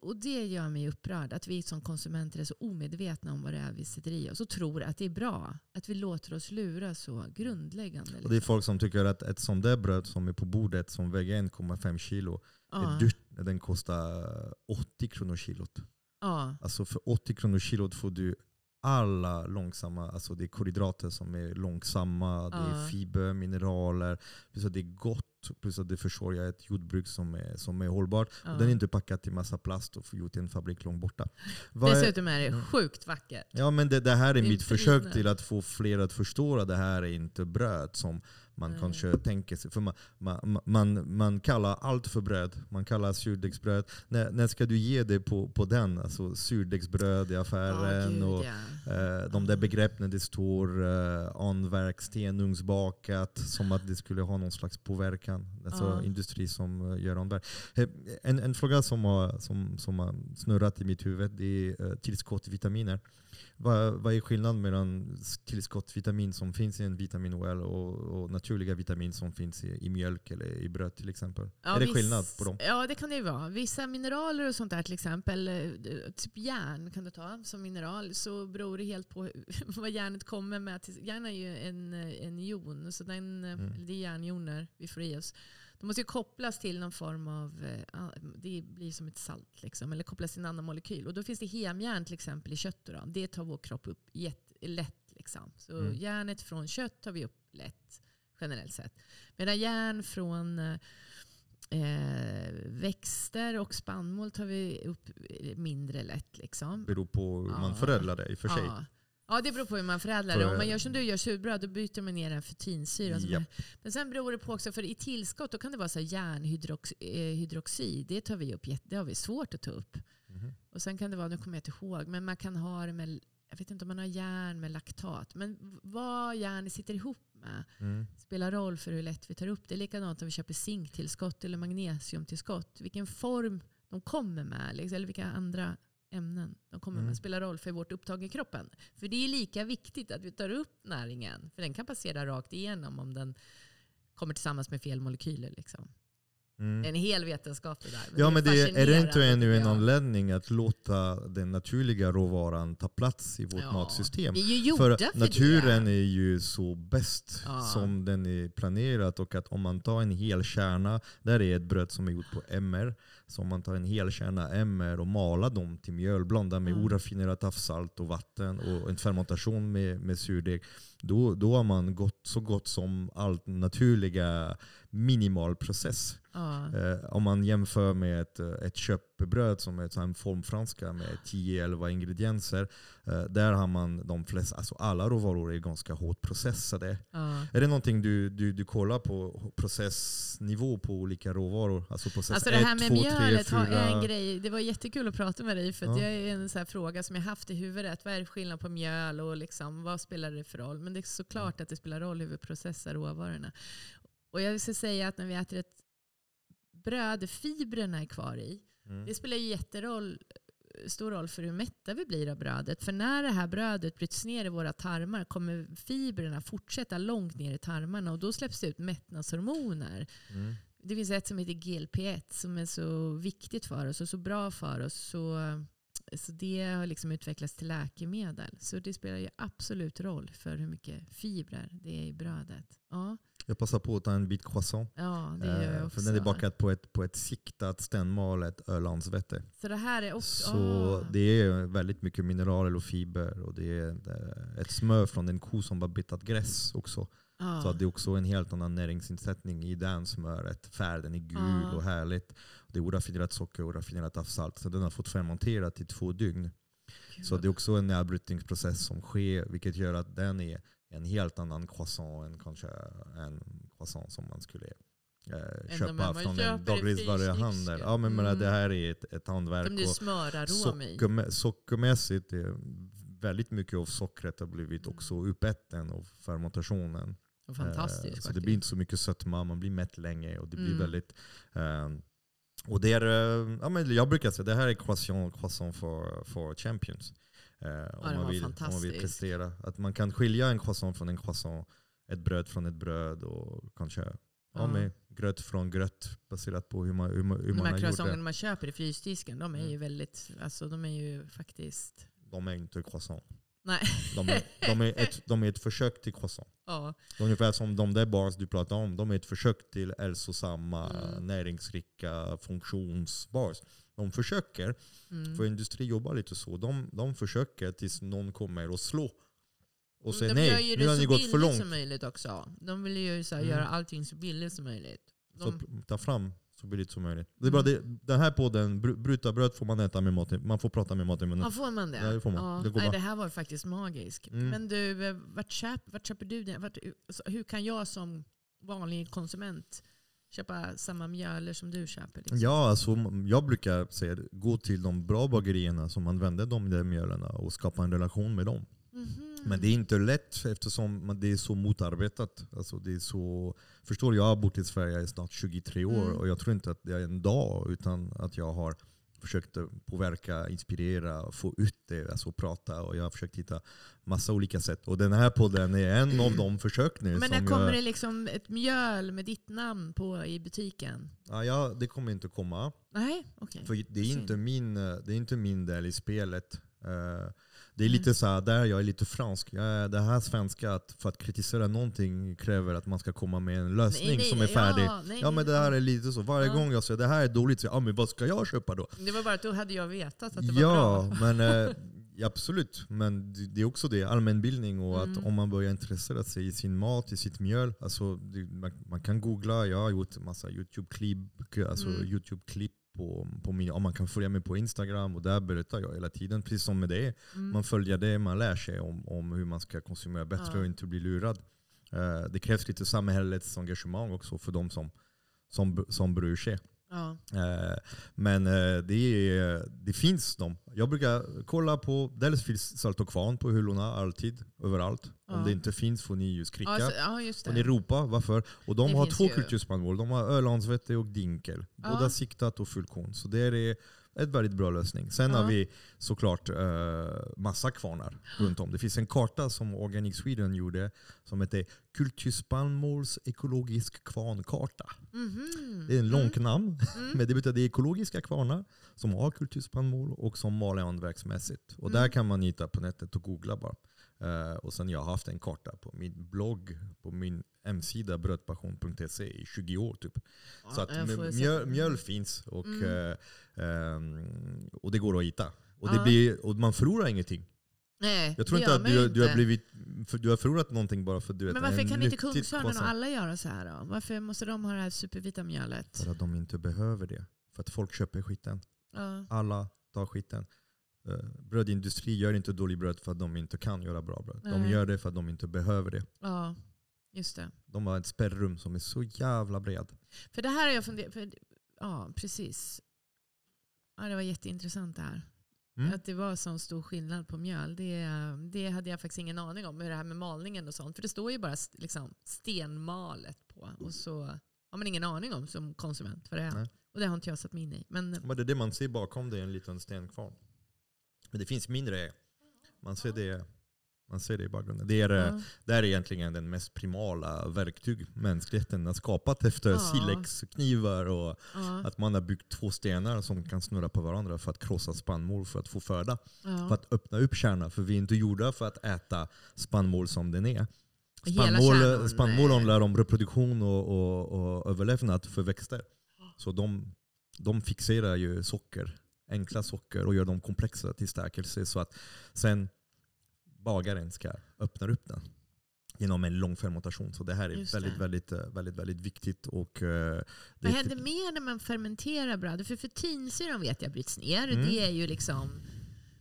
och, det gör mig upprörd. Att vi som konsumenter är så omedvetna om vad det är vi sätter i oss. Och tror att det är bra. Att vi låter oss lura så grundläggande. Och det är liksom. folk som tycker att ett sånt där bröd som är på bordet som väger 1,5 kilo är dyrt när den kostar 80 kronor kilot. Ja. Alltså för 80 kronor kilot får du alla långsamma, alltså det är kolhydrater som är långsamma, det är Ja. fiber, mineraler, det är gott, plus att det försörjer ett jordbruk som är, som är hållbart. ja. Och den är inte packad i massa plast och gjort i en fabrik långt borta. Vad är- Dessutom är det Mm. sjukt vackert. Ja men det, det här är Det är mitt försök till att få fler att förstå att det här är inte bröd som man Nej. kanske tänker sig. För man, man, man, man kallar allt för bröd. Man kallar surdegsbröd. När, när ska du ge det på, på den? Alltså surdegsbröd i affären. Gud, och, ja. eh, de där begrepp när det står eh, anverk, stenugnsbakat. Som att det skulle ha någon slags påverkan. Alltså Ja. industri som eh, gör anverk. Eh, En, en fråga som har, som, som har snurrat i mitt huvud det är eh, tillskott vitaminer. Vad, vad är skillnaden mellan tillskottsvitamin som finns i en vitamin OL och, och naturliga vitamin som finns i, i, mjölk eller i bröd till exempel? Ja, är det skillnad på dem? Ja, det kan det ju vara. Vissa mineraler och sånt där, till exempel eh, typ järn kan du ta som mineral, så beror det helt på *laughs* vad järnet kommer med. Järn är ju en, en ion, så den, mm. det är järnjoner vi får i oss. De måste ju kopplas till någon form av, eh, det blir som ett salt, liksom, eller kopplas till en annan molekyl. Och då finns det hemjärn till exempel i kött. Då. Det tar vår kropp upp lätt. Liksom. Så mm. järnet från kött tar vi upp lätt generellt sett. Medan järn från eh, växter och spannmål tar vi upp mindre lätt. Liksom. Beror på hur man förädlar det i och för sig. Ja. Ja, det beror på hur man förädlar det. Om man gör som du gör surbröd, då byter man ner en för tinsyra. Yep. Men sen beror det på också, för i tillskott då kan det vara så järnhydroxid. Eh, det tar vi upp, det har vi svårt att ta upp. Mm. Och sen kan det vara, nu kommer jag inte ihåg, men man kan ha det med, jag vet inte om man har järn med laktat. Men vad järn sitter ihop med mm. spelar roll för hur lätt vi tar upp det. Likadant om vi köper zinktillskott eller magnesiumtillskott. Vilken form de kommer med, liksom, eller vilka andra ämnen. De kommer mm. att spela roll för vårt upptag i kroppen. För det är lika viktigt att vi tar upp näringen. För den kan passera rakt igenom om den kommer tillsammans med fel molekyler. Liksom. Mm. En hel vetenskap det där. Men ja, det men det, är det inte ännu en anledning att låta den naturliga råvaran ta plats i vårt ja. matsystem? För, för naturen är ju så bäst ja. som den är planerad. Och att om man tar en hel kärna, där är ett bröd som är gjort på MR. Så om man tar en hel kärna MR och malar dem till mjöl, blandar med mm. oraffinerat havssalt och vatten och en fermentation med, med surdeg. Då, då har man gått så gott som allt naturliga minimal process. Ja. Eh, om man jämför med ett, ett köpbröd som är en formfranska med 10-11 ingredienser. Eh, där har man de flesta, alltså alla råvaror är ganska hårt processade. Ja. Är det någonting du, du, du kollar på processnivå på olika råvaror? Alltså process alltså det här med 2, mjölet 3, 4... en grej. Det var jättekul att prata med dig för ja. det är en sån fråga som jag haft i huvudet. Vad är skillnad på mjöl och liksom, vad spelar det för roll? Men det är såklart att det spelar roll hur vi processar råvarorna. Och jag ska säga att när vi äter ett bröd fibrerna är kvar i, mm. det spelar ju jätteroll stor roll för hur mätta vi blir av brödet. För när det här brödet bryts ner i våra tarmar kommer fibrerna fortsätta långt ner i tarmarna och då släpps det ut mättnadshormoner. Mm. Det finns ett som heter GLP-1 som är så viktigt för oss och så bra för oss. Så, så det har liksom utvecklats till läkemedel. Så det spelar ju absolut roll för hur mycket fibrer det är i brödet. Ja. Jag passar på att ta en bit croissant. Ja, det gör jag också. För den är bakad på ett, på ett siktat stenmalet Ölandsvete. Så det här är också... Så oh. det är väldigt mycket mineraler och fiber. Och det är ett smör från en ko som har bitat gräs också. Ah. Så det är också en helt annan näringsinsättning i den smöret. Färden är gul ah. och härligt. Det är oraffinerat socker och oraffinerat havssalt. Så den har fått fermenterat i två dygn. Gud. Så det är också en nedbrytningsprocess som sker, vilket gör att den är en helt annan croissant än kanske en croissant som man skulle eh, köpa från en dagligvaruhandel. Ja, men mm. det här är ett, ett hantverk. Smörar socker, sockermässigt är väldigt mycket av sockret har blivit mm. också uppäten av fermentationen. Fantastiskt. Eh, så det blir inte så mycket sötma, man blir mätt länge och det blir mm. väldigt eh, och det är, eh, ja, men jag brukar säga det här är croissant, croissant för, för champions. Eh, om, man vill, om man vill prestera. Att man kan skilja en croissant från en croissant, ett bröd från ett bröd och kanske ja. Ja, med gröt från gröt baserat på hur man, hur man, hur de man här croissanterna man köper i frysdisken, de är ju mm. väldigt, alltså de är ju faktiskt... De är inte croissant. Nej. De är, *laughs* de, är ett, de är ett försök till croissant. Ja. Ungefär som de där bars du pratar om, de är ett försök till hälsosamma, mm. näringsrika funktionsbars. De försöker, mm. för industri jobbar lite så. De, de försöker tills någon kommer och slår. Och säger nej, nu har ni gått för långt. De gör ju det så billigt som möjligt också. De vill ju så här, mm. göra allting så billigt som möjligt. De... Så ta fram så billigt som möjligt. Det är bara det, den här podden, bryta bröd får man äta med mat, man får prata med mat i munnen. Ja, får man det? Ja, det får man. Ja. Det, Nej, det här var faktiskt magiskt. Mm. Men du, eh, vart, köp, vart köper du det? Vart, alltså, hur kan jag som vanlig konsument köpa samma mjöler som du köper? Liksom? Ja, alltså, jag brukar säga gå till de bra bagerierna som använder de där mjölerna och skapa en relation med dem. Mm -hmm. Men det är inte lätt eftersom det är så motarbetat. Alltså det är så, förstår jag har bott i Sverige i snart 23 år mm. och jag tror inte att det är en dag utan att jag har försökt påverka, inspirera, få ut det, alltså prata. Och jag har försökt hitta massa olika sätt. Och den här podden är en av de *clears throat* försök nu. Men när kommer jag, det liksom ett mjöl med ditt namn på i butiken? ja, ja, det kommer inte komma. Nej, okej. För det är, inte min, eh, det är inte min del i spelet. Eh, Det är lite så här, där jag är lite fransk. Jag det här svenska, att för att kritisera någonting kräver att man ska komma med en lösning Nej, nej, som är färdig. Ja, nej, Ja men det här är lite så. Varje Ja. gång jag säger det här är dåligt, så jag, ja, men vad ska jag köpa då? Det var bara att då hade jag vetat att det var Ja, bra. men eh, ja, absolut. Men det, är också det, allmänbildning och att Mm. om man börjar intressera sig i sin mat, i sitt mjöl. Alltså, det, man, man kan googla, jag har gjort en massa YouTube-klipp alltså Mm. YouTube-klipp på, på min, om man kan följa mig på Instagram och där berättar jag hela tiden, precis som med det. Mm. Man följer det, man lär sig om, om hur man ska konsumera bättre Ja. och inte bli lurad. Eh, det krävs lite samhällets engagemang också för de som, som, som bryr sig. Ja. Eh, men eh, det, är, det finns de. Jag brukar kolla på, dels finns Salt och Kvarn på hyllorna alltid, överallt. Ja. Om det inte finns får ni ju skrika. Ja, så, ja, Får ni ropa, varför? Och de Det har två ju. kulturspannmål. De har Ölandsvete och Dinkel. Båda siktat och fullkorn. Så det är ett väldigt bra lösning. Sen Ja. har vi såklart uh, massa kvarnar runt om. Det finns en karta som Organic Sweden gjorde som heter Kulturspannmåls ekologisk kvarnkarta. Mhm. Det är en långt Mm. namn, Mm. *laughs* men det betyder ekologiska kvarnar som har kulturspannmål och som maler hantverksmässigt. Och Mm. där kan man hitta på nätet och googla bara. Eh, och sen jag har haft en karta på min blogg, på min hemsida brödpassion.se i 20 år typ. Så att mjöl, mjöl finns och, Mm. eh, ehm, och det går att hitta. Och, det Ja. blir, och man förlorar ingenting. Nej, Jag tror inte att du, du, har blivit, du har förlorat någonting bara för att du vet, Men varför kan inte Kungsörnen och alla göra så här då? Varför måste de ha det här supervita mjölet? För att de inte behöver det. För att folk köper skiten. Ja. Alla tar skiten. Uh, brödindustri gör inte dålig bröd för att de inte kan göra bra bröd. De Nej. gör det för att de inte behöver det. ja, just det. De har ett spärrum som är så jävla bred. För det här har jag funderat för, Ja, precis. Ja, det var jätteintressant det här. Mm. Att det var så stor skillnad på mjöl. Det, det hade jag faktiskt ingen aning om. Hur det här med malningen och sånt. För det står ju bara liksom, stenmalet på. Och så har man ingen aning om som konsument vad det är. Nej. Och det har inte jag satt mig in i. Men Men det är det man ser bakom det, är en liten stenkvarn. Men det finns mindre. Man ser det, man ser det i bakgrunden. Det är, eh, ja. det är egentligen den mest primala verktyg mänskligheten har skapat efter Ja. silexknivar och Ja, att man har byggt två stenar som kan snurra på varandra för att krossa spannmål för att få föda. ja. För att öppna upp kärnan. För vi är inte gjorda för att äta spannmål som den är. Spannmål, spannmål handlar om reproduktion och, och, och överlevnad för växter. Så de, de fixerar ju socker, enkla socker och gör dem komplexa till stärkelse så att sen bagaren ska öppna upp den genom en lång fermentation. Så det här är Just väldigt, det. väldigt, eh, väldigt, väldigt viktigt. Och, eh, det Vad händer mer när man fermenterar bröd? För fetinsyran vet jag bryts ner. Mm. Det är ju liksom,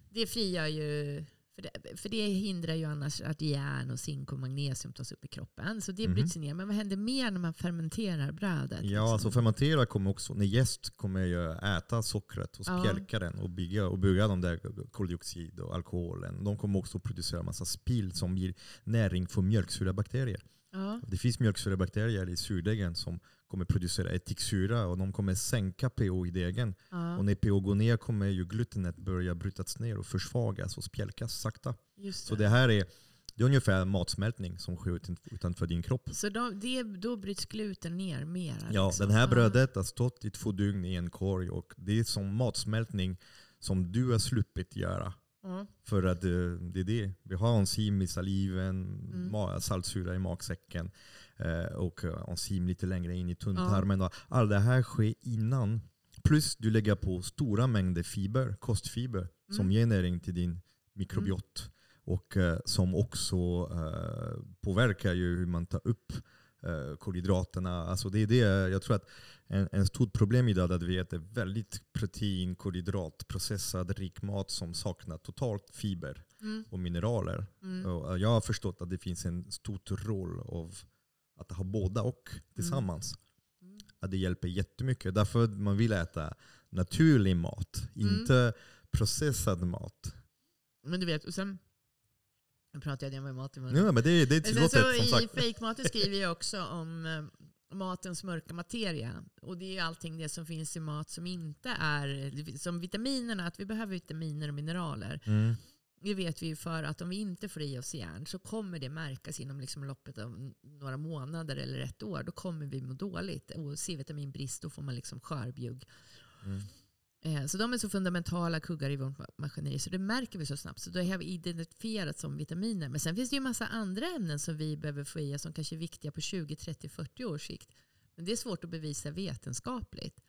det frigör ju, för det, för det hindrar ju annars att järn och zink och magnesium tas upp i kroppen. Så det Mhm. bryts ner. Men vad händer mer när man fermenterar brödet? Ja, liksom? alltså fermentera kommer också, när gäst kommer ju äta sockret och Ja. spjälka den och bygga, och bygga de där koldioxid och alkoholen. De kommer också producera massa spill som ger näring för mjölksyrabakterier. ja. Det finns mjölksyrabakterier i surdegen som kommer producera etiksyra och de kommer sänka pH i degen. Ja, Och när pH går ner kommer ju glutenet börja brytas ner och försvagas och spjälkas sakta. just Så det. det här är, det är ungefär matsmältning som sker utan- utanför din kropp. Så då, det, då bryts gluten ner mer? Ja, liksom. den här brödet har stått i två dygn i en korg och det är som matsmältning som du har sluppit göra. Ja. För att eh, det är det. Vi har enzym i saliven, Mm. saltsyra i magsäcken och eh, enzym lite längre in i tunntarmen. och Allt det här sker innan. Plus du lägger på stora mängder fiber, kostfiber, som Mm. ger näring till din mikrobiot. Och eh, som också eh, påverkar ju hur man tar upp eh, kolhydraterna. Alltså det är det, jag tror att en, en stort problem idag är att vi äter väldigt protein, kolhydrat, processad rik mat som saknar totalt fiber Mm. och mineraler. Mm. Och jag har förstått att det finns en stor roll av att ha båda och tillsammans. Mm. Att det hjälper jättemycket. Därför man vill äta naturlig mat, Mm. inte processad mat. Men du vet, och sen nu pratar jag med mat i munnen. Ja, men det, det är tillåtet som i sagt. fejkmaten *laughs* skriver jag också om, eh, matens mörka materia. Och det är ju allting det som finns i mat som inte är, som vitaminerna, att vi behöver vitaminer och mineraler. Mm. Det vet vi ju för att om vi inte får i oss järn så kommer det märkas inom liksom loppet av några månader eller ett år. Då kommer vi må dåligt. Och C-vitaminbrist, då får man liksom skörbjugg. Mm. Eh, Så de är så fundamentala kuggar i vårt maskineri så det märker vi så snabbt. Så det har vi identifierat som vitaminer. Men sen finns det ju massa andra ämnen som vi behöver få i oss som kanske är viktiga på 20, 30, 40 års sikt. Men det är svårt att bevisa vetenskapligt.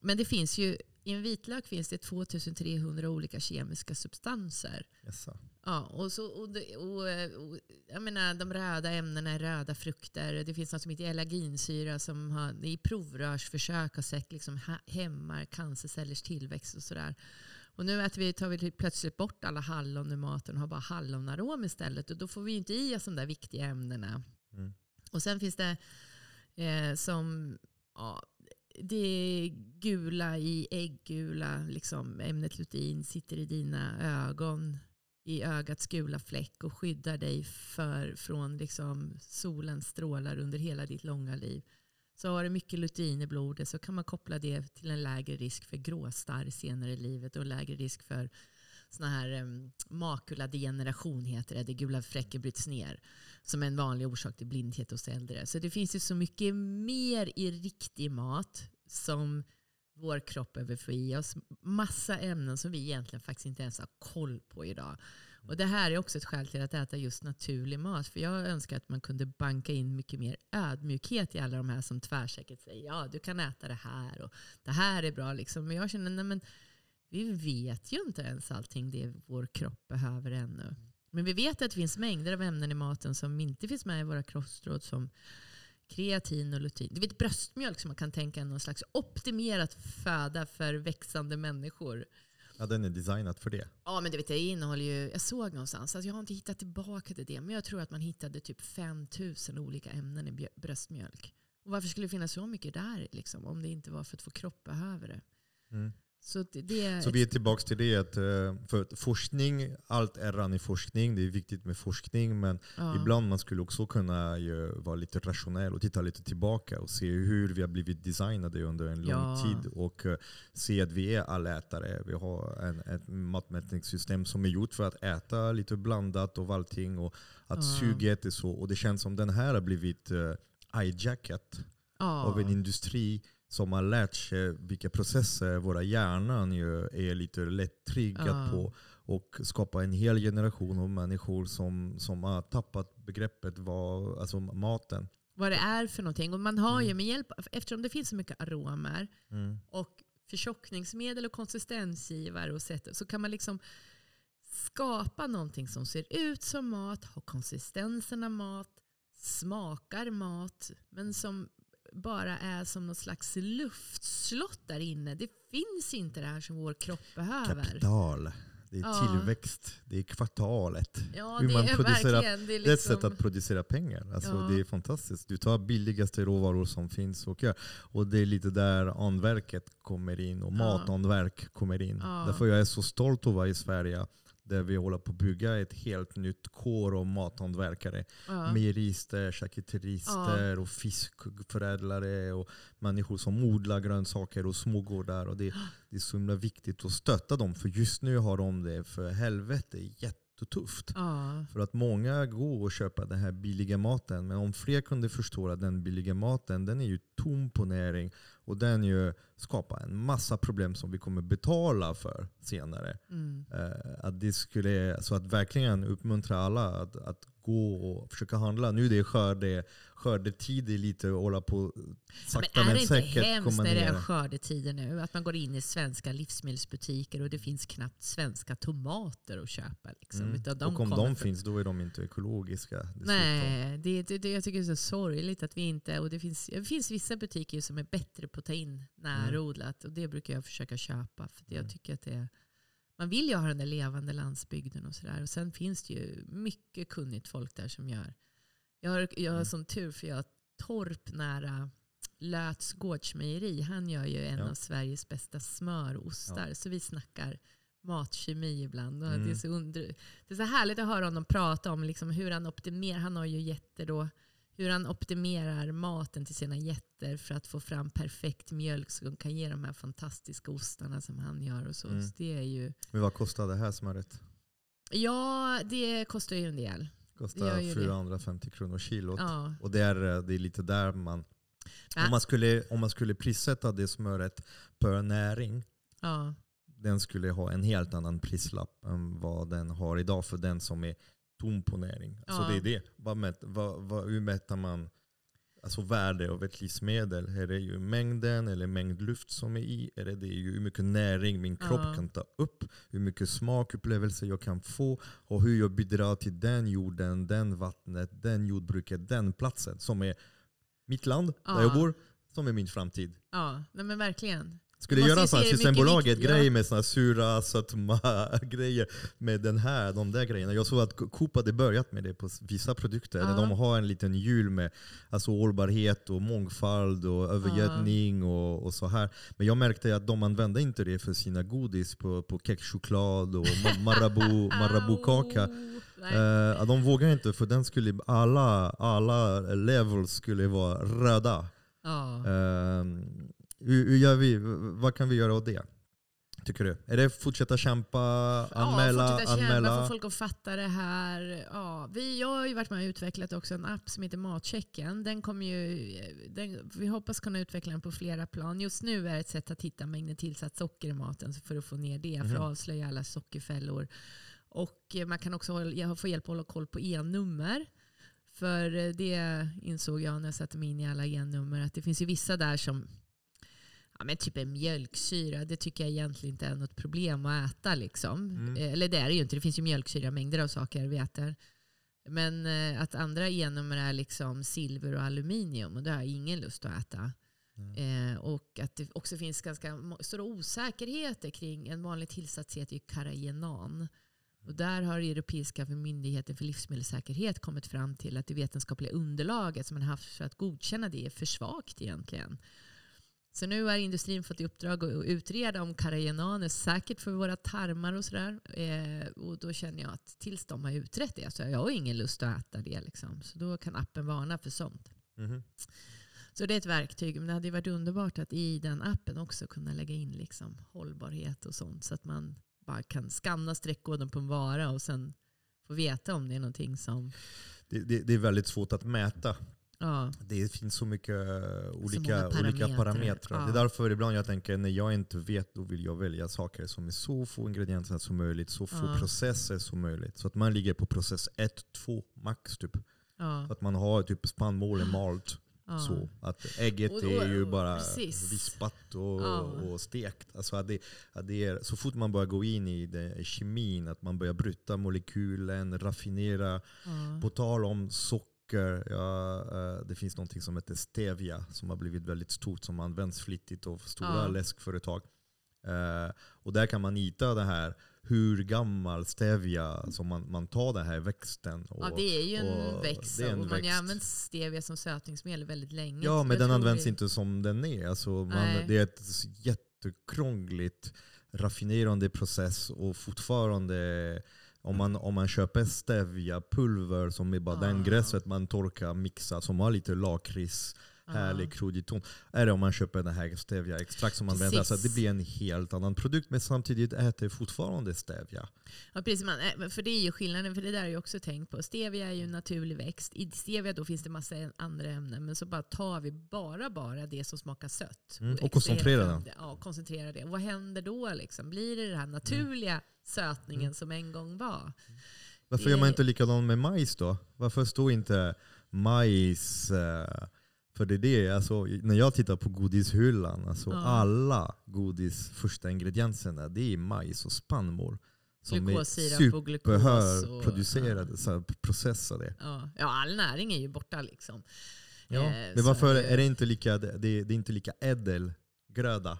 Men det finns ju, i en vitlök finns det 2300 olika kemiska substanser. Jaså. Ja, och så, och, och, och, jag menar, de röda ämnena är röda frukter. Det finns något som heter elaginsyra som har, i provrörsförsök har sett liksom hämmar cancercellers tillväxt och sådär. Och nu äter vi, tar vi plötsligt bort alla hallon ur maten och har bara hallonarom istället. Och då får vi ju inte i oss de där viktiga ämnena. Mm. Och sen finns det eh, som ja, det gula i äggula, liksom, ämnet lutein sitter i dina ögon, i ögats gula fläck och skyddar dig för, från liksom, solens strålar under hela ditt långa liv. Så har du mycket lutein i blodet så kan man koppla det till en lägre risk för gråstarr senare i livet och lägre risk för såna här um, makuladegeneration heter det, det gula fläcken bryts ner som är en vanlig orsak till blindhet hos äldre. Så det finns ju så mycket mer i riktig mat som vår kropp behöver få i oss. Massa ämnen som vi egentligen faktiskt inte ens har koll på idag. Och det här är också ett skäl till att äta just naturlig mat. För jag önskar att man kunde banka in mycket mer ödmjukhet i alla de här som tvärsäkert säger ja du kan äta det här och det här är bra. Liksom. Men jag känner nej, men vi vet ju inte ens allting det vår kropp behöver ännu. Men vi vet att det finns mängder av ämnen i maten som inte finns med i våra kostråd som kreatin och lutein. Du vet bröstmjölk som man kan tänka är någon slags optimerat föda för växande människor. Ja, den är designad för det. Ja men du vet det innehåller ju, jag såg någonstans, alltså jag har inte hittat tillbaka till det, men jag tror att man hittade typ 5000 olika ämnen i bröstmjölk. Och varför skulle det finnas så mycket där liksom, om det inte var för att vår kropp behöver det? Mm. Så det, Så vi är tillbaka till det att eh, för forskning, allt är ran i forskning, det är viktigt med forskning men ja. ibland man skulle också kunna vara lite rationell och titta lite tillbaka och se hur vi har blivit designade under en lång Ja. tid och eh, se att vi är allätare. Vi har en, ett matmätningssystem som är gjort för att äta lite blandat av allting och att Ja. suget är så. Och det känns som den här har blivit hijacket ja. av en industri som har lärt sig vilka processer våra hjärnan ju är lite lätt triggad Ja. på. Och skapa en hel generation av människor som, som har tappat begreppet vad, alltså maten. Vad det är för någonting. Och man har ju Mm. med hjälp, eftersom det finns så mycket aromer Mm. och förtjockningsmedel och konsistensgivare och sätt, så kan man liksom skapa någonting som ser ut som mat, har konsistensen av mat, smakar mat, men som bara är som något slags luftslott där inne. Det finns inte det här som vår kropp behöver. Kapital. Det är Ja. tillväxt. Det är kvartalet. Ja, Hur det man är producerar- verkligen. Det är Det är ett liksom, sätt att producera pengar. Alltså Ja. Det är fantastiskt. Du tar billigaste råvaror som finns och gör. Och det är lite där anverket kommer in och Ja. matanverk kommer in. Därför jag är så stolt att vara i Sverige där vi håller på att bygga ett helt nytt kår av mathantverkare. ja. Mejerister, charkuterister och fiskförädlare och människor som odlar grönsaker och smågårdar. Och det, det är så himla viktigt att stötta dem för just nu har de det för helvete jättetufft. Ja. För att många går och köper den här billiga maten. Men om fler kunde förstå att den billiga maten den är ju tom på näring. Och den ju skapar en massa problem som vi kommer betala för senare. Mm. Eh, att det skulle, så att verkligen uppmuntra alla att, att gå och försöka handla. Nu är det skörde, skördetid är lite och hålla på sakta Men är men, det inte säkert hemskt när det är skördetider nu? Att man går in i svenska livsmedelsbutiker och det finns knappt svenska tomater att köpa. Liksom, Mm. utan de och om de från- finns då är de inte ekologiska. dessutom. Nej, det, det, det, jag tycker det är så sorgligt att vi inte... Och det, finns, det finns vissa butiker som är bättre på att ta in närodlat och det brukar jag försöka köpa. För jag Mm. tycker att det är, man vill ju ha den där levande landsbygden och sådär. Och sen finns det ju mycket kunnigt folk där som gör. Jag har, jag har Mm. sån tur för jag har Torp nära Löts gårdsmejeri. Han gör ju en Ja. av Sveriges bästa smörostar. Så vi snackar matkemi ibland. Och Mm. Det, är så under, det är så härligt att höra honom prata om liksom hur han optimerar. Han har ju jätte då hur han optimerar maten till sina getter för att få fram perfekt mjölk så de kan ge de här fantastiska ostarna som han gör. Och så. Mm. så det är ju, Men vad kostar det här smöret? ja, det kostar ju en del. Kostar det. 450 kronor kilot. Ja. Och det är, eh, det är lite där man... Om man, skulle, om man skulle prissätta det smöret per näring, Ja. den skulle ha en helt annan prislapp än vad den har idag för den som är tom på näring. Så Ja. det är det. Vad mät, vad, vad, hur mäter man alltså värde av ett livsmedel? Är det ju mängden eller mängd luft som är i? Är det, det är ju hur mycket näring min kropp Ja. kan ta upp? Hur mycket smakupplevelser jag kan få? Och hur jag bidrar till den jorden, den vattnet, den jordbruket, den platsen som är mitt land, där Ja. jag bor, som är min framtid. ja, nej men verkligen. Skulle göra sån här se det mycket Systembolaget vikt- grej ja. med såna här sura, sötma grejer med den här, de där grejerna. Jag såg att Coop hade börjat med det på vissa produkter. Ja. De har en liten hjul med alltså hållbarhet och mångfald och övergödning och, och så här. Men jag märkte att de använde inte det för sina godis på, på kexchoklad och ma- *laughs* Marabou, Marabou-kaka. Eh, de vågar inte för den skulle, alla, alla levels skulle vara röda. Ja. Hur, hur gör vi? Vad kan vi göra åt det? Tycker du? Är det fortsätta kämpa, anmäla, ja, fortsätta kämpa, anmäla? få folk att fatta det här. Ja, vi, jag har ju varit med och utvecklat också en app som heter Matchecken. Den kommer ju, den, vi hoppas kunna utveckla den på flera plan. Just nu är det ett sätt att hitta mängden tillsatt socker i maten för att få ner det, för Mhm. att avslöja alla sockerfällor. Och eh, man kan också hålla, få hjälp att hålla koll på e-nummer. För eh, det insåg jag när jag satte mig in i alla e-nummer, att det finns ju vissa där som Ja, men typ en mjölksyra, det tycker jag egentligen inte är något problem att äta. Liksom. Mm. Eh, Eller det är det ju inte, det finns ju mjölksyra, mängder av saker vi äter. Men eh, att andra e-nummer är liksom silver och aluminium och det har jag ingen lust att äta. Eh, och att det också finns ganska stora osäkerheter kring en vanlig tillsats heter ju karagenan. Och där har Europeiska myndigheten för livsmedelssäkerhet kommit fram till att det vetenskapliga underlaget som man haft för att godkänna det är för svagt egentligen. Så nu har industrin fått i uppdrag att utreda om karagenan är säkert för våra tarmar och sådär. Eh, och då känner jag att tills de har utrett det så har jag ingen lust att äta det. Liksom. Så då kan appen varna för sånt. Mhm. Så det är ett verktyg. Men det hade varit underbart att i den appen också kunna lägga in liksom hållbarhet och sånt. Så att man bara kan skanna streckkoden på en vara och sen få veta om det är någonting som... Det, det, det är väldigt svårt att mäta. Ja, Det finns så mycket olika, många olika parametrar. parametrar. Ja. Det är därför ibland jag tänker när jag inte vet då vill jag välja saker som är så få ingredienser som möjligt, så få Ja. processer som möjligt. Så att man ligger på process 1, 2 max. Typ. Så att man har typ spannmålen *gasps* malt. Så att ägget Och då- är ju bara precis. vispat och, och stekt. Alltså att det, att det är, så fort man börjar gå in i det, i kemin, att man börjar bryta molekylen, raffinera. Ja. På tal om socker, ja, eh, det finns något som heter stevia som har blivit väldigt stort, som används flitigt av stora Ja. läskföretag. Eh, och där kan man hitta det här hur gammal stevia som man, man tar den här växten. Och, Ja, det är ju en och växt. det är en och man har använt stevia som sötningsmedel väldigt länge. Ja, men den används det- inte som den är. Alltså man, det är ett jättekrångligt raffinerande process och fortfarande om man, om man köper stevia-pulver som är bara den Ah. gräset man torkar, mixar, som har lite lakrits, Härlig kryddig ton. Är det om man köper den här stevia-extrakt som man använder. Alltså det blir en helt annan produkt men samtidigt äter fortfarande stevia. Ja, precis. Man, eh, för det är ju skillnaden, för det där har jag också tänkt på. Stevia är ju en naturlig växt. I stevia då finns det massa andra ämnen, men så bara tar vi bara, bara det som smakar sött. Mm, och koncentrerar fram den. det. Ja, koncentrera det. Och vad händer då? Liksom? Blir det den här naturliga sötningen Mm. som en gång var? Varför Det- gör man inte likadant med majs då? Varför står inte majs... eh, för det är det, alltså, när jag tittar på godishyllan, alltså Ja. alla godis första ingredienserna det är majs och spannmål. Som är och glukos. superhör och- producerade, så här, processade. Ja. ja, all näring är ju borta liksom. Ja. Eh, Men varför är det- är inte lika, det, det är inte lika ädel gröda?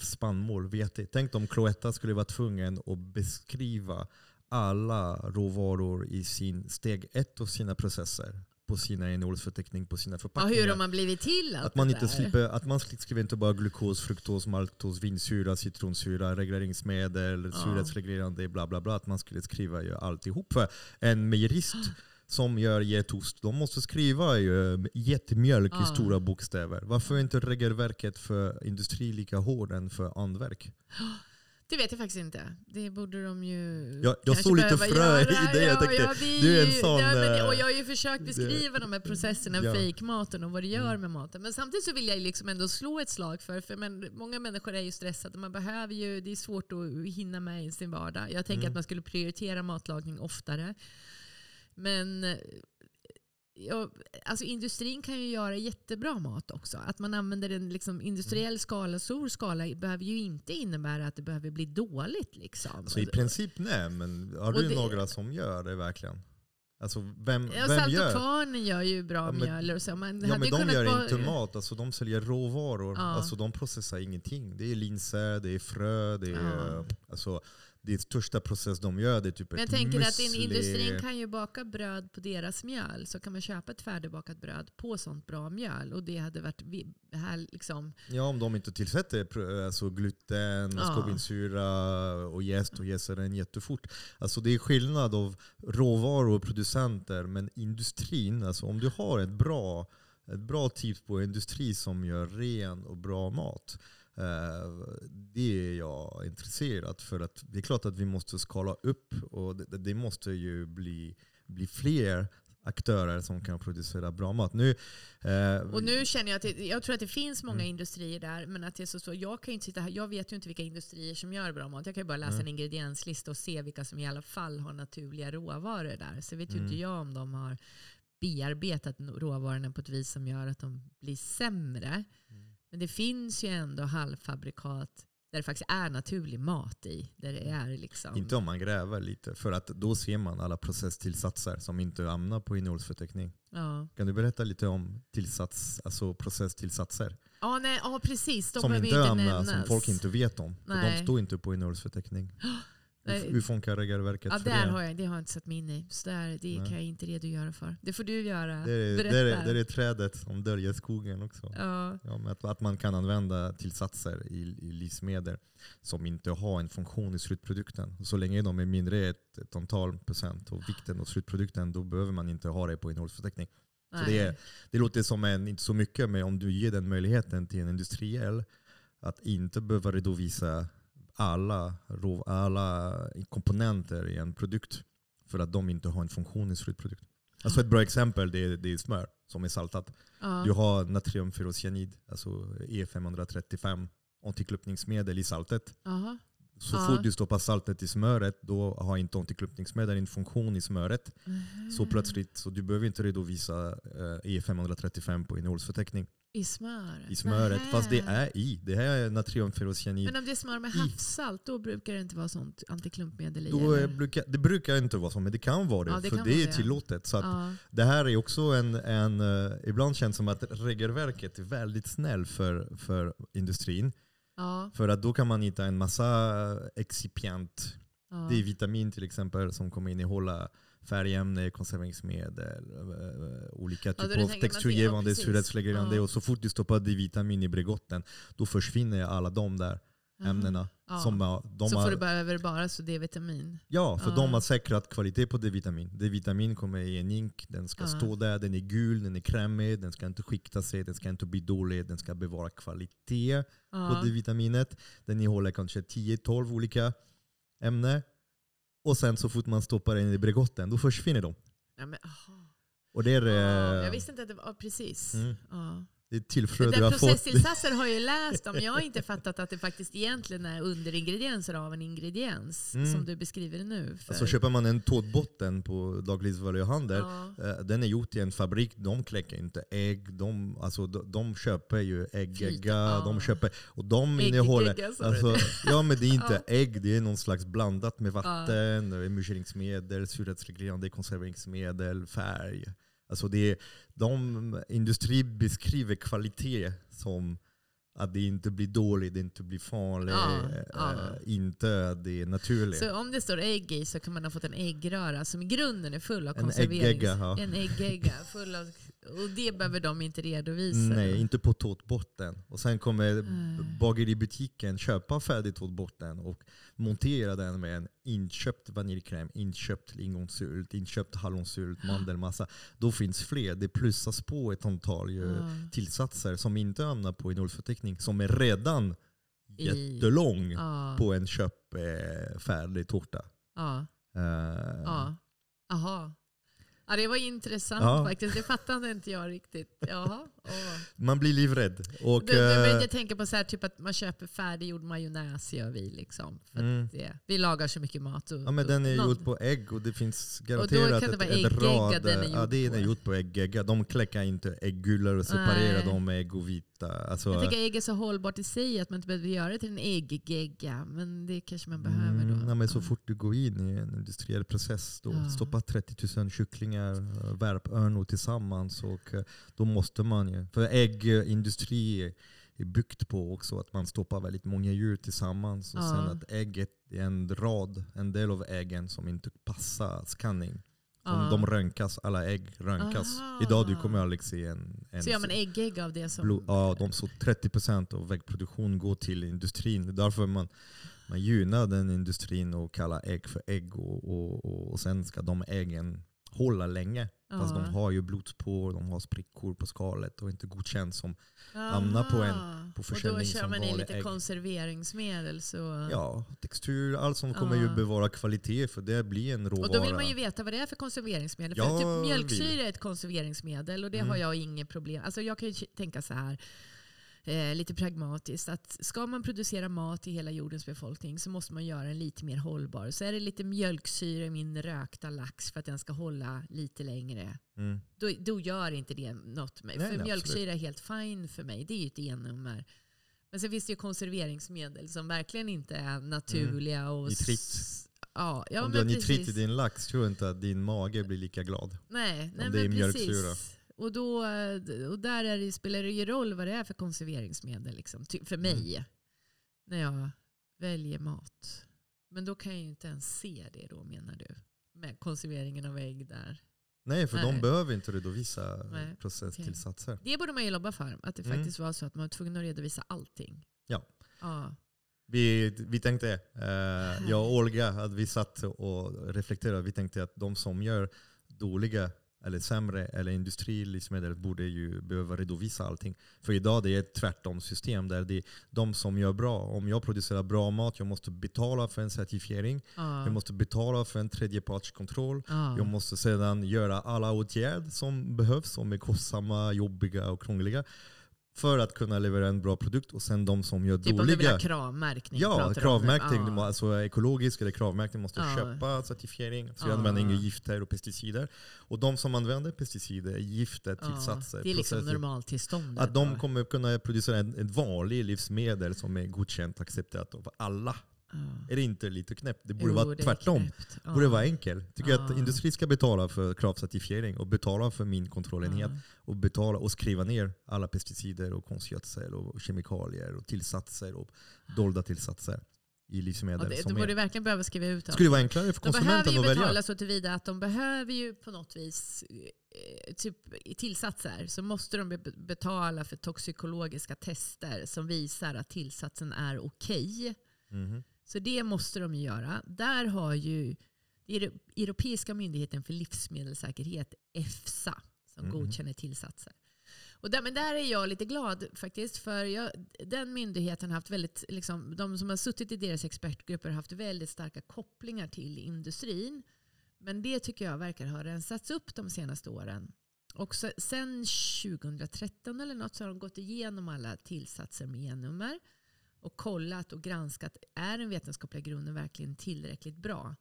Spannmål, vete. Tänk om Cloetta skulle vara tvungen att beskriva alla råvaror i sin steg ett av sina processer på sina innehållsförteckning på sina Ja, förpackningar. hur har man blivit till allt att man inte slipper, att man skriver inte bara glukos, fruktos, maltos, vinsyra, citronsyra, regleringsmedel, Ja. surhetsreglerande, bla bla bla. Att man skulle skriva ju alltihop. För en mejerist *gasps* som gör getost, de måste skriva ju getmjölk i Ja. stora bokstäver. Varför är inte regelverket för industri lika hård än för andverk? *gasps* *gasps* Det vet jag faktiskt inte. Det borde de ju Jag- jag såg lite frö i det. Jag Ja, tänkte, ja, det du är en sån, ja, men, eh, och Jag har ju försökt det- beskriva de här processerna, Ja. fejkmaten och vad det gör Mm. med maten. Men samtidigt så vill jag liksom ändå slå ett slag för, för men, många människor är ju stressade. Man behöver ju, det är svårt att hinna med i sin vardag. Jag tänker Mm. att man skulle prioritera matlagning oftare. Men ja, alltså industrin kan ju göra jättebra mat också. Att man använder en liksom industriell skala, stor skala, behöver ju inte innebära att det behöver bli dåligt. Liksom. Så i princip nej, men har du det- några som gör det verkligen? Alltså vem, Ja, vem gör? Kvarnen gör ju bra Ja, men- mjöl. Och så. Man Ja hade men de gör vara- inte mat, alltså de säljer råvaror. Ja. Alltså de processar ingenting. Det är linser, det är frö, det är... Ja. Alltså, det största process de gör det är typ Men jag ett tänker att in, müsli. industrin kan ju baka bröd på deras mjöl. Så kan man köpa ett färdigbakat bröd på sånt bra mjöl. Och det hade varit här liksom... Ja, om de inte tillsätter alltså gluten, Ja. ascorbinsyra och jäst och jäser den jättefort. Alltså det är skillnad av råvaror och producenter, men industrin, alltså om du har ett bra, ett bra tips på industri som gör ren och bra mat, det är jag intresserad för. att Det är klart att vi måste skala upp och det, det måste ju bli, bli fler aktörer som kan producera bra mat. Nu, eh, Och nu känner jag att det, jag tror att det finns många Mm. industrier där, men att det är så svårt. Jag kan inte sitta här, jag vet ju inte vilka industrier som gör bra mat. Jag kan ju bara läsa Mm. en ingredienslista och se vilka som i alla fall har naturliga råvaror där. Så vet ju Mm. inte jag om de har bearbetat råvarorna på ett vis som gör att de blir sämre. Mm. Men det finns ju ändå halvfabrikat där det faktiskt är naturlig mat i. Där det är liksom... Inte om man gräver lite, för att då ser man alla processtillsatser som inte hamnar på innehållsförteckning. Ja. Kan du berätta lite om tillsats, alltså processtillsatser? Ja, nej, ja, precis. De som inte hamnar, nämnas. som folk inte vet om. De står inte på innehållsförteckning. *gasps* Hur, funkar regelverket Ja, för där det? har jag, det har jag inte satt mig in i. Så där, det Nej. kan jag inte redogöra för. Det får du göra. Det är, Berätta. det, är, det är trädet som döljer skogen också. Ja. Ja, att, att man kan använda tillsatser i, i livsmedel som inte har en funktion i slutprodukten. Så länge de är mindre ett, ett antal procent av vikten av slutprodukten, då behöver man inte ha det på innehållsförteckning. Så det, är, det låter som en, inte så mycket, men om du ger den möjligheten till en industriell att inte behöva redovisa alla, alla komponenter i en produkt för att de inte har en funktion i slutprodukten. Alltså ett bra exempel det är, det är smör som är saltat. ja. Du har natriumferrocyanid, alltså E535, antiklumpningsmedel i saltet. Aha. Så fort du stoppar saltet i smöret, då har inte antiklumpningsmedel en funktion i smöret. Så plötsligt, så du behöver inte redovisa eh, E535 på innehållsförteckning I smör? i smöret. Nähä. Fast det är i. Det här är natriumferrocyanid. Men om det är smör med havssalt, då brukar det inte vara sånt antiklumpmedel i? Då brukar, det brukar inte vara så, men det kan vara det. Ja, det för det är det. tillåtet. Så ja. Det här är också en, en eh, ibland känns det som att regelverket är väldigt snäll för, för industrin. Ja. För att då kan man hitta en massa excipient, Ja. D-vitamin till exempel, som kommer innehålla färgämne, konserveringsmedel, eh, olika typer du av ja, texturgivande, precis. surhetsreglerande. Ja. Och så fort du stoppar D-vitamin i Bregotten, då försvinner alla de där ämnena. Ja. Som de så har, får du behöver bara så D-vitamin? Ja, för Ja. de har säkrat kvalitet på D-vitamin. D-vitamin kommer i en ink, den ska Ja. stå där, den är gul, den är krämig, den ska inte skikta sig, den ska inte bli dålig, den ska bevara kvalitet på Ja. D-vitaminet. Den innehåller kanske 10-12 olika ämnen. Och sen så fort man stoppar den i Bregotten, då försvinner de. Ja, men, aha. Och det är, Ja, eh, jag visste inte att det var... ja, Precis. Mm. Ja. Det är där jag har fått. processtillsatser har jag ju läst om. Jag har inte fattat att det faktiskt egentligen är underingredienser av en ingrediens. Mm. Som du beskriver det nu. För, Alltså köper man en tårtbotten på dagligvaruhandel, ja. Eh, Den är gjord i en fabrik, de kläcker inte ägg. De, alltså, de, de köper ju äggegga. Ja. De köper, och de innehåller... Alltså, ja men det är inte *laughs* Ja. ägg, det är någon slags blandat med vatten, ja. emulgeringsmedel, surhetsreglerande konserveringsmedel, färg. Alltså det är, de, industri beskriver kvalitet som att det inte blir dåligt, det inte blir farligt, Ja, ja. eh, inte det är naturligt. Så om det står ägg i så kan man ha fått en äggröra som i grunden är full av En konserverings... äggegga, ja. En äggegga. Full av, och det behöver de inte redovisa. Nej, inte på tårtbotten. Och sen kommer bageributiken köpa färdig tårtbotten och montera den med en inköpt vaniljkräm, inköpt lingonsylt, inköpt hallonsylt, mandelmassa. Då finns fler. Det plussas på ett antal Ja. tillsatser som inte hamnar på innehållsförteckning som är redan I- jättelång Ja. på en köp eh, färdig tårta. Ja. Eh, Ja. Aha. Ja, det var intressant Ja. faktiskt. Det fattade inte jag riktigt. Jaha. Åh. Man blir livrädd. Och, Du, men eh, jag tänker på så här, typ att man köper färdiggjord majonnäs gör vi. Liksom, Mm. det, vi lagar så mycket mat. Och, Ja men den är någon- gjord på ägg och det finns då garanterat kan det vara ett äggegg rad. den är ja, gjord det är på. gjort på äggegga. De kläcker inte äggulor och separerar Nej. dem med ägg och vita. Alltså, Jag tänker ägg är så hållbart i sig att man inte behöver göra det till en ägggegga. Men det kanske man behöver då. Mm, ja, men så Ja. fort du går in i en industriell process, då Ja. stoppar 30 000 kycklingar, äh, värpörnor tillsammans. Och äh, då måste man ju, för äggindustri är- byggt på också att man stoppar väldigt många djur tillsammans. Och Ja. sen att ägget är en rad, en del av äggen som inte passar scanning. Ja. De röntgas, alla ägg röntgas. Aha. Idag du kommer aldrig se en, en Så gör man äggägg av det som... Blod, ja, de så 30% av äggproduktion går till industrin. Det är därför man, man gynnar den industrin och kallar ägg för ägg. Och, och, och, och sen ska de äggen hålla länge. Fast Ja. de har ju blodspår, de har sprickor på skalet och inte godkänt som hamnar på en- Aha. på Och försäljning då kör man i lite ägg. konserveringsmedel. Så... ja, textur, allt som kommer Ja. ju bevara kvalitet för det blir en råvara. Och då vill man ju veta vad det är för konserveringsmedel. Jag för typ mjölksyra är ett konserveringsmedel och det Mm. har jag inget problem Alltså jag kan ju tänka så här, eh, lite pragmatiskt, att ska man producera mat till hela jordens befolkning så måste man göra den lite mer hållbar. Så är det lite mjölksyra i min rökta lax för att den ska hålla lite längre. Mm. Då, då gör inte det något med mig. Nej, för nej, mjölksyra är helt fine för mig. Det är ju ett E-nummer. Men sen finns det ju konserveringsmedel som verkligen inte är naturliga. Och Mm. Nitrit. s- Ja, ja Om du har nitrit i din lax tror jag inte att din mage blir lika glad. Nej, nej Om det är mjölksyra. precis. Och, då, och där är det, spelar det ju roll vad det är för konserveringsmedel liksom, för mig. Mm. När jag väljer mat. Men då kan jag ju inte ens se det då menar du? Med konserveringen av ägg där. Nej, för Nej. de behöver inte redovisa Nej, processtillsatser. Det borde man ju lobba för. Att det Mm. faktiskt var så att man var tvungen att redovisa allting. Ja. Ja. Vi, vi tänkte, eh, jag och Olga, att vi satt och reflekterade. Vi tänkte att de som gör dåliga eller sämre eller industrilivsmedel borde ju behöva redovisa allting. För idag det är ett tvärtom system där det är de som gör bra. Om jag producerar bra mat, jag måste betala för en certifiering. Ja. Jag måste betala för en tredjepartskontroll. ja. Jag måste sedan göra alla åtgärder som behövs, som är kostsamma, jobbiga och krångliga. För att kunna leverera en bra produkt. Och sen de som gör Typ om du vill dåliga... ha kravmärkning. Ja, du om. kravmärkning. Ja. Alltså ekologisk eller kravmärkning måste Ja. köpa certifiering. Så Ja. jag använder inga gifter och pesticider. Och de som använder pesticider, gifter, Ja, tillsatser, Det är liksom processer, normaltillståndet. att de kommer kunna producera ett vanligt livsmedel som är godkänt och accepterat av alla. Ja. Är det inte lite knäppt? Det borde Jo, vara det är tvärtom. Ja. borde vara enkelt. Tycker Ja. att industrin ska betala för kravcertifiering och betala för min kontrollenhet Ja. och betala och skriva ner alla pesticider och konstgödsel och kemikalier och tillsatser och dolda tillsatser i Ja, livsmedel. det, som de är- borde verkligen behöva skriva ut det skulle vara enklare för De behöver konsumenten ju att välja. betala så tillvida att de behöver ju på något vis, eh, typ tillsatser, så måste de be- betala för toxikologiska tester som visar att tillsatsen är okej. Mhm. Så det måste de göra. Där har ju Europeiska myndigheten för livsmedelssäkerhet, EFSA, som Mhm. godkänner tillsatser. Och där, men där är jag lite glad faktiskt. För jag, den myndigheten har haft väldigt, liksom, de som har suttit i deras expertgrupper har haft väldigt starka kopplingar till industrin. Men det tycker jag verkar ha rensats upp de senaste åren. Och så, sen 2013 eller något så har de gått igenom alla tillsatser med E-nummer och kollat och granskat, är den vetenskapliga grunden verkligen tillräckligt bra?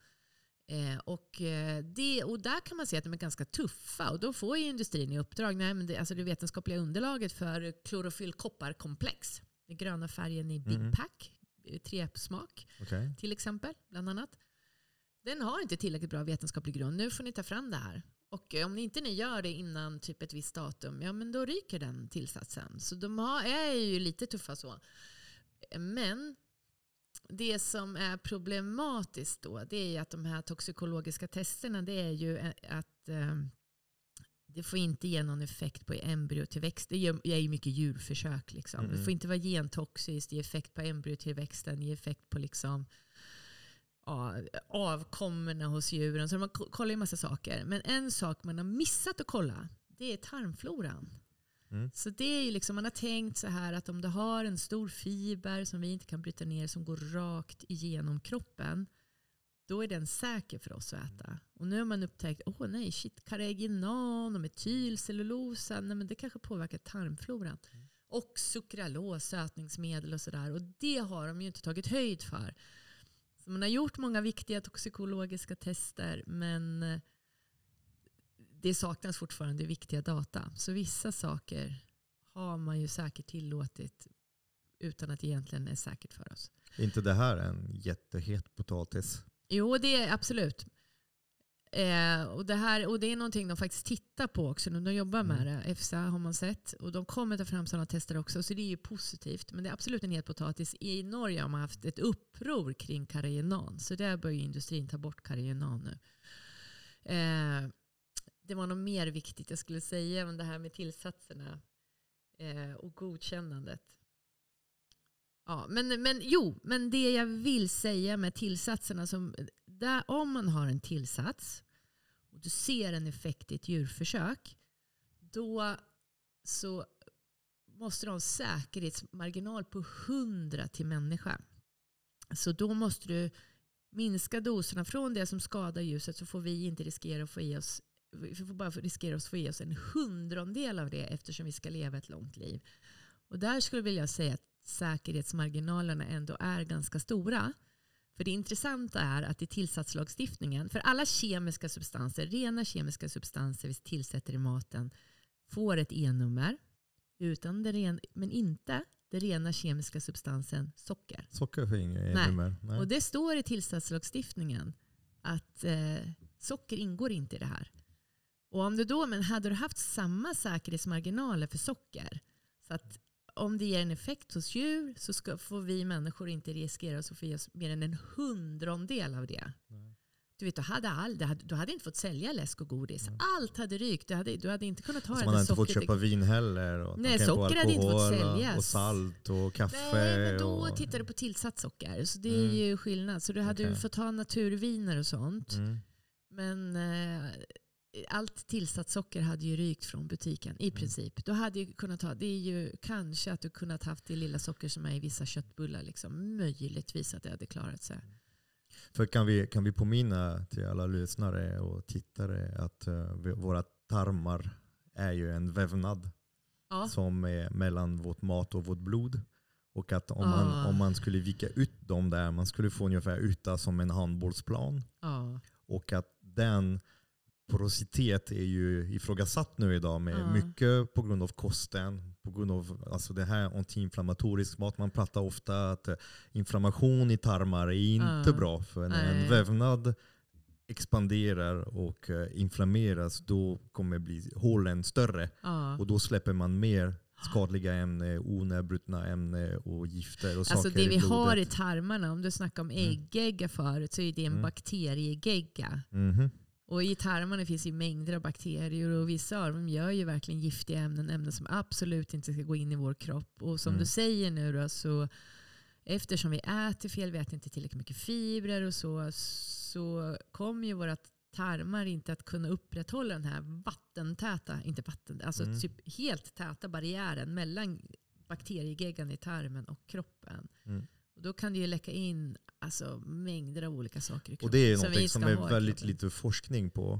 Eh, och, eh, det, och där kan man se att de är ganska tuffa. Och då får ju industrin i uppdrag, nej, men det, alltså det vetenskapliga underlaget för klorofyllkopparkomplex, den gröna färgen i Big Mhm. Pack, eh, trepsmak Okej. till exempel, bland annat. Den har inte tillräckligt bra vetenskaplig grund. Nu får ni ta fram det här. Och eh, om ni inte ni gör det innan typ ett visst datum, ja men då ryker den tillsatsen. Så de har, är ju lite tuffa så. Men det som är problematiskt då, det är ju att de här toxikologiska testerna, det är ju att eh, det får inte ge någon effekt på embryotillväxt. Det är ju mycket djurförsök. Liksom. Det Mm. får inte vara gentoxiskt, ge effekt på embryotillväxten, ge effekt på liksom ja, avkommorna hos djuren. Så man kollar ju massa saker. Men en sak man har missat att kolla, det är tarmfloran. Mm. Så det är ju liksom, man har tänkt så här att om du har en stor fiber som vi inte kan bryta ner som går rakt igenom kroppen, då är den säker för oss att äta. Och nu har man upptäckt, åh oh, nej, shit, carrageenan och metylcellulosa, nej men det kanske påverkar tarmfloran. Mm. Och sukralos, sötningsmedel och sådär. Och det har de ju inte tagit höjd för. Så man har gjort många viktiga toxikologiska tester, men eh, det saknas fortfarande viktiga data. Så vissa saker har man ju säkert tillåtit utan att det egentligen är säkert för oss. Är inte det här en jättehet potatis? Jo, det är absolut. Eh, och, det här, och det är någonting de faktiskt tittar på också när de jobbar med Mm. det. EFSA har man sett. Och de kommer ta fram sådana tester också. Så det är ju positivt. Men det är absolut en het potatis. I Norge har man haft ett uppror kring karrienan. Så där bör ju industrin ta bort karrienan nu. Eh, det var något mer viktigt jag skulle säga om det här med tillsatserna eh, och godkännandet. Ja, men, men jo, men det jag vill säga med tillsatserna, som, där, om man har en tillsats och du ser en effekt i ett djurförsök, då så måste du ha en säkerhetsmarginal på 100 till människa. Så då måste du minska doserna från det som skadar ljuset så får vi inte riskera att få i oss vi får bara riskera att få i oss en hundrondel av det eftersom vi ska leva ett långt liv. Och där skulle jag vilja säga att säkerhetsmarginalerna ändå är ganska stora. För det intressanta är att i tillsatslagstiftningen, för alla kemiska substanser, rena kemiska substanser vi tillsätter i maten, får ett E-nummer, utan det ren, men inte den rena kemiska substansen socker. Socker för inget Nej. nummer? Nej. Och det står i tillsatslagstiftningen att eh, socker ingår inte i det här. Och om du då, men hade du haft samma säkerhetsmarginaler för socker, så att om det ger en effekt hos djur så ska, får vi människor inte riskera oss att få i oss mer än en hundrondel av det. Nej. Du vet, du hade, all, du, hade, du hade inte fått sälja läsk och godis. Nej. Allt hade rykt. Du hade, du hade inte kunnat ha Så det man har inte fått köpa vin heller? Och Nej, socker hade inte fått säljas. Och salt och kaffe. Nej, men då och, tittar du på tillsatt socker. Så det är Mm. ju skillnad. Så du hade Okej. fått ha naturviner och sånt. Mm. Men eh, allt tillsatt socker hade ju rykt från butiken i Mm. princip. Du hade ju kunnat ha, det är ju kanske att du kunnat haft det lilla socker som är i vissa köttbullar. Liksom. Möjligtvis att det hade klarat sig. För kan vi, kan vi påminna till alla lyssnare och tittare att eh, vi, våra tarmar är ju en vävnad Ja. som är mellan vårt mat och vårt blod. Och att om, Ah. man, om man skulle vika ut dem där, man skulle få ungefär yta som en handbollsplan. Ja. Och att den porositet är ju ifrågasatt nu idag med Ja. mycket på grund av kosten, på grund av alltså det här antiinflammatorisk mat. Man pratar ofta att eh, inflammation i tarmar är inte Ja. bra. För när en vävnad expanderar och eh, inflammeras då kommer bli hålen större och då släpper man mer skadliga ämnen, onedbrutna ämnen och gifter och Alltså saker det vi i har i tarmarna, om du snackar om äggegga förut, så är det en Mm. bakteriegegga. Mhm. Och i tarmarna finns ju mängder av bakterier och vissa av dem gör ju verkligen giftiga ämnen, ämnen som absolut inte ska gå in i vår kropp. Och som Mm. du säger nu då, så eftersom vi äter fel, vi äter inte tillräckligt mycket fibrer och så, så kommer ju våra tarmar inte att kunna upprätthålla den här vattentäta, inte vatten, alltså Mm. typ helt täta barriären mellan bakteriegeggan i tarmen och kroppen. Mm. Då kan det ju läcka in alltså, mängder av olika saker i kroppen. Och det är som inte som ska är väldigt lite forskning på.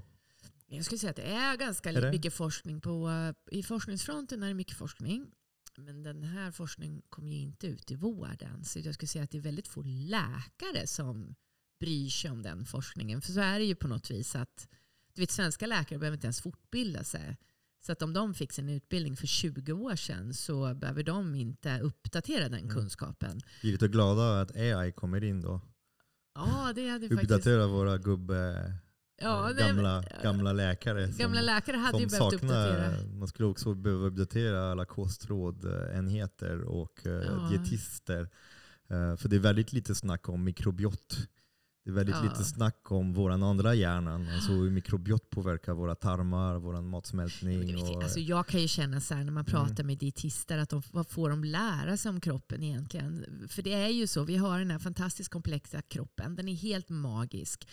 Jag skulle säga att det är ganska Är det? mycket forskning på, i forskningsfronten är det mycket forskning. Men den här forskningen kommer ju inte ut i vården. Så jag skulle säga att det är väldigt få läkare som bryr sig om den forskningen. För så är det ju på något vis att du vet, svenska läkare behöver inte ens fortbilda sig. Så att om de fick sin utbildning för 20 år sedan så behöver de inte uppdatera den Mm. kunskapen. Vi är lite glada att AI kommer in då. Ja, det hade faktiskt... Uppdatera våra gubbe, Ja, eh, nej, gamla, men- gamla läkare. Gamla som, läkare hade som behövt uppdatera. saknar, man skulle också behöva uppdatera alla kostrådenheter och eh, Ja. dietister. Eh, för det är väldigt lite snack om mikrobiot. Det är väldigt Ja. lite snack om vår andra hjärnan, alltså hur mikrobiot påverkar våra tarmar, vår matsmältning. Och, Alltså jag kan ju känna så här när man Mm. pratar med dietister, att de, vad får de lära sig om kroppen egentligen? För det är ju så, vi har den här fantastiskt komplexa kroppen, den är helt magisk.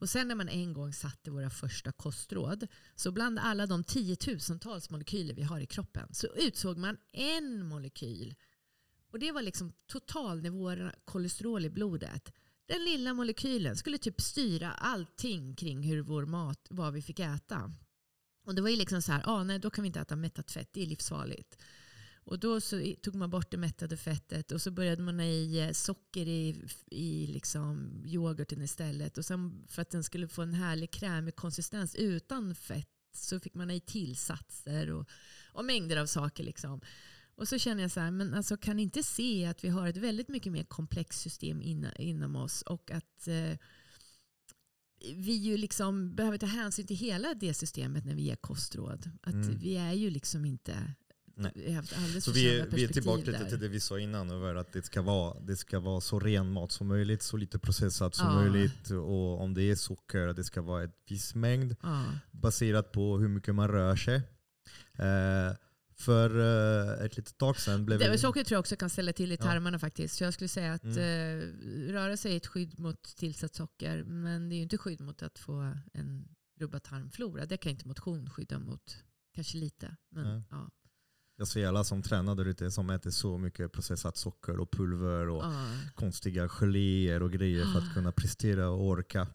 Och sen när man en gång satte våra första kostråd, så bland alla de tiotusentals molekyler vi har i kroppen, så utsåg man en molekyl. Och det var liksom totalnivåerna kolesterol i blodet. Den lilla molekylen skulle typ styra allting kring hur vår mat, vad vi fick äta. Och det var ju liksom så här, ah, nej då kan vi inte äta mättat fett, det är livsfarligt. Och då så tog man bort det mättade fettet och så började man ha i eh, socker i, i liksom yoghurten istället. Och sen för att den skulle få en härlig krämig konsistens utan fett så fick man ha i tillsatser och, och mängder av saker. Liksom. Och så känner jag så här, men alltså kan inte se att vi har ett väldigt mycket mer komplext system in, inom oss och att eh, vi ju liksom behöver ta hänsyn till hela det systemet när vi ger kostråd. Att Mm. vi är ju liksom inte... Nej. Vi har haft alldeles Så vi är, vi är tillbaka lite där. till det vi sa innan, över att det ska, vara, det ska vara så ren mat som möjligt, så lite processat som Ja. möjligt. Och om det är socker, det ska vara ett viss mängd Ja. baserat på hur mycket man rör sig. Eh, för eh, ett litet tag sedan blev Det, socker tror jag också kan ställa till i Ja. tarmarna faktiskt. Så jag skulle säga att Mm. eh, röra sig är ett skydd mot tillsatt socker. Men det är ju inte skydd mot att få en rubbad tarmflora. Det kan inte motion skydda mot. Kanske lite. Men, Nej. ja. Jag ser alla som tränar där ute som äter så mycket processat socker och pulver och Ja. konstiga geléer och grejer för att kunna prestera och orka.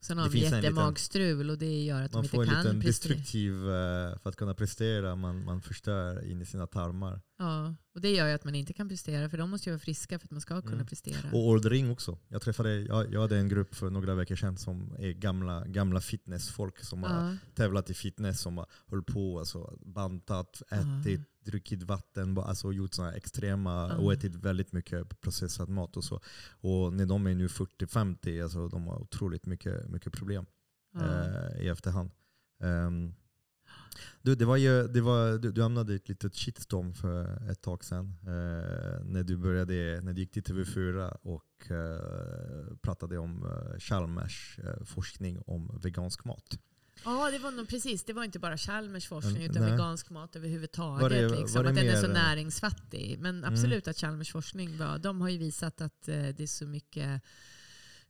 Sen har en liten- jättemagstrul och det gör att Man de får en inte kan liten prestera. destruktiv, eh, för att kunna prestera, man, man förstör in i sina tarmar. Ja, och det gör ju att man inte kan prestera. För de måste ju vara friska för att man ska kunna Mm. prestera. Och åldring också. Jag, träffade, jag, jag hade en grupp för några veckor sedan som är gamla, gamla fitnessfolk som har ja. tävlat i fitness, som har hållit på, alltså, bantat, ätit, druckit vatten, alltså gjort sådana extrema Ja. och ätit väldigt mycket processad mat och så. Och när de är nu 40-50, alltså, de har otroligt mycket, mycket problem Ja. eh, i efterhand. Ehm, du, det var ju, det var, du, du hamnade i ett litet shitstorm för ett tag sedan. Eh, när, du började, när du gick till TV4 och eh, pratade om eh, Chalmers eh, forskning om vegansk mat. Ja, det var nog precis. Det var inte bara Chalmers forskning Mm, utan nej. vegansk mat överhuvudtaget. Var det- liksom, var det att den är så Mm. näringsfattig. Men absolut att Chalmers forskning var, de har ju visat att eh, det är så mycket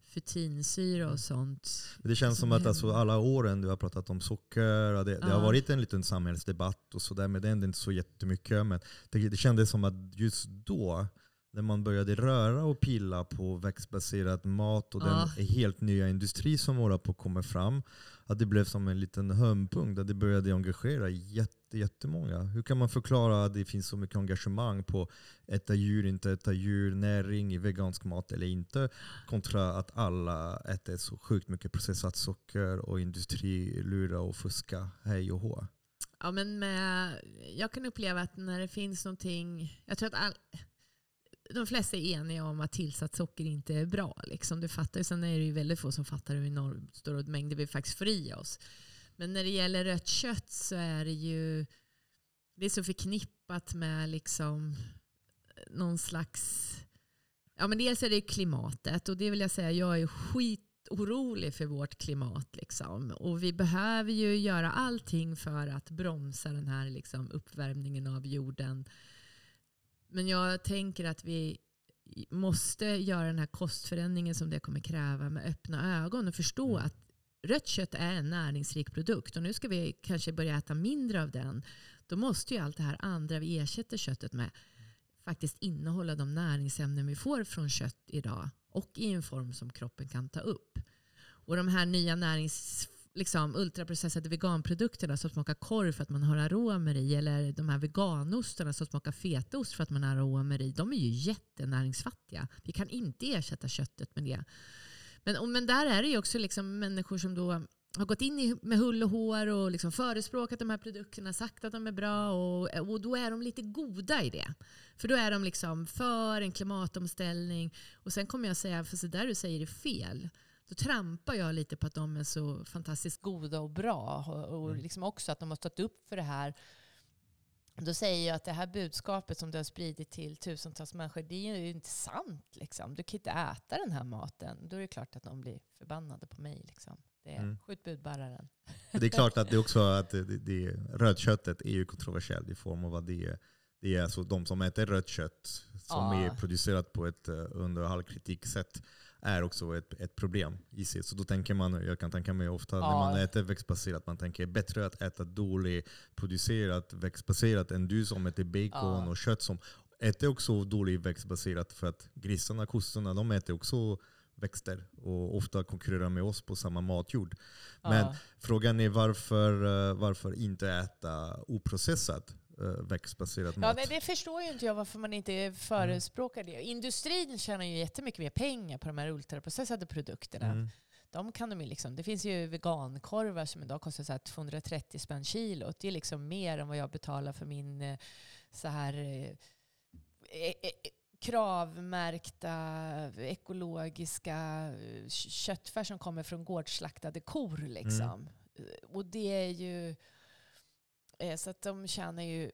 futinsyra och sånt. Det känns som att alltså, alla åren du har pratat om socker, det, det har varit en liten samhällsdebatt och sådär, men det är inte så jättemycket. Men det, det kändes som att just då, när man började röra och pilla på växtbaserad mat och Ja. den helt nya industri som håller på att komma fram, att det blev som en liten hömpunkt där det började engagera jätte, jättemånga. Hur kan man förklara att det finns så mycket engagemang på äta djur, inte äta djur, näring i vegansk mat eller inte, kontra att alla äter så sjukt mycket processat socker och industri lura och fuska hej och hå. Ja, men med, jag kan uppleva att när det finns någonting... Jag tror att all, de flesta är eniga om att tillsatt socker inte är bra. Liksom. Du fattar, sen är det ju väldigt få som fattar hur enormt stora mängder vi faktiskt får i oss. Men när det gäller rött kött så är det ju det är så förknippat med liksom eh, någon slags... Ja, men dels är det klimatet och det vill jag säga, jag är skitorolig för vårt klimat. Liksom. Och vi behöver ju göra allting för att bromsa den här liksom, uppvärmningen av jorden. Men jag tänker att vi måste göra den här kostförändringen som det kommer kräva med öppna ögon och förstå Mm. att rött kött är en näringsrik produkt och nu ska vi kanske börja äta mindre av den. Då måste ju allt det här andra vi ersätter köttet med faktiskt innehålla de näringsämnen vi får från kött idag och i en form som kroppen kan ta upp. Och de här nya närings, liksom, ultraprocessade veganprodukterna som smakar korv för att man har aromer i eller de här veganostarna som smakar fetaost för att man har aromer i. De är ju jättenäringsfattiga. Vi kan inte ersätta köttet med det. Men, och, men där är det ju också liksom människor som då har gått in i, med hull och hår och liksom förespråkat de här produkterna, sagt att de är bra och, och då är de lite goda i det. För då är de liksom för en klimatomställning och sen kommer jag säga, för så där du säger är fel. Då trampar jag lite på att de är så fantastiskt goda och bra och, och liksom också att de har stått upp för det här Då säger jag att det här budskapet som du har spridit till tusentals människor, det är ju inte sant. Liksom. Du kan inte äta den här maten. Då är det klart att de blir förbannade på mig. Liksom. Det är Mm. skjut budbäraren. Det är klart att det också *laughs* att det, det, rödköttet är ju kontroversiellt i form av att det är, det är alltså de som äter rött kött som Ja. är producerat på ett uh, under all kritik sätt är också ett, ett problem i sig. Så då tänker man, jag kan tänka mig ofta när Ja. man äter växtbaserat, man tänker bättre att äta dåligt producerat växtbaserat än du som äter bacon Ja. och kött som äter också dåligt växtbaserat för att grisarna, kossorna, de äter också växter och ofta konkurrerar med oss på samma matjord. Men Ja. Frågan är varför, eh, varför inte äta oprocessat eh, växtbaserat Ja, mat? nej, det förstår ju inte jag varför man inte förespråkar det. Industrin tjänar ju jättemycket mer pengar på de här ultraprocessade produkterna. Mm. De kan de ju liksom, det finns ju vegankorvar som idag kostar så här 230 spänn kilot. Det är liksom mer än vad jag betalar för min eh, så här eh, eh, kravmärkta ekologiska eh, köttfärs som kommer från gårdsslaktade kor. Liksom. Eh, Och det är ju... eh, Så att de tjänar ju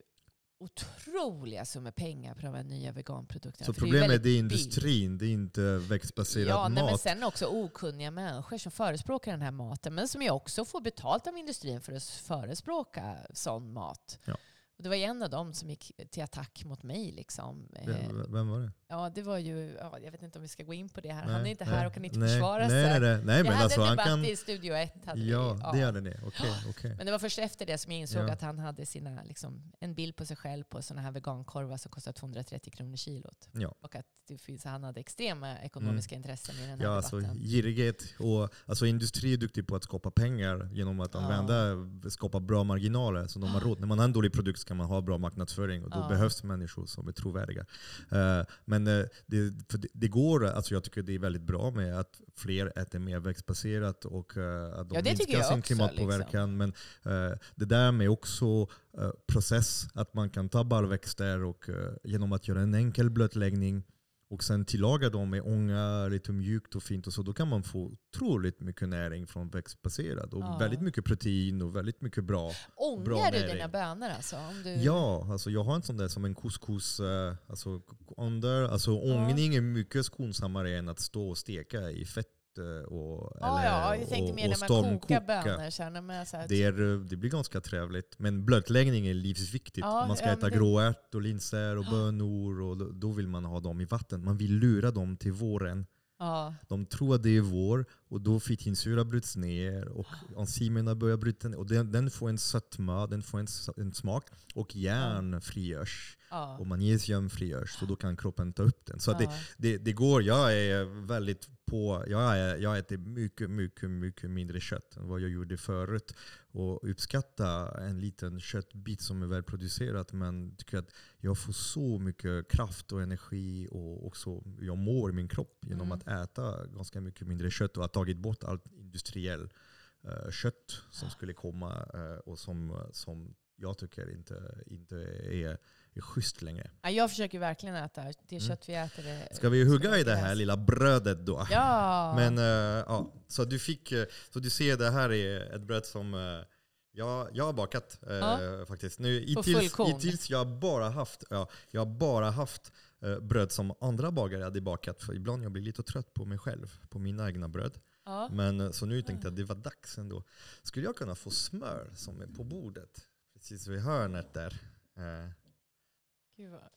otroliga summor pengar på de här nya veganprodukterna. Så är problemet är, billigt. industrin, det är inte växtbaserad Ja, nej, men mat. sen också okunniga människor som förespråkar den här maten, men som ju också får betalt av industrin för att förespråka sån mat. Ja. Det var en av dem som gick till attack mot mig. Liksom. Eh, Vem, vem var det? Ja, det var ju, ja, jag vet inte om vi ska gå in på det här. Nej, han är inte nej, här och kan inte nej, försvara sig. Nej, nej, nej jag men hade alltså en han debatt kan... i Studio 1. Hade vi, Ja, det hade ni. Okej, okej. Men det var först efter det som jag insåg Ja. att han hade sina, liksom, en bild på sig själv på sådana här vegankorvar som kostar 230 kronor kilot. Ja. Och att det finns, han hade extrema ekonomiska intressen i den här Mm. Ja, alltså debatten. girighet. Och, alltså, industri är duktig på att skapa pengar genom att Ja. använda, skapa bra marginaler. Så de har råd. När man har en dålig produkt ska man ha bra marknadsföring och då Ja. behövs människor som är trovärdiga. Eh, men eh, det, det, går, alltså jag tycker det är väldigt bra med att fler äter mer växtbaserat och eh, att de Ja, minskar sin också, klimatpåverkan. Men eh, det där med också process, att man kan ta baljväxter och genom att göra en enkel blötläggning och sen tillaga dem med ånga, lite mjukt och fint och så, då kan man få otroligt mycket näring från växtbaserad. Och Ja. väldigt mycket protein och väldigt mycket bra. bra Ångar du näring. dina bönor alltså? Om du... Ja, alltså jag har en sån där som en couscous eh, alltså, under. Alltså ångning är mycket skonsammare än att stå och steka i fett och, Ja, eller, ja, jag tänkte och, mer när man kokar bönor. När man så här, Det, är, eh, det blir ganska trevligt. Men blötläggning är livsviktigt. Ja, man ska ja, äta men det- gråärt och linser och bönor och då, då vill man ha dem i vatten. Man vill lura dem till våren. ja. De tror att det är vår och då fitinsyra bryts ner och enzymerna börjar bryta ner. Och den, den får en sötma, den får en, en smak och järn frigörs. Ja. Och magnesium frigörs så då kan kroppen ta upp den. Så det, det, det går, jag är väldigt på, jag, är, jag äter mycket, mycket, mycket mindre kött än vad jag gjorde förut. Och uppskatta en liten köttbit som är välproducerat men tycker att jag får så mycket kraft och energi och också jag mår min kropp genom Mm. att äta ganska mycket mindre kött och ha tagit bort allt industriell eh, kött som skulle komma eh, och som, som jag tycker inte, inte är, är schysst längre. Ja, jag försöker verkligen äta det Mm. kött vi äter. Det, Ska vi hugga i det här lilla brödet då? Ja. Men eh, ja, så du fick, eh, så du ser det här är ett bröd som eh, jag, jag har bakat eh, Ja. faktiskt. Nu, hittills, hittills jag bara haft, ja, jag har bara haft bröd som andra bagare hade bakat. För ibland jag blir lite trött på mig själv, på mina egna bröd. ja. Men så nu tänkte jag att det var dags ändå. Skulle jag kunna få smör som är på bordet? Precis vid hörnet där. Eh, Gud vad-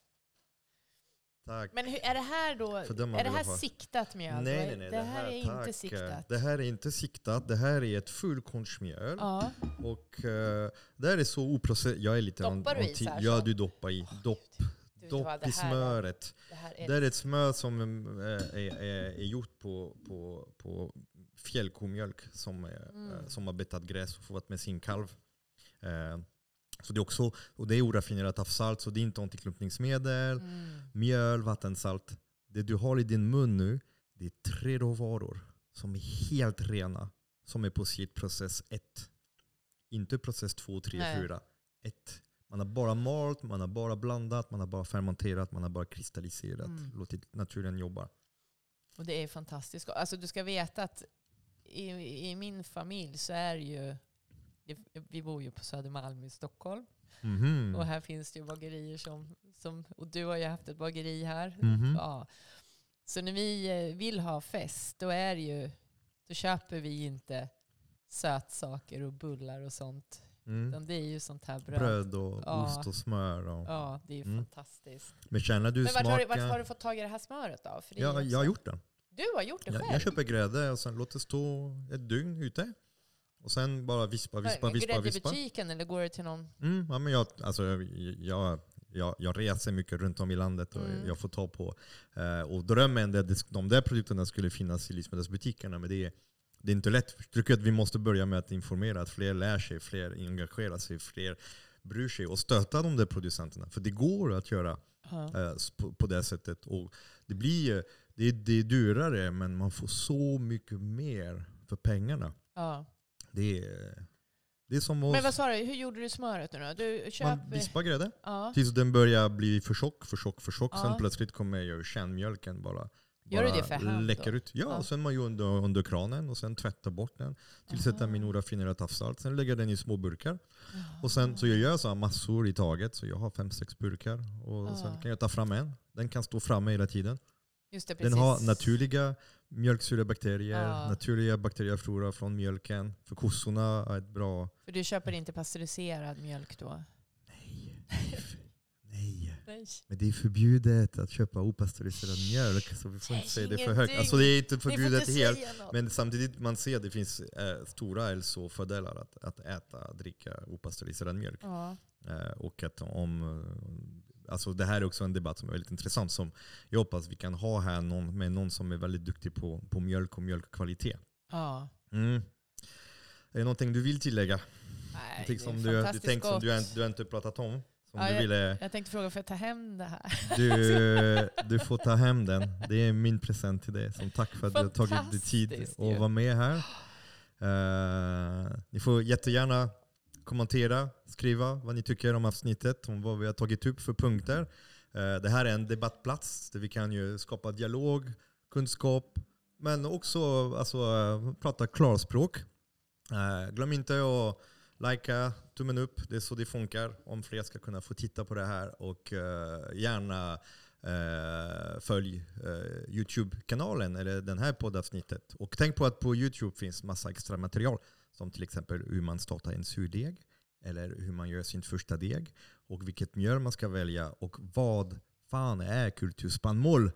tack. Men hur, är det här då är det här ha. siktat mjöl? Nej, nej, nej. Det, här är tack. inte siktat. Det här är inte siktat. Det här är ett fullkornsmjöl. Ja. Och uh, det här är så oprocessat. Jag är lite Doppar du i så här Ja, du doppar i. Dopp, Du dopp det i här smöret. Det här är, Det är ett smör som eh, är, är, är gjort på, på, på fjällkomjölk som, är, Mm. eh, som har betat gräs och fått med sin kalv. Eh, så det är också, och det är oraffinerat av salt, så det är inte antiklumpningsmedel, mm. mjöl, vattensalt. Det du har i din mun nu, det är tre råvaror som är helt rena, som är på sitt process 1. Inte process 2, 3, Nej. 4. 1. Man har bara malt, man har bara blandat, man har bara fermenterat, man har bara kristalliserat. Mm. Låtit naturen jobba. Och det är fantastiskt. Alltså, du ska veta att i, i min familj så är ju det, vi bor ju på Södermalm i Stockholm. Mhm. Och här finns det ju bagerier som, som, och du har ju haft ett bageri här. Mhm. Ja. Så när vi eh, vill ha fest, då är ju, då köper vi inte sötsaker och bullar och sånt. Mm. Utan det är ju sånt här bröd. Bröd och Ja. ost och smör. Och. Ja, det är ju Mm. fantastiskt. Men känner du Men vart har, du, vart har du fått tag i det här smöret då? För Ja, jag har gjort det. Du har gjort det Jag, själv? jag köper grädde och sen låter det stå ett dygn ute. Och sen bara vispa, vispa, vispa, Grädde i vispa. butiken eller går det till någon? Mm, ja, men jag, alltså, jag, jag, jag reser mycket runt om i landet och Mm. jag får ta på. Eh, och drömmen är att de där produkterna skulle finnas i livsmedelsbutikerna. Men det är, det är inte lätt. Jag tycker att vi måste börja med att informera, att fler lär sig, fler engagerar sig, fler bryr sig och stötta de där producenterna. För det går att göra eh, på, på det sättet. Och det, blir, det, är, det är dyrare men man får så mycket mer för pengarna. Ja. Det är, det är som Men vad sa du, hur gjorde du smöret nu då? Du man köper... vispar grädde. Ja. Tills den börjar bli för tjock, för tjock, för tjock. Ja. Sen plötsligt kommer ju kärnmjölken bara, Gör du det för hand läcker då? ut. Ja, Ja. sen man ju under, under kranen och sen tvätta bort den. Tillsätta Aha. min oraffinerat havssalt. Sen lägger den i små burkar. Och sen, så jag gör så här massor i taget. Så jag har fem, sex burkar. Och sen Ah. kan jag ta fram en. Den kan stå framme hela tiden. Just det, Den har naturliga mjölksyrebakterier, Ja. naturliga bakterieflora från mjölken. För kossorna är ett bra... För du köper inte pasteuriserad mjölk då? Nej. Nej. Nej. Men det är förbjudet att köpa opastöriserad mjölk. Så vi får inte säga det för högt. Alltså det är inte förbjudet inte helt. Men samtidigt man ser att det finns eh, stora hälsofördelar att, att äta, dricka opastöriserad mjölk. Ja. Eh, och att om, alltså det här är också en debatt som är väldigt intressant. Som jag hoppas vi kan ha här någon, med någon som är väldigt duktig på, på mjölk och mjölkkvalitet. ja. Mm. Är det någonting du vill tillägga? Nej, det som du, du, fantastiskt tänk som du, du inte pratat om? Som Ja, du ville, Jag tänkte fråga, får jag ta hem det här? du, *laughs* du får ta hem den. Det är min present till dig. Som tack för att du har tagit dig tid att vara med här. Eh, ni får jättegärna kommentera, skriva vad ni tycker om avsnittet, om vad vi har tagit upp för punkter. Eh, det här är en debattplats där vi kan ju skapa dialog, kunskap, men också alltså, prata klarspråk. Eh, glöm inte att likea, tummen upp, det är så det funkar om fler ska kunna få titta på det här. Och eh, gärna uh, följ uh, Youtube-kanalen eller den här poddavsnittet. Och tänk på att på Youtube finns massa extra material som till exempel hur man startar en surdeg eller hur man gör sin första deg och vilket mjöl man ska välja och vad fan är kulturspannmål?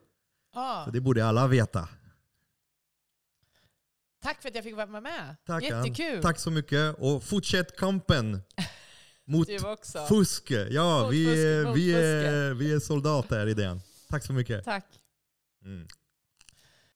Ja. Så det borde alla veta. Tack för att jag fick vara med. Tack, Ann. Jättekul. Tack så mycket och fortsätt kampen *laughs* mot fusk. Ja, Mot vi, fusk, är- mot vi, är, vi är soldater i den. Tack så mycket. Tack. Mm.